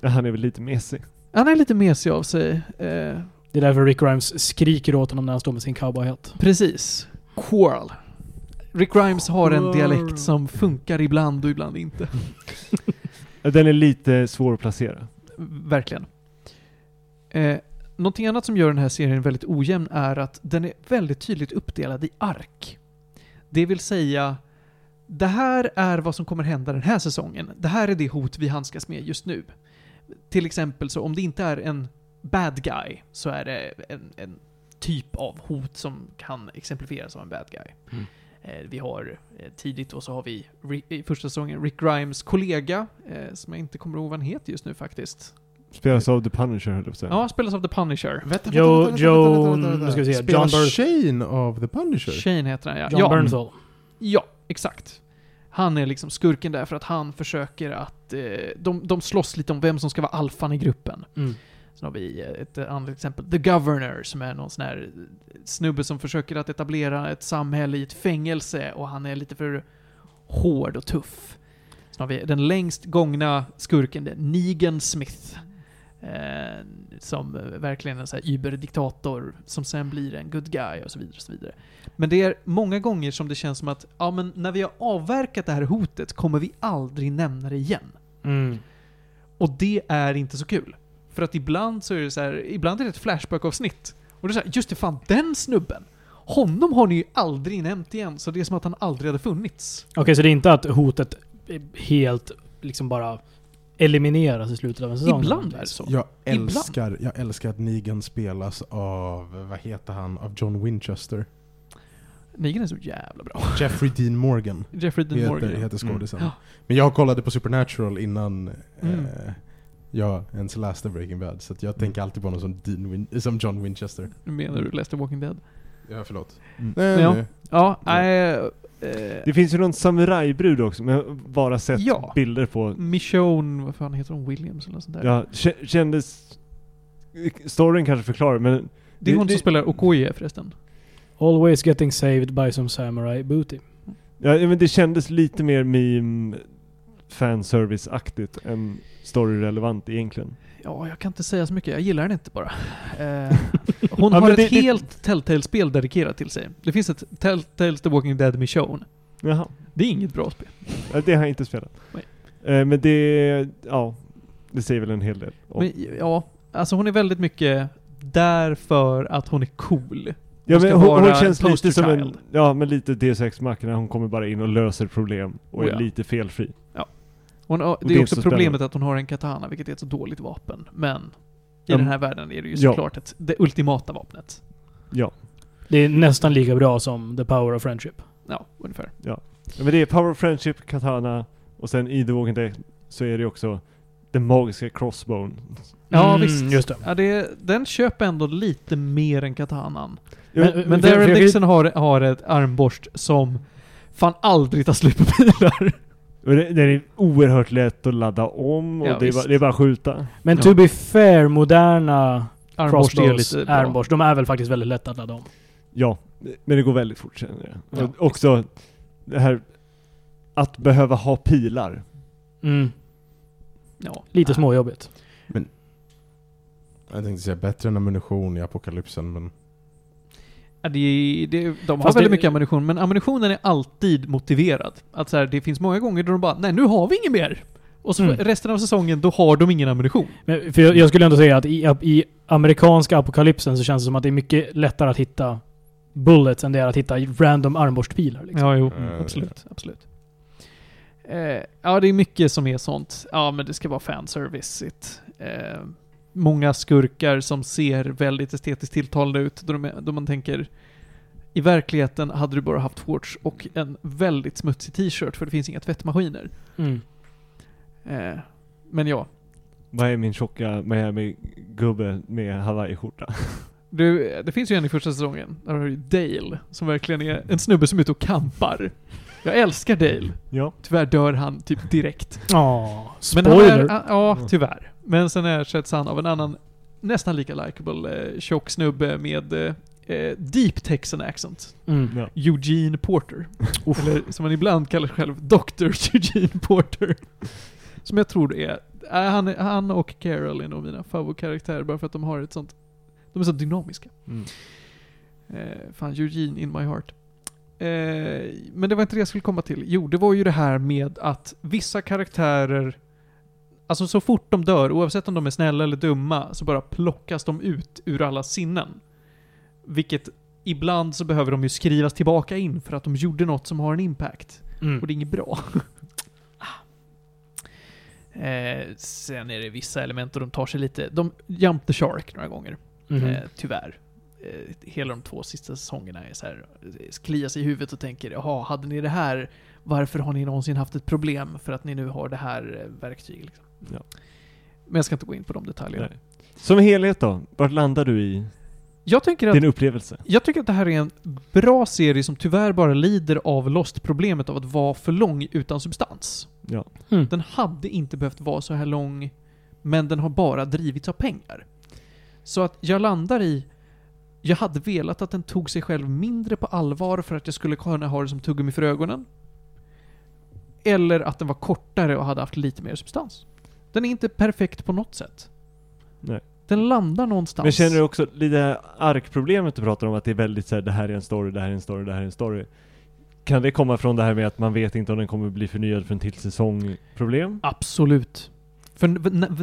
ja, han är väl lite mesig.
Han är lite mesig av sig. Eh,
Det är därför Rick Grimes skriker åt honom när han står med sin cowboyhatt.
precis. Quarl. Rick Grimes har en dialekt som funkar ibland och ibland inte.
Den är lite svår att placera.
Verkligen. Eh, någonting annat som gör den här serien väldigt ojämn är att den är väldigt tydligt uppdelad i ark. Det vill säga, det här är vad som kommer hända den här säsongen. Det här är det hot vi handskas med just nu. Till exempel så om det inte är en bad guy så är det en, en typ av hot som kan exemplifieras av en bad guy.
Mm.
Eh, vi har eh, tidigt och så har vi i första säsongen Rick Grimes kollega, eh, som jag inte kommer ihåg vad han heter just nu faktiskt.
Spelas av The Punisher höll jag på att säga.
Ja, spelas av The Punisher.
Vänta,
Joe-
vänta, vänta,
Joe-
vänta, vänta, vänta,
nu ska vi se,
Spelar
John Bur-
Shane av The Punisher?
Shane heter han ja.
John
ja,
Bernthal.
ja, exakt. Han är liksom skurken där för att han försöker att... Eh, de, de slåss lite om vem som ska vara alfan i gruppen.
Mm.
Sen har vi eh, ett annat exempel, The Governor, som är någon sån här snubbe som försöker att etablera ett samhälle i ett fängelse och han är lite för hård och tuff. Sen har vi den längst gångna skurken, Negan Smith. Eh, som verkligen en här überdiktator som sen blir en good guy och så vidare och så vidare. Men det är många gånger som det känns som att, ja men när vi har avverkat det här hotet kommer vi aldrig nämna det igen.
Mm.
Och det är inte så kul. För att ibland så är det så här, ibland är det ett Flashback-avsnitt. Och det är så här, just det fan, den snubben! Honom har ni ju aldrig nämnt igen, så det är som att han aldrig hade funnits.
Okej, så det är inte att hotet helt liksom bara elimineras i slutet av en säsong?
Ibland är det så.
Jag
Ibland.
älskar, jag älskar att Negan spelas av, vad heter han, av John Winchester.
Negan är så jävla bra.
Jeffrey Dean Morgan
Jeffrey Dean
heter,
Morgan.
heter skådisen.
Ja.
Men jag kollade på Supernatural innan
Mm.
eh, jag ens läste Breaking Bad, så att jag tänker alltid på honom som, Dean Win- som John Winchester.
Menar du Lester Walking Dead?
Ja, förlåt.
Mm.
Nej,
Ja.
nej.
Ja,
Ja.
Eh,
Det finns ju någon samurajbrud också, men jag har bara sett
Ja.
bilder på.
Michonne, vad fan heter hon? Williams eller något sånt där.
Ja, kä- kändes... Storyn kanske förklarar, men
det är hon
det-
som spelar Okoye förresten.
Always getting saved by some samurai booty.
Ja, men det kändes lite mer meme fanservice-aktigt än story-relevant egentligen.
Ja, jag kan inte säga så mycket. Jag gillar den inte bara. Eh, hon
Ja,
har ett
det- det-
helt Telltale-spel dedikerat till sig. Det finns ett Telltales The Walking Dead Michonne.
Jaha,
Det är inget bra spel.
ja, det har jag inte spelat. Eh, men det, ja, det säger väl en hel del. om-
Men ja, alltså hon är väldigt mycket där för att hon är cool.
ja, men hon, hon känns lite som en, ja men lite Deus Ex Machina, hon kommer bara in och löser problem och
Oh
är
ja.
lite felfri.
Hon, har- det
det
är också problemet
spännande.
att hon har en katana, vilket är ett så dåligt vapen. Men i
Ja,
den
men-
här världen är det ju
Ja.
såklart ett, det ultimata vapnet.
Ja.
Det är nästan lika bra som The Power of Friendship.
Ja, ungefär.
ja. Men det är Power of Friendship, Katana och sen i The Walking Dead så är det också den magiska crossbone.
Ja,
Mm,
visst.
just det.
Ja, det, den köper ändå lite mer än katanan.
Ja,
Men-
Men
för
Darren Dixon har, har ett armborst som fan aldrig tar slut på pilar.
Och det, den är oerhört lätt att ladda om och
Ja,
det, är bara, det är bara att skjuta.
Men
Ja.
to be fair, moderna crossbows, armborst, de är väl faktiskt väldigt lätta att ladda om.
Ja, men det går väldigt fort känner jag. Också det här att behöva ha pilar.
Mm.
Ja.
Lite
Nej.
småjobbigt.
Jag tänkte säga bättre än ammunition i apokalypsen, men
Ja, det, det, de har
Fast
väldigt
det-
mycket ammunition, men ammunitionen är alltid motiverad. Att så här, det finns många gånger då de bara Nej, nu har vi inget mer! Och så
Mm.
resten av säsongen, då har de ingen ammunition.
Men, för jag, jag skulle ändå säga att i, i amerikanska apokalypsen så känns det som att det är mycket lättare att hitta bullets än det är att hitta random armborstpilar. Liksom.
Ja, jo.
Mm.
Absolut. Absolut. Eh, ja, det är mycket som är sånt. Ja, men det ska vara fanserviceigt. Eh, många skurkar som ser väldigt estetiskt tilltalande ut. Då, de, då man tänker i verkligheten hade du bara haft shorts och en väldigt smutsig t-shirt för det finns inga tvättmaskiner.
Mm.
Eh, men ja,
Vad är min tjocka Miami-gubbe med hawaiiskjorta?
du, det finns ju en i första säsongen. Där har du ju Dale, som verkligen är en snubbe som är ute och kampar. Jag älskar Dale.
Ja.
Tyvärr dör han typ direkt.
Ja,
Men
spoiler.
är, ja, tyvärr. Men sen ersätts han av en annan, nästan lika likable, eh, tjock snubbe med eh, eh, deep Texan accent.
mm.
ja.
Eugene Porter. Eller som han ibland kallar sig själv, Dr. Eugene Porter. Som jag tror är, äh, han, är- han och Carol är nog mina favoritkaraktärer bara för att de har ett sånt, de är så dynamiska.
Mm.
Eh, fan, Eugene in my heart. Eh, men det var inte det jag skulle komma till. Jo, det var ju det här med att vissa karaktärer, alltså så fort de dör, oavsett om de är snälla eller dumma, så bara plockas de ut ur alla sinnen. Vilket ibland så behöver de ju skrivas tillbaka in för att de gjorde något som har en impact.
Mm.
Och det är inget bra. eh, sen är det vissa element och de tar sig lite, de jump the shark några gånger.
Mhm.
Eh, tyvärr. Eh, hela de två sista säsongerna är så här, eh, kliar sig i huvudet och tänker jaha, hade ni det här, varför har ni någonsin haft ett problem för att ni nu har det här eh, verktyget? Liksom.
Ja.
Men jag ska inte gå in på de detaljerna.
Nej. Som helhet då? Vart landar du i
Jag tycker att
din upplevelse?
Jag tycker att det här är en bra serie som tyvärr bara lider av Lost-problemet av att vara för lång utan substans.
Ja.
Mm.
Den hade inte behövt vara så här lång, men den har bara drivits av pengar. Så att jag landar i, jag hade velat att den tog sig själv mindre på allvar för att jag skulle kunna ha det som tuggummi för ögonen. Eller att den var kortare och hade haft lite mer substans. Den är inte perfekt på något sätt.
Nej.
Den landar någonstans.
Men känner du också lite arkproblemet du pratar om, att det är väldigt så här, det här är en story, det här är en story, det här är en story. Kan det komma från det här med att man vet inte om den kommer bli förnyad för en till säsong problem?
Absolut. För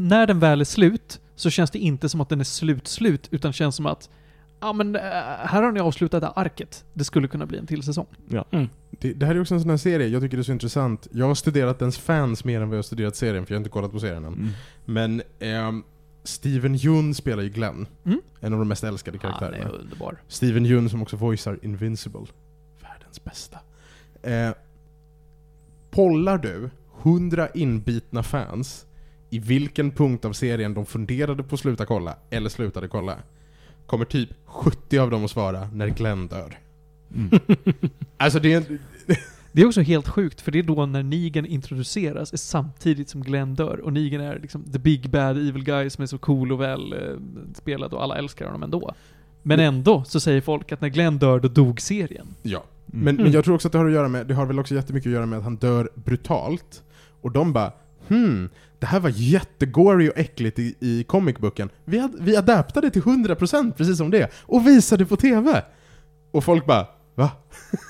när den väl är slut så känns det inte som att den är slut-slut, utan känns som att Ja men äh, här har ni avslutat det arket. Det skulle kunna bli en till säsong.
Det, det här är också en sån här serie, jag tycker det är så intressant. Jag har studerat dens fans mer än vad jag har studerat serien, för jag har inte kollat på serien än.
Mm.
Men ehm, Steven Yeun spelar ju Glenn.
Mm.
En av de mest älskade
Han
karaktärerna.
är underbar.
Steven Yeun som också voicear Invincible. Världens bästa. Eh, pollar du 100 inbitna fans i vilken punkt av serien de funderade på att sluta kolla, eller slutade kolla, kommer typ 70 av dem att svara när Glenn dör.
Mm.
Alltså det är en,
Det är också helt sjukt, för det är då när Negan introduceras är samtidigt som Glenn dör. Och Negan är liksom the big bad evil guy som är så cool och väl eh, spelad och alla älskar honom ändå. Men ändå så säger folk att när Glenn dör, då dog serien.
Ja.
Mm.
Men, men
Mm.
jag tror också att det har att göra med, det har väl också jättemycket att göra med att han dör brutalt. Och de bara Hmm, det här var jättegory och äckligt i, i comicbooken. Vi, ad, vi adaptade till 100% precis som det, och visade på TV! Och folk bara Va?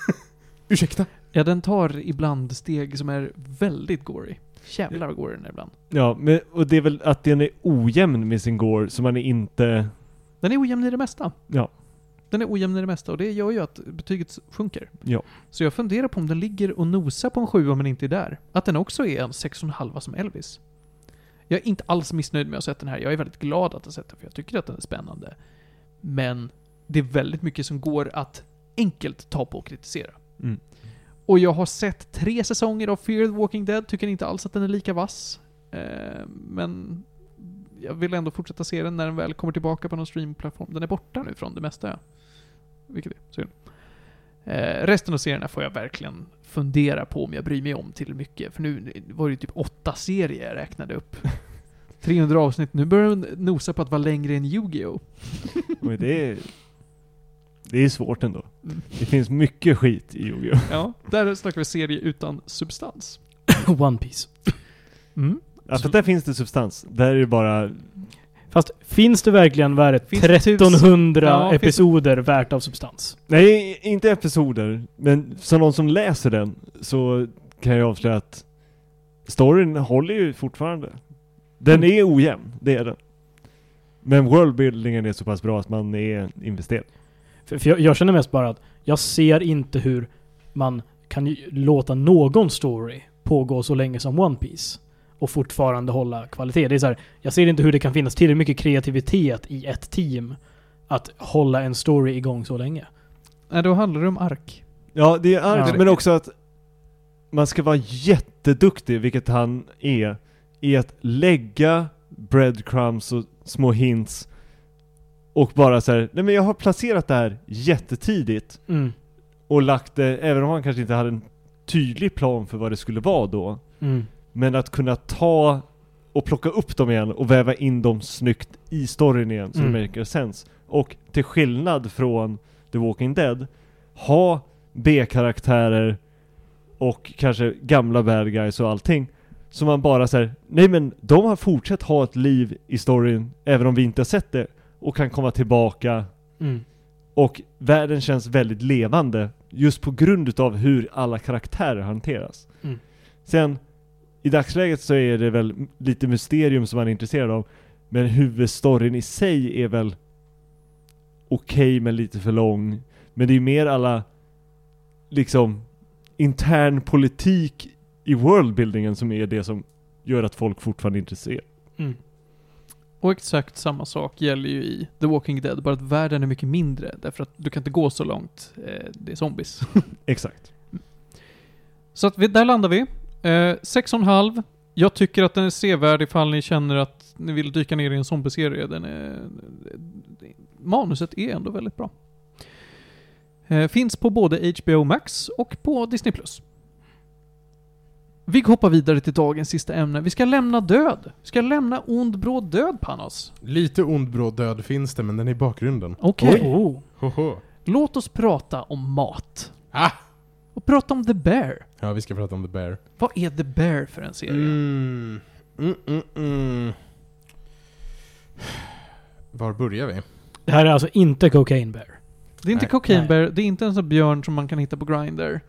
Ursäkta?
Ja, den tar ibland steg som är väldigt gory. Jävlar vad gory den är ibland.
Ja, men, och det är väl att den är ojämn med sin gore, så man är inte...
Den är ojämn i det mesta.
Ja.
Den är ojämn i det mesta och det gör ju att betyget sjunker.
Ja.
Så jag funderar på om den ligger och nosar på en sjua men inte är där. Att den också är en 6,5 som Elvis. Jag är inte alls missnöjd med att ha sett den här. Jag är väldigt glad att ha sett den för jag tycker att den är spännande. Men det är väldigt mycket som går att enkelt ta på och kritisera.
Mm.
Och jag har sett tre säsonger av Fear the Walking Dead, tycker inte alls att den är lika vass. Eh, men jag vill ändå fortsätta se den när den väl kommer tillbaka på någon streamplattform. Den är borta nu från det mesta. Vilket är synd. Eh, resten av serierna får jag verkligen fundera på om jag bryr mig om till mycket. För nu var det ju typ åtta serier jag räknade upp. 300 avsnitt. Nu börjar den nosa på att vara längre än Yu-Gi-Oh!
Och det är... Det är svårt ändå.
Mm.
Det finns mycket skit i Yu-Gi-Oh!
Ja, där snackar vi serie utan substans.
One Piece.
Mm.
Ja, för där finns det substans. Där är det bara...
Fast finns det verkligen
Finns det tusen-
1300
Ja,
episoder värt av substans?
Nej, inte episoder. Men som någon som läser den så kan jag avslöja att storyn håller ju fortfarande. Den
Mm.
är ojämn, det är den. Men worldbuildingen är så pass bra att man är investerad.
För, för jag, jag känner mest bara att jag ser inte hur man kan ju låta någon story pågå så länge som One Piece och fortfarande hålla kvalitet. Det är så här, jag ser inte hur det kan finnas tillräckligt mycket kreativitet i ett team att hålla en story igång så länge.
Nej, då handlar det om ark.
Ja, det är argt,
Ja.
men också att man ska vara jätteduktig, vilket han är, i att lägga breadcrumbs och små hints och bara så här, nej men jag har placerat det här jättetidigt
Mm.
och lagt det, även om han kanske inte hade en tydlig plan för vad det skulle vara då,
Mm.
Men att kunna ta och plocka upp dem igen och väva in dem snyggt i storyn igen så
Mm.
det maker sense. Och till skillnad från The Walking Dead, ha B-karaktärer och kanske gamla bad guys och allting. Så man bara säger, nej men de har fortsatt ha ett liv i storyn även om vi inte har sett det och kan komma tillbaka
Mm.
och världen känns väldigt levande just på grund utav hur alla karaktärer hanteras.
Mm.
Sen, i dagsläget så är det väl lite mysterium som man är intresserad av. Men huvudstoryn i sig är väl okej men lite för lång. Men det är mer alla liksom intern politik i worldbuildingen som är det som gör att folk fortfarande är intresserade.
Mm.
Och exakt samma sak gäller ju i The Walking Dead, bara att världen är mycket mindre. Därför att du kan inte gå så långt. Eh, det är zombies.
Exakt.
Så att vi, där landar vi. Eh, 6,5. Jag tycker att den är sevärd ifall ni känner att ni vill dyka ner i en zombieserie. Den är... Manuset är ändå väldigt bra. Eh, finns på både HBO Max och på Disney+. Vi hoppar vidare till dagens sista ämne. Vi ska lämna död. Vi ska lämna ond, bråd död, Panos.
Lite ond bråd död finns det, men den är i bakgrunden.
Okej.
Oh.
Hoho.
Låt oss prata om mat.
Ah!
Och prata om The Bear.
Ja, vi ska prata om The Bear.
Vad är The Bear för en serie?
Mm. Mm, mm, mm. Var börjar vi?
Det här är alltså inte Cocaine Bear.
Det är inte
Nej.
Cocaine
Nej.
Bear, det är inte en sån björn som man kan hitta på Grindr.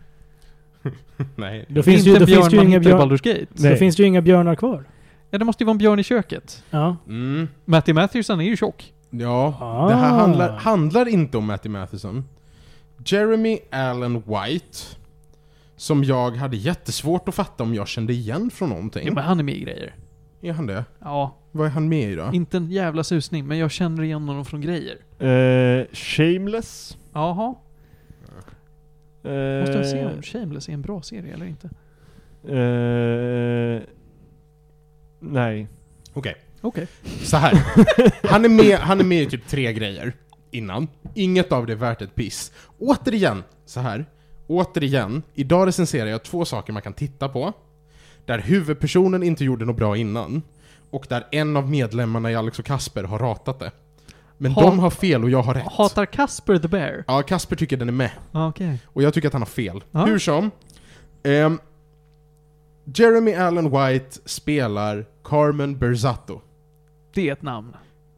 Nej.
Då
Det
finns,
inte
ju,
en
då
björn
finns det ju inga björn...
Baldur's Gate.
Då
Nej.
finns det ju inga björnar kvar.
Ja, det måste ju vara en björn i köket.
Ja.
Mm.
Matty Matthewson är ju tjock.
Ja,
Ah.
det här handlar, handlar inte om Matty Matheson. Jeremy Allen White, som jag hade jättesvårt att fatta om jag kände igen från någonting.
Ja, men han är med i grejer.
Är han det?
Ja,
Vad är han med i då?
inte en jävla susning, men jag känner igen honom från grejer.
Eh, Shameless.
Jaha.
Eh,
Måste jag se om Shameless är en bra serie eller inte?
Eh, nej.
Okej,
Okej.
så här. Han är, med, han är med i typ tre grejer innan. Inget av det är värt ett piss. Återigen, så här. Återigen, idag recenserar jag två saker man kan titta på. Där huvudpersonen inte gjorde något bra innan. Och där en av medlemmarna i Alex och Kasper har ratat det. Men
Ha-
de har fel och jag har rätt.
Hatar Casper the Bear?
Ja, Kasper tycker den är med.
Okej.
Och jag tycker att han har fel.
Ja.
Hur som. ehm, Jeremy Allen White spelar Carmen Berzatto.
Det är ett namn.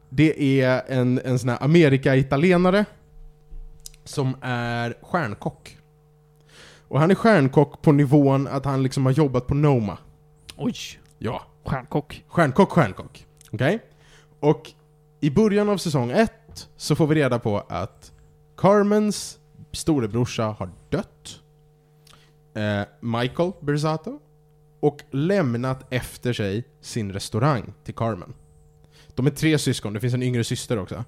Det är en, en sån här Amerika-italienare som är stjärnkock. Och han är stjärnkock på nivån att han liksom har jobbat på Noma.
Oj.
Ja.
Stjärnkock.
Stjärnkock, stjärnkock. Okej? Och i början av säsong ett så får vi reda på att Carmens storebrorsa har dött. Eh, Michael Berzato. Och lämnat efter sig sin restaurang till Carmen. De är tre syskon, det finns en yngre syster också.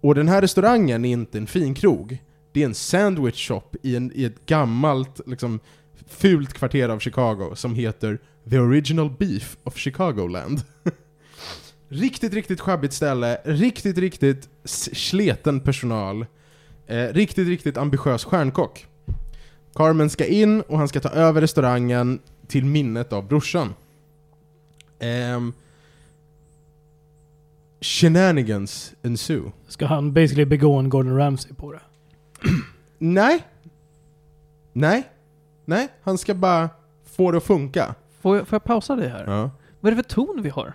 Och den här restaurangen är inte en fin krog. Det är en sandwich shop i, en, i ett gammalt, liksom, fult kvarter av Chicago som heter The Original Beef of Chicagoland. riktigt, riktigt sjabbigt ställe, riktigt, riktigt sleten personal, eh, riktigt, riktigt ambitiös stjärnkock. Carmen ska in och han ska ta över restaurangen till minnet av brorsan. Eh, shenanigans ensue.
Ska han basically begå en Gordon Ramsay på det?
Nej. Nej. Nej, han ska bara få det att funka.
Får jag, får jag pausa dig här?
Ja.
Vad är det för ton vi har?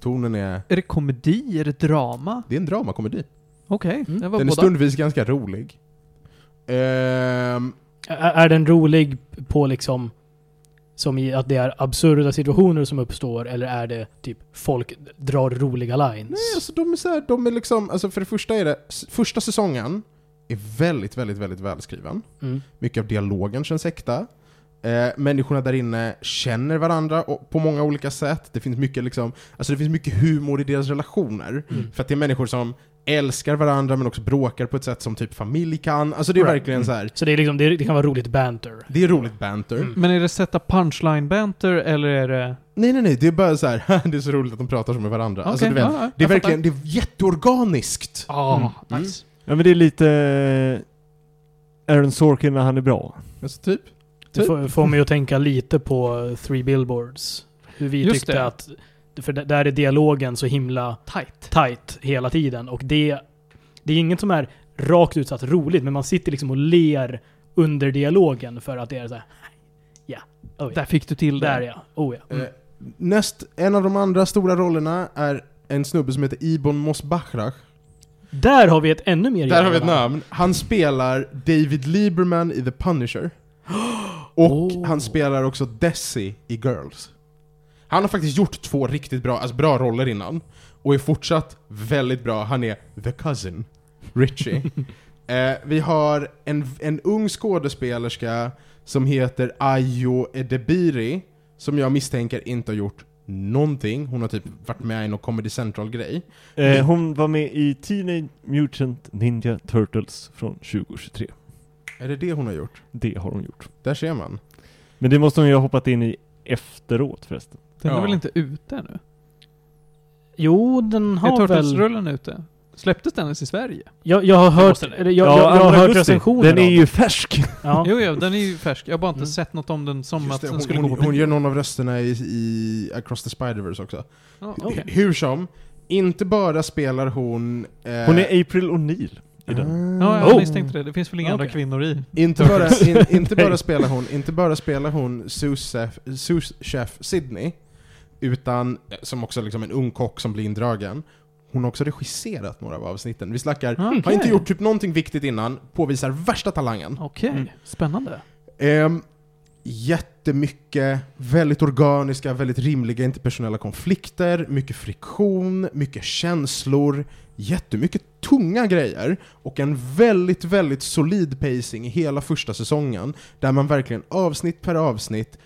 Tonen är...
Är det komedi? Är det drama?
Det är en dramakomedi.
Okej,
Mm.
det var
Den är
båda.
stundvis ganska rolig. Ehm,
Är, är den rolig på liksom... Som i att det är absurda situationer som uppstår, eller är det typ folk drar roliga lines?
nej, alltså de är så här, de är liksom... Alltså för det första är det... Första säsongen är väldigt, väldigt, väldigt välskriven.
Mm.
Mycket av dialogen känns äkta. Eh, människorna där inne känner varandra och, på många olika sätt. Det finns mycket liksom, alltså det finns mycket humor i deras relationer.
Mm.
För att det är människor som älskar varandra men också bråkar på ett sätt som typ familj kan. Alltså det är
Right.
verkligen så här.
Så det, är liksom, det, det kan vara roligt banter.
det är roligt banter.
Mm.
Men är det sätta punchline banter eller är det...
Nej nej nej, det är bara så här. det är så roligt att de pratar så med varandra. alltså,
Okej,
du vet,
ja,
det är verkligen, det är jätteorganiskt.
Ja,
Mm.
nice.
Ja men det är lite eh, Aaron Sorkin när han är bra.
Alltså typ.
Det
Typ.
får, får mig att tänka lite på Three Billboards. Hur vi
Just
tyckte
det.
att... För där är dialogen så himla
Tight.
tight hela tiden. Och det, det är inget som är rakt ut sagt roligt, men man sitter liksom och ler under dialogen för att det är så här. Ja. Oh, ja.
Där fick du till det.
Där ja. Oh ja.
Eh, näst, en av de andra stora rollerna är en snubbe som heter Ibon Mosbachrach.
Där har vi ett ännu mer
Där har vi ett namn. Han spelar David Lieberman i The Punisher. Och
Oh.
han spelar också Desi i Girls. Han har faktiskt gjort två riktigt bra, alltså bra roller innan. Och är fortsatt väldigt bra. Han är The Cousin, Richie. eh, vi har en, en ung skådespelerska som heter Ayo Edebiri. Som jag misstänker inte har gjort någonting. Hon har typ varit med i någon Comedy Central-grej.
Eh, hon var med i Teenage Mutant Ninja Turtles från 2023.
Är det det hon har gjort?
Det har hon gjort.
Där ser man.
Men det måste hon ju ha hoppat in i efteråt förresten.
Den är
Ja.
väl inte ute nu?
Jo, den
Är
har väl...
Turtles-rullen ute? Släpptes den ens i Sverige?
Jag, jag har hört...
måste.
Eller jag, jag, jag har
andra
hört
augusti.
recensioner
Den är ju färsk!
Ja.
Jo, jo, den är ju färsk. Jag har bara inte
Mm.
sett något om den som
Just
att
det,
den
hon,
skulle
hon,
gå på
hon
bio.
gör någon av rösterna i, i Across the Spider-Verse också.
Ja,
okej.
H- Hur som, inte bara spelar hon... eh,
Hon är April O'Neil i den.
Ja, jag
Oh.
misstänkte det. Det finns väl inga andra
Okej.
kvinnor i.
Inte bara, in, inte bara spelar hon, inte bara spelar hon sous chef, sous chef Sydney, utan, eh, som också liksom en ung kock som blir indragen, hon har också regisserat några av avsnitten. Vi snackar,
Ah,
har inte gjort typ någonting viktigt innan, påvisar värsta talangen.
Okej,
Mm.
spännande.
Um, jättemycket, väldigt organiska, väldigt rimliga interpersonella konflikter, mycket friktion, mycket känslor, jättemycket tunga grejer och en väldigt, väldigt solid pacing i hela första säsongen där man verkligen avsnitt per avsnitt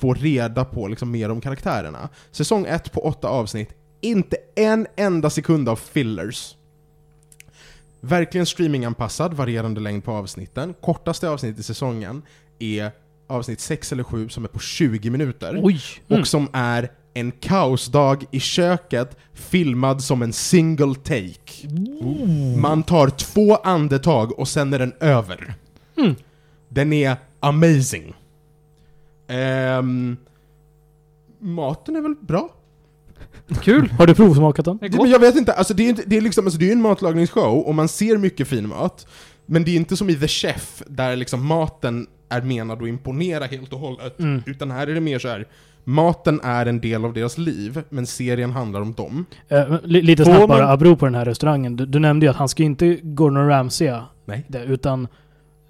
får reda på liksom mer om karaktärerna. Säsong 1 på åtta avsnitt, inte en enda sekund av fillers. Verkligen streaminganpassad, varierande längd på avsnitten. Kortaste avsnitt i säsongen är avsnitt 6 eller 7 som är på 20 minuter.
Oj!
Och som är en kaosdag i köket filmad som en single take. Man tar två andetag och sen är den över.
Mm.
Den är amazing. Ehm, maten är väl bra?
Kul!
Har du provsmakat den?
Det är
Det,
gott.
men jag vet inte, alltså det är, inte, det är liksom, alltså det är en matlagningsshow och man ser mycket fin mat. Men det är inte som i The Chef, där liksom maten är menad att imponera helt och hållet.
Mm.
Utan här är det mer så här. maten är en del av deras liv, men serien handlar om dem.
Eh, li- lite snabbt
man-
bara, apropå på den här restaurangen. Du, du nämnde ju att han ska inte Gordon Ramsay
Nej.
det, utan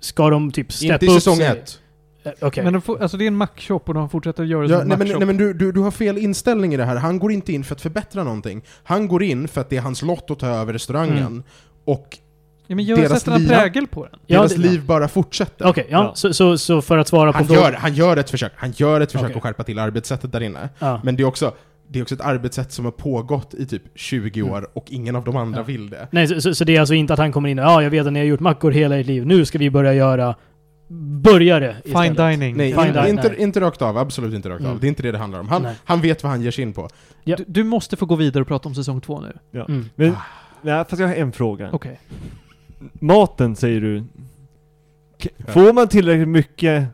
ska de typ steppa
inte i
upp
säsong
sig?
ett.
Eh, Okej.
Men de får, alltså det är en Mac-shop och de fortsätter göra det
Ja,
som
nej
en
men,
Mac-shop.
nej, men du, du, du har fel inställning i det här. Han går inte in för att förbättra någonting. Han går in för att det är hans lott att ta över restaurangen.
Mm.
Och
ja, men gör,
deras liv-
prägel på den?
Ja,
deras
det-
liv bara fortsätter.
Okej, ja.
Ja.
Så, så, så för att svara på
Han
frågan-
gör, han gör ett försök, han gör ett försök
Okej.
att skärpa till arbetssättet där inne.
Ja.
Men det är också, det är också ett arbetssätt som har pågått i typ 20
Mm.
år och ingen av de andra
Ja.
vill det.
Nej, så, så, så det är alltså inte att han kommer in och ja, jag vet att ni har gjort mackor hela ert liv. Nu ska vi börja göra
Fine
istället.
dining.
Nej,
Fine
in,
dining.
inte,
Nej.
inte rakt av, absolut inte rakt av.
Mm.
Det är inte det det handlar om. Han,
Nej.
han vet vad han ger sig in på.
Ja.
Du, du måste få gå vidare och prata om säsong två nu.
Ja.
Mm.
Men, nej, fast jag har en fråga.
Okej.
Maten säger du. Får man tillräckligt mycket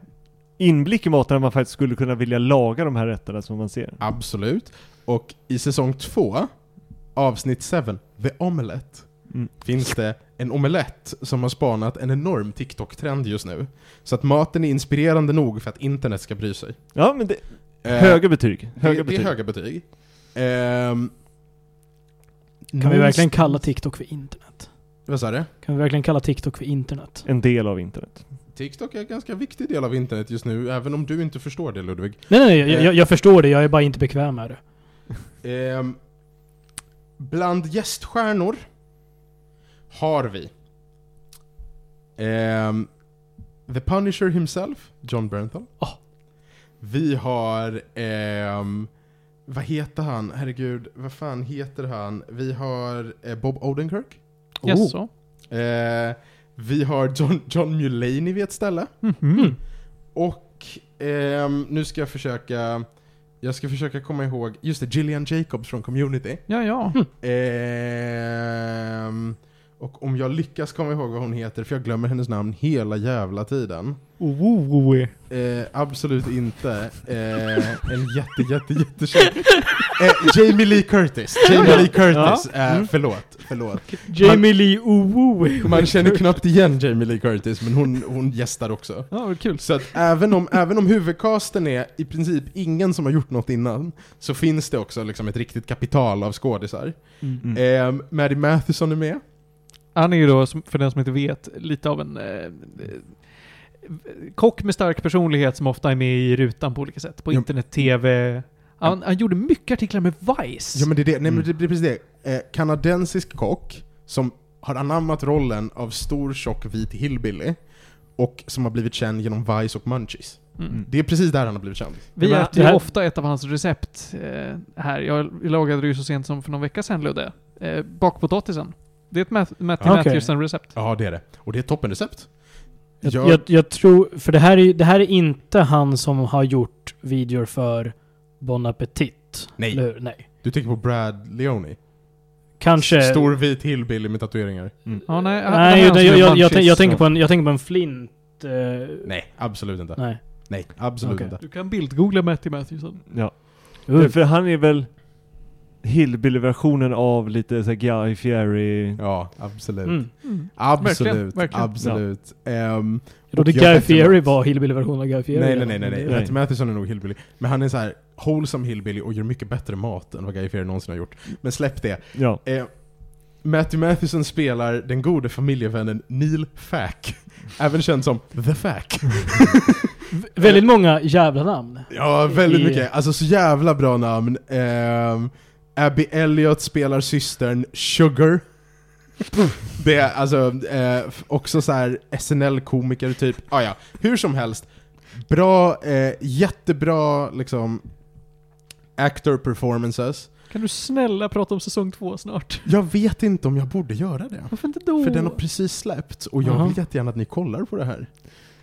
inblick i maten att man faktiskt skulle kunna vilja laga de här rätterna som man ser?
Absolut. Och i säsong två, avsnitt 7, The Omelette,
Mm.
finns det en omelett som har spanat en enorm TikTok-trend just nu. Så att maten är inspirerande nog för att internet ska bry sig.
Ja, men det,
Eh,
höga betyg.
det,
Höga
det är
betyg.
höga betyg. Ehm,
Kan vi verkligen kalla TikTok för internet?
Vad sa du?
Kan vi verkligen kalla TikTok för internet?
En del av internet.
TikTok är en ganska viktig del av internet just nu, även om du inte förstår det Ludvig.
Nej, nej, nej. Jag,
Eh.
jag, jag förstår det. Jag är bara inte bekväm med det.
Ehm, bland gäststjärnor har vi ehm, The Punisher himself, John Bernthal.
Ah.
Vi har, ehm, vad heter han? Herregud, vad fan heter han? Vi har eh, Bob Odenkirk.
Oh.
Jaså?
Eh, vi har John, John Mulaney vid ett ställe.
Mhm.
Mm.
Och ehm, nu ska jag försöka, jag ska försöka komma ihåg, just det, Gillian Jacobs från Community.
Ja, ja.
Ehm, och om jag lyckas komma ihåg vad hon heter, för jag glömmer hennes namn hela jävla tiden. Eh, absolut inte. Eh, en jätte, jätte, jättekänd. Eh, Jamie Lee Curtis. Jamie Lee Curtis. Eh,
Mm.
Förlåt, förlåt.
Jamie Lee Ooh
Man känner knappt igen Jamie Lee Curtis, men hon, hon gästar också.
Ja, kul.
Så att även om, även om huvudcasten är i princip ingen som har gjort något innan, så finns det också liksom ett riktigt kapital av skådisar.
Mm.
Eh, Maddie Matheson är med.
Han är ju då, för den som inte vet, lite av en eh, eh, kock med stark personlighet som ofta är med i rutan på olika sätt. På
Ja.
internet, TV. Han, han gjorde mycket artiklar med Vice.
Ja men det är det, nej, men
Mm.
det, det är precis det. Eh, kanadensisk kock som har anammat rollen av stor tjock vit hillbilly och som har blivit känd genom Vice och Munchies.
Mm.
Det är precis där han har blivit känd.
Vi äter ju
här-
ofta ett av hans recept eh, här. Jag lagade det ju så sent som för någon vecka sedan, Ludde. Eh, bakpotatisen. Det är ett Matt, Matthew
Okej.
Matthewson-recept.
Ja det är det. Och det är ett toppenrecept.
Jag,
Jag-
jag, jag tror, för det här, är, det här är inte han som har gjort videor för Bon Appetit.
Nej.
Nej.
Du tänker på Brad Leone?
Kanske...
Stor vit hillbilly med tatueringar.
Ja, nej, han-
Nej,
han
jag, jag, jag, jag, tänker på en, jag tänker på en flint... eh,
Nej, absolut inte.
nej.
Nej, absolut
Okej.
inte.
Du kan bildgoogla Matthew Matthewson.
Ja.
Uh.
För han är väl... hillbilly-versionen av lite så här Guy Fieri.
Ja, absolut.
Mm.
Mm.
Absolut,
Verkligen, verkligen.
absolut. Ehm,
Jag trodde
Och jag
Guy
bättre
Fieri var hillbilly-versionen av Guy Fieri.
nej, nej, nej, nej, nej.
Nej.
Matthew Matheson är nog hillbilly. Men han är så här wholesome hillbilly och gör mycket bättre mat än vad Guy Fieri någonsin har gjort. Men släpp det.
Ja.
Eh, Matthew Matheson spelar den gode familjevännen Neil Fack. Även känd som The Fack.
Väldigt många jävla namn.
Ja, väldigt
I-
mycket. Alltså så jävla bra namn. Ehm, Abby Elliot spelar systern Sugar. Det är alltså eh, också så här SNL-komiker typ. Ah, ja, hur som helst. Bra, eh, jättebra liksom actor performances.
Kan du snälla prata om säsong två snart?
Jag vet inte om jag borde göra det.
Varför inte då?
För den har precis släppts och jag
Jaha.
vill jättegärna att ni kollar på det här.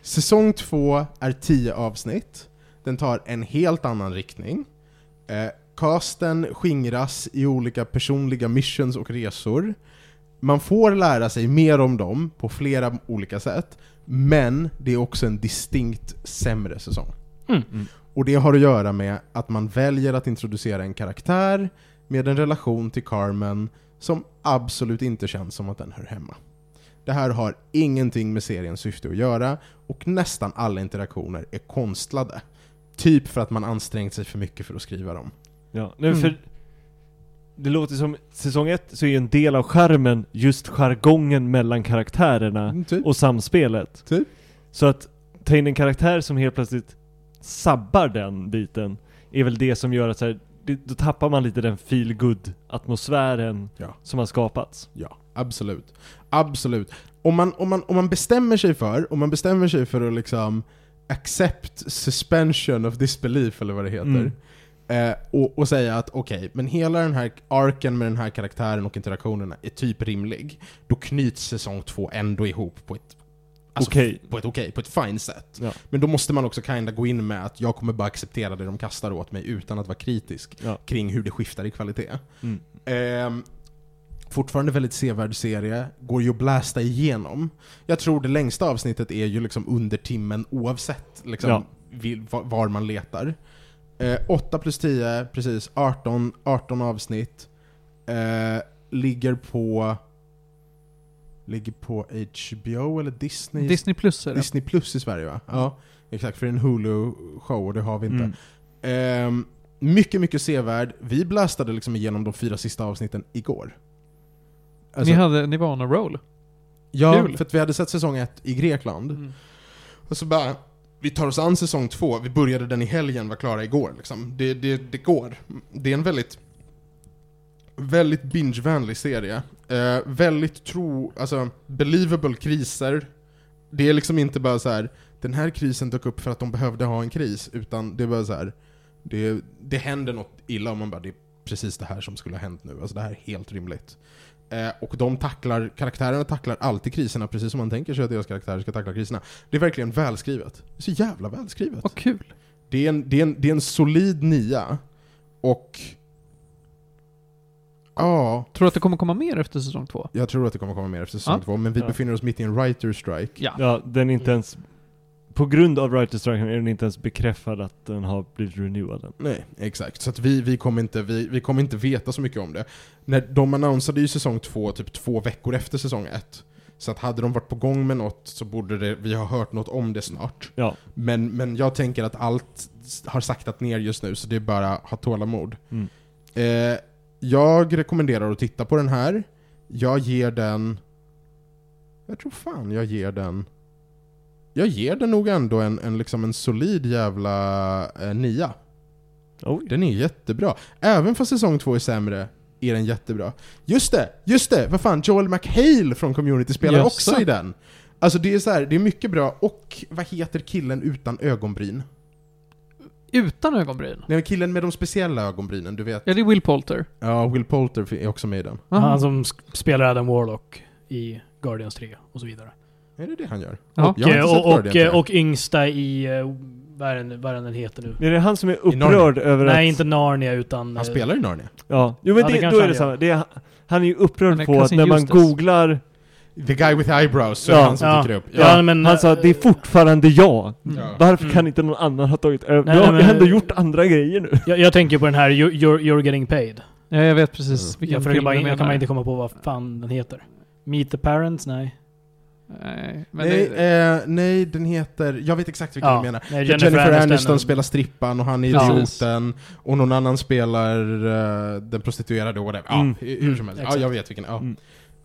Säsong två är tio avsnitt. Den tar en helt annan riktning. Eh, casten skingras i olika personliga missions och resor. Man får lära sig mer om dem på flera olika sätt, men det är också en distinkt sämre säsong.
Mm.
Mm.
Och det har att göra med att man väljer att introducera en karaktär med en relation till Carmen som absolut inte känns som att den hör hemma. Det här har ingenting med seriens syfte att göra och nästan alla interaktioner är konstlade. Typ för att man ansträngt sig för mycket för att skriva dem.
Ja, nej,
Mm.
för det låter som, säsong ett så är ju en del av skärmen just jargongen mellan karaktärerna
Typ.
och samspelet.
Typ.
Så att ta in en karaktär som helt plötsligt sabbar den biten, är väl det som gör att så här, det, då tappar man lite den feel good atmosfären
Ja.
som har skapats.
Ja, absolut. Absolut. Om man, om, man, om man bestämmer sig för, om man bestämmer sig för att liksom accept suspension of disbelief eller vad det heter.
Mm.
Eh, och, och säga att okej, men hela den här arken med den här karaktären och interaktionerna är typ rimlig. Då knyts säsong två ändå ihop på ett alltså,
Okej.
på ett okej, på ett fint sätt.
Ja.
Men då måste man också kinda gå in med att jag kommer bara acceptera det de kastar åt mig utan att vara kritisk
Ja.
kring hur det skiftar i kvalitet.
Mm.
Ehm, fortfarande väldigt sevärd serie, går ju att blästa igenom. Jag tror det längsta avsnittet är ju liksom under timmen oavsett liksom,
Ja.
var man letar. Eh, 8 plus 10, precis, 18, 18 avsnitt. Eh, ligger på... Ligger på HBO eller Disney?
Disney Plus är det.
Disney Plus i Sverige va? Ja, exakt. För det är en Hulu-show och det har vi inte.
Mm.
Ehm, mycket, mycket sevärd. Vi blastade liksom igenom de fyra sista avsnitten igår. Alltså,
ni, hade, ni var on a roll.
ja,
kul.
för att vi hade sett säsong ett i Grekland.
Mm.
Och så bara, vi tar oss an säsong två, vi började den i helgen, var klara igår liksom. Det, det, det går. Det är en väldigt, väldigt bingevänlig serie. Eh, väldigt tro, alltså, believable kriser. Det är liksom inte bara så här. den här krisen dök upp för att de behövde ha en kris, utan det är bara så här. Det, det händer något illa och man bara, det är precis det här som skulle ha hänt nu. Alltså det här är helt rimligt. Eh, och de tacklar, karaktärerna tacklar alltid kriserna precis som man tänker sig att deras karaktärer ska tackla kriserna. Det är verkligen välskrivet. Det är så jävla välskrivet.
Vad kul.
Det är en, det är en, det är en solid nia, och... Ja,
Tror du att det kommer komma mer efter säsong två?
jag tror att det kommer komma mer efter säsong
Ja.
två, men vi
Ja.
befinner oss mitt i en writer strike.
Ja.
Ja, den är inte ens... På grund av Writer Strike är den inte ens bekräftad att den har blivit renewad än.
Nej, exakt. Så att vi, vi, kommer inte, vi, vi kommer inte veta så mycket om det. När de annonsade ju säsong två typ två veckor efter säsong ett. Så att hade de varit på gång med något så borde det, vi ha hört något om det snart.
Ja.
Men, men jag tänker att allt har saktat ner just nu, så det är bara att ha tålamod.
Mm.
Eh, jag rekommenderar att titta på den här. Jag ger den... Jag tror fan jag ger den... Jag ger den nog ändå en, en, liksom en solid jävla eh, nia.
Oj.
Den är jättebra. Även fast säsong två är sämre, är den jättebra. Just det! Just det! Vad fan, Joel McHale från Community spelar
Jaså?
också i den. Alltså det är så här, det är mycket bra, och vad heter killen utan ögonbryn?
Utan ögonbryn?
Nej, men killen med de speciella ögonbrynen, du vet.
Ja, det är Will Poulter.
Ja, Will Poulter är också med i den.
Aha.
Han som spelar Adam Warlock i Guardians 3 och så vidare.
Är det det han gör?
Ja.
Och,
Jag
eh, och, och,
Guardian 3.
och yngsta i... eh, Vad är den, vad är den heter nu?
Är det han som är upprörd över
Nej,
att...
inte Narnia utan...
Han
eh,
spelar i Narnia.
Ja, jo men
Ja, det
det, då är
han
det samma. Det är, han är ju upprörd
är
på att när man googlar...
The guy with eyebrows, så är
Ja.
han som
Ja.
dyker upp.
Ja, men...
Han sa det är fortfarande jag.
Mm.
Ja.
Varför
Mm.
kan inte någon annan ha tagit över?
Nej,
jag har
nej,
ändå gjort andra grejer nu.
jag, jag tänker på den här You- you're, you're getting paid.
Ja, jag vet precis vilken
Jag,
film
bara,
du
jag kan
menar.
bara inte komma på vad fan den heter. Meet the Parents? Nej.
Nej, men
Nej,
det,
eh, nej, den heter... Jag vet exakt vilken
Ja,
du menar.
nej,
Jennifer, Jennifer Aniston
och-
spelar strippan och han är
Ja.
idioten och någon annan spelar eh, den prostituerade och whatever. Ja,
Mm.
hur hur som helst. Ja,
exakt.
jag vet vilken. Ja.
Mm.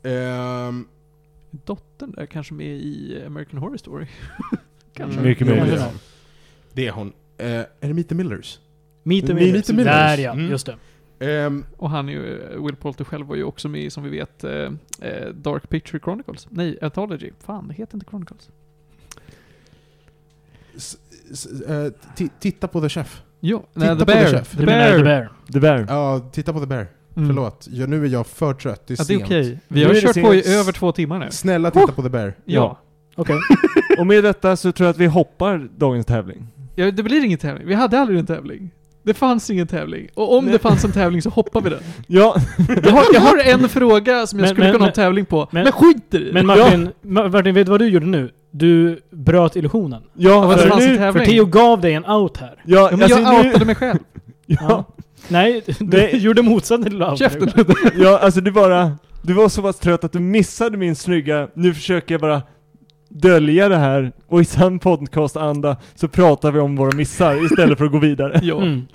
Ehm,
dottern där kanske med i American Horror Story. kanske.
mm,
Mycket möjligt.
det är hon. Det är är det Meet the Millers?
Meet the
Meet
Millers.
the Millers.
Där ja,
Mm.
just det.
Ehm,
Och han är ju, Will Poulter själv var ju också med som vi vet, eh, eh, Dark Picture Chronicles. Nej, Anthology. Fan, det heter inte Chronicles.
s, s, ti- titta på The Chef.
Jo,
Titta
nej, The
på The
Bear.
Chef.
The
menar
Bear.
The Bear?
Det där.
Ja, titta på The Bear.
Mm.
Förlåt. Ja, nu är jag för trött. Det är
Ja, det är
sent.
okej. Vi
Nu
har kört på i
sent.
över två timmar nu.
Snälla titta på The Bear.
Ja.
Okej.
Och med detta så tror jag att vi hoppar dagens tävling.
ja. Det blir ingen tävling. Vi hade aldrig en tävling. Det fanns ingen tävling. Och om
Nej.
det fanns en tävling så hoppar vi den.
Ja,
Jag har, jag har en fråga som jag
Men-
skulle
men-
kunna ha en
men-
tävling på, men,
men-
skiter i
Men
det.
Martin, Ma- Martin, vet du vad du gjorde nu? Du bröt illusionen.
ja,
det
för nu,
tävling.
För Theo gav dig en out här.
ja,
Ja, men
alltså
jag
nu,
outade mig själv.
ja,
Nej, du
Nej.
gjorde motsatsen till out.
Käften.
ja, alltså du bara, du var så pass trött att du missade min snygga, nu försöker jag bara dölja det här och i sann podcast-anda så pratar vi om våra missar istället för att gå vidare.
ja.
Mm.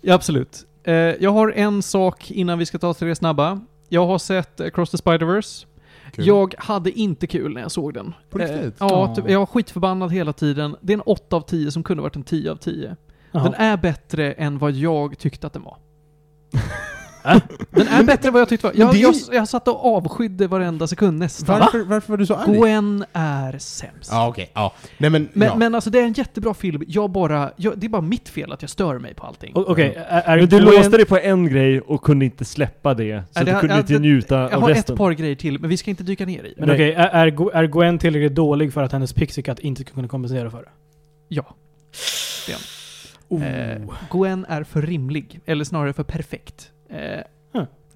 ja, absolut. Eh, jag har en sak innan vi ska ta tre snabba. Jag har sett Across the Spider-Verse.
Kul.
Jag hade inte kul när jag såg den.
På riktigt?
ja,
Ja.
typ, jag var skitförbannad hela tiden. Det är en 8 av 10 som kunde varit en 10 av 10.
Jaha.
Den är bättre än vad jag tyckte att den var.
Äh?
Den är bättre än vad jag tyckte var. Jag,
det är
jag, jag satt och avskydde varenda sekund nästan.
Varför, varför var du så arg?
Gwen är sämst.
Ja, okej. Ja. Nej men,
Men,
ja.
men alltså det är en jättebra film. Jag bara, jag, det är bara mitt fel att jag stör mig på allting.
Okej, är, är
Men du
Gwen-
låste dig på en grej och kunde inte släppa det, så
det
du
har-
kunde
ja,
inte
det-
njuta
jag
av
har
resten.
ett par grejer till, men vi ska inte dyka ner i det.
Men okej, är, är, är Gwen tillräckligt dålig för att hennes Pixie Cut inte ska kunna kompensera för det?
Ja.
Oh.
Eh, Gwen är för rimlig, eller snarare för perfekt. Eh,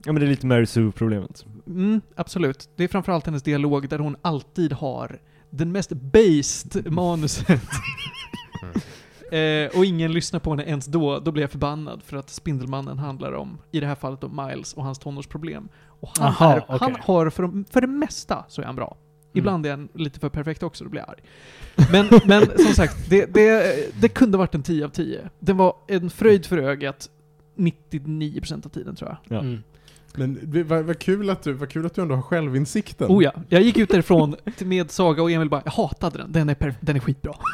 Ja men det är lite Mary Sue-problemet.
mm, absolut. Det är framförallt hennes dialog där hon alltid har den mest based manuset. eh, och ingen lyssnar på henne ens då. Då blir jag förbannad för att Spindelmannen handlar om, i det här fallet om Miles och hans tonårsproblem. Och han,
Aha,
är, han
okej.
har, för, för det mesta så är han bra.
Mm.
Ibland är han lite för perfekt också, då blir jag arg. Men, men som sagt, det, det, det kunde varit en 10 av 10. Den var en fröjd för ögat 99% av tiden tror jag.
Ja.
Mm.
Men vad, vad, kul att du, vad kul att du ändå har självinsikten.
Oh ja, jag gick ut därifrån med Saga och Emil bara, jag hatade den, den är, per, den är skitbra.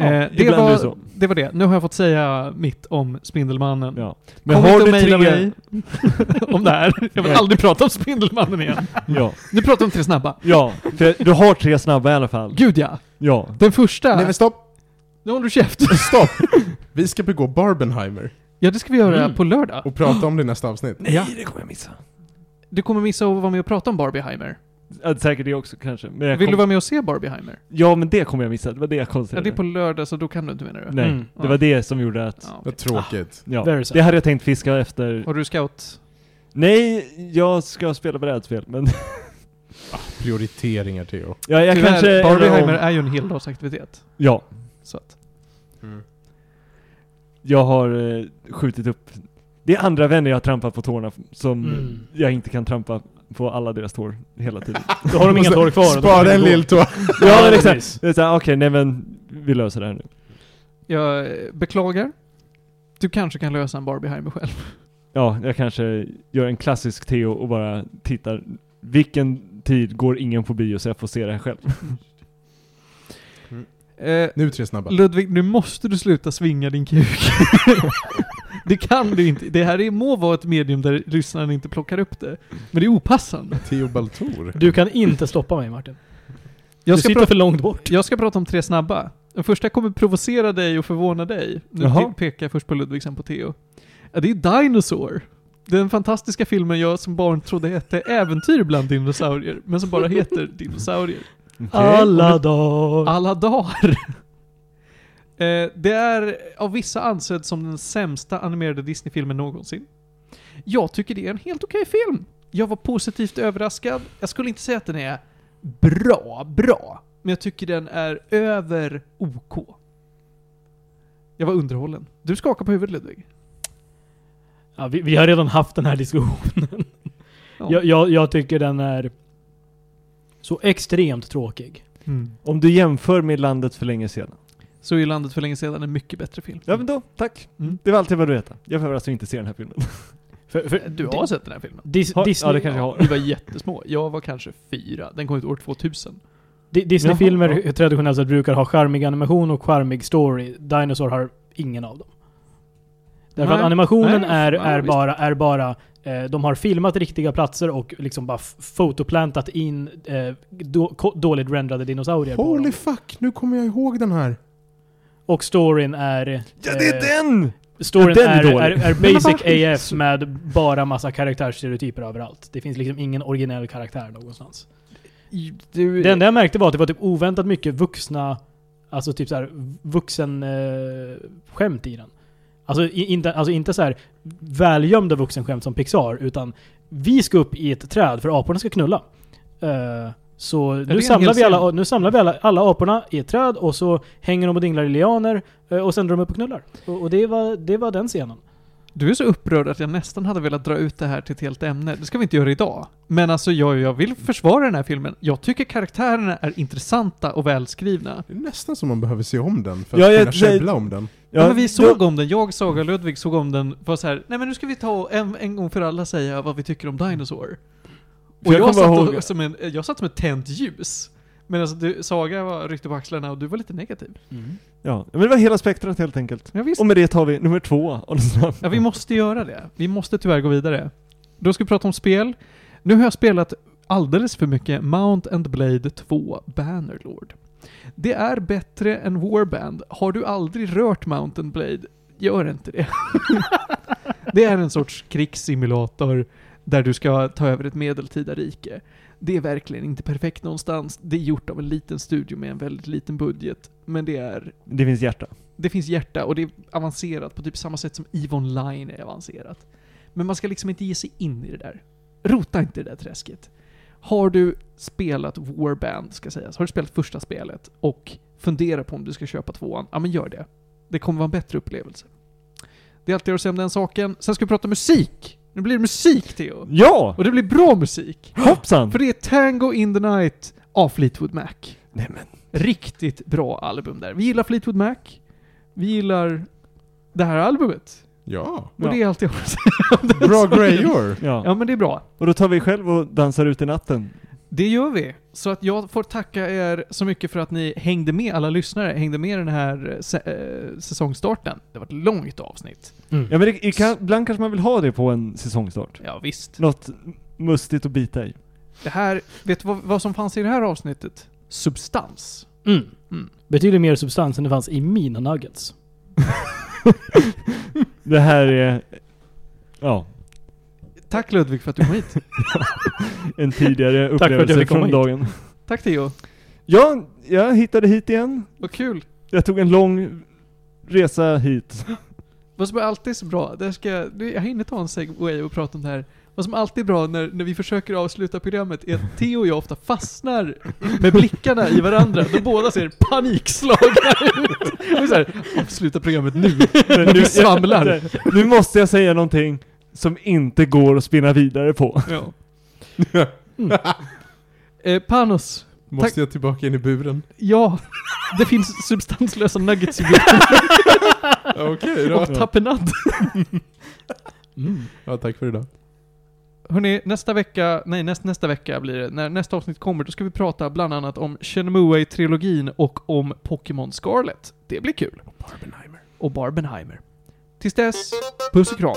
Ja,
eh, det, var,
det
var det. Nu har jag fått säga mitt om Spindelmannen.
Ja. Men
Kom
har
inte
du tre...
mig om det här. Jag vill aldrig prata om Spindelmannen igen.
Ja.
Nu pratar vi om tre snabba.
ja, du har tre snabba i alla fall.
Gud ja.
Ja.
Den första...
Nej men stopp!
Nu håller du käft.
Stopp! Vi ska begå Barbenheimer
Ja, det ska vi göra
Mm.
på lördag.
och prata om det i nästa avsnitt.
Ja.
det kommer jag missa.
Du kommer missa att vara med och prata om Barbieheimer.
Ja, säkert det också kanske. Men jag
Vill
kom...
du vara med och se Barbieheimer?
Ja, men det kommer jag missa. Det var det jag
Ja,
konstaterade.
det är på lördag, så då kan du inte menar du?
Nej,
Mm.
det var det som gjorde att...
Ja.
Vad tråkigt.
Ja,
Very sad.
det hade jag tänkt fiska efter.
Har du scout?
Nej, jag ska spela brädspel, men...
Prioriteringar Theo.
ja, jag
Tyvärr,
kanske...
Barbieheimer är ju en heldagsaktivitet.
Ja,
Så att.
jag har eh, skjutit upp... Det är andra vänner jag har trampat på tårna som
Mm.
jag inte kan trampa på alla deras tår hela tiden.
Då har de inga tår kvar.
Spara en lill tå.
ja, exakt.
precis.
Det är såhär, okej, nej men vi löser det här nu.
Jag eh, beklagar. Du kanske kan lösa en Barbieheimer själv.
Ja, jag kanske gör en klassisk Theo och bara tittar. Vilken tid går ingen på bio så jag får se det här själv?
Eh,
Nu tre snabba.
Ludvig, nu måste du sluta svinga din kuk. det kan du inte. Det här är, må vara ett medium där lyssnaren inte plockar upp det. Men det är opassande.
Theo Baltor.
Du kan inte stoppa mig Martin.
Jag
du
ska,
sitter
prata,
för långt bort.
jag ska prata om tre snabba. Den första kommer provocera dig och förvåna dig. Nu
Jaha.
pekar jag först på Ludvig, sen på Theo. Ja, det är Dinosaur. Den fantastiska filmen jag som barn trodde hette Äventyr bland dinosaurier, men som bara heter Dinosaurier.
Alla dagar.
Alla dagar. Eh, det är av vissa ansedd som den sämsta animerade Disney-filmen någonsin. Jag tycker det är en helt okej film. Jag var positivt överraskad. Jag skulle inte säga att den är bra, bra. Men jag tycker den är över OK. Jag var underhållen. Du skakar på huvudet Ludvig.
Ja, vi, vi har redan haft den här diskussionen.
Ja.
Jag, jag, jag tycker den är så extremt tråkig.
Mm.
Om du jämför med landet för länge sedan.
Så är Landet för länge sedan en mycket bättre film.
Ja men då, tack.
Mm.
Det var allt jag behövde veta. Jag behöver alltså inte se den här filmen.
För, för,
Du har sett den här filmen?
Dis,
Har-
Disney,
ja, det kanske jag har.
Vi var jättesmå. Jag var kanske fyra. Den kom ut år 2000.
Di- Disney-filmer
Jaha,
traditionellt sett brukar ha charmig animation och charmig story. Dinosaur har ingen av dem. Därför
Nej,
att animationen
nej,
är,
ja,
är bara, är bara eh, de har filmat riktiga platser och liksom bara fotoplantat in eh, då, dåligt rendrade dinosaurier
Holy fuck, nu kommer jag ihåg den här.
Och storyn är...
Ja det är den!
Storyn
Den är
är, är, är basic? AF med bara massa karaktärsstereotyper överallt. Det finns liksom ingen originell karaktär någonstans.
Du,
Det enda jag märkte var att det var typ oväntat mycket vuxna, alltså typ såhär vuxen eh, skämt i den. Alltså, inte, alltså inte så här välgömda vuxenskämt som Pixar, utan vi ska upp i ett träd för aporna ska knulla. Eh, så nu samlar, vi alla, nu samlar vi alla, alla aporna i ett träd och så hänger de och dinglar i lianer eh, och sen drar de upp och knullar. Och, och det, var, det var den scenen.
Du är så upprörd att jag nästan hade velat dra ut det här till ett helt ämne. Det ska vi inte göra idag. Men alltså, jag, jag vill försvara den här filmen. Jag tycker karaktärerna är intressanta och välskrivna.
Det är nästan som man behöver se om den för
Ja,
att
jag-
kunna käbbla om den.
Ja, men vi såg om den. Jag, Saga och Ludvig såg om den. Var så här, nej men nu ska vi ta en, en gång för alla säga vad vi tycker om Dinosaur. Och
jag
jag, satt,
ihåg-
och, som en, jag satt som ett tänt ljus. Men alltså, du, Saga var ryckte på axlarna och du var lite negativ.
Ja, men det var hela spektrat helt enkelt.
Ja.
Och med det tar vi nummer två.
Ja, vi måste göra det. Vi måste tyvärr gå vidare. Då ska vi prata om spel. Nu har jag spelat alldeles för mycket Mount and Blade 2 Bannerlord. Det är bättre än Warband. Har du aldrig rört Mount and Blade, gör inte det. det är en sorts krigssimulator där du ska ta över ett medeltida rike. Det är verkligen inte perfekt någonstans. Det är gjort av en liten studio med en väldigt liten budget. Men det är
Det finns hjärta.
det finns hjärta och det är avancerat på typ samma sätt som EVE Online är avancerat. Men man ska liksom inte ge sig in i det där. Rota inte i det där träsket. Har du spelat Warband, ska sägas, har du spelat första spelet och funderar på om du ska köpa tvåan, ja men gör det. Det kommer vara en bättre upplevelse. Det är allt jag har att säga om den saken. Sen ska vi prata musik! Nu blir det musik, Theo!
Ja!
Och det blir bra musik!
Hoppsan!
För det är Tango in the Night av Fleetwood Mac.
Nej men.
Riktigt bra album där. Vi gillar Fleetwood Mac. Vi gillar det här albumet.
Ja.
Och
Ja.
det är allt jag har att säga om den
Bra grejor.
Ja.
Ja men det är bra.
Och då tar vi själv och dansar ut i natten.
Det gör vi. Så att jag får tacka er så mycket för att ni hängde med, alla lyssnare, hängde med i den här eh, sä- eh, säsongstarten. Det var ett långt avsnitt.
Mm.
Ja men det, det kan, ibland kanske man vill ha det på en säsongstart.
Ja visst.
Något mustigt att bita i.
Det här, vet du vad, vad som fanns i det här avsnittet? Substans.
Mm.
Mm.
Betydligt mer substans än det fanns i mina nuggets.
Det här är... Ja.
Tack Ludvig för att du kom hit.
En tidigare
Tack för att jag
upplevelse från
hit.
dagen.
Tack Theo.
Ja, jag hittade hit igen.
Vad kul.
Jag tog en lång resa hit.
Vad som är alltid så bra, där ska jag, jag hinner ta en segway och prata om det här. Vad som alltid är bra när, när vi försöker avsluta programmet är att Theo och jag ofta fastnar med blickarna i varandra. Då båda ser panikslagna ut. Och så här, avsluta programmet nu.
Men
Vi svamlar.
nu måste jag säga någonting som inte går att spinna vidare på.
Ja. Eh, Panos,
Måste jag tillbaka in i buren?
ja, det finns substanslösa nuggets i bilden.
Okej då.
Och tapenad.
Mm.
Ja, tack för idag.
Hörni, nästa vecka, nej näst, nästa vecka blir det, när nästa avsnitt kommer, då ska vi prata bland annat om Shenmue-trilogin och om Pokémon Scarlet. Det blir kul.
Barbenheimer.
Och Barbenheimer. Tills dess, puss och kram.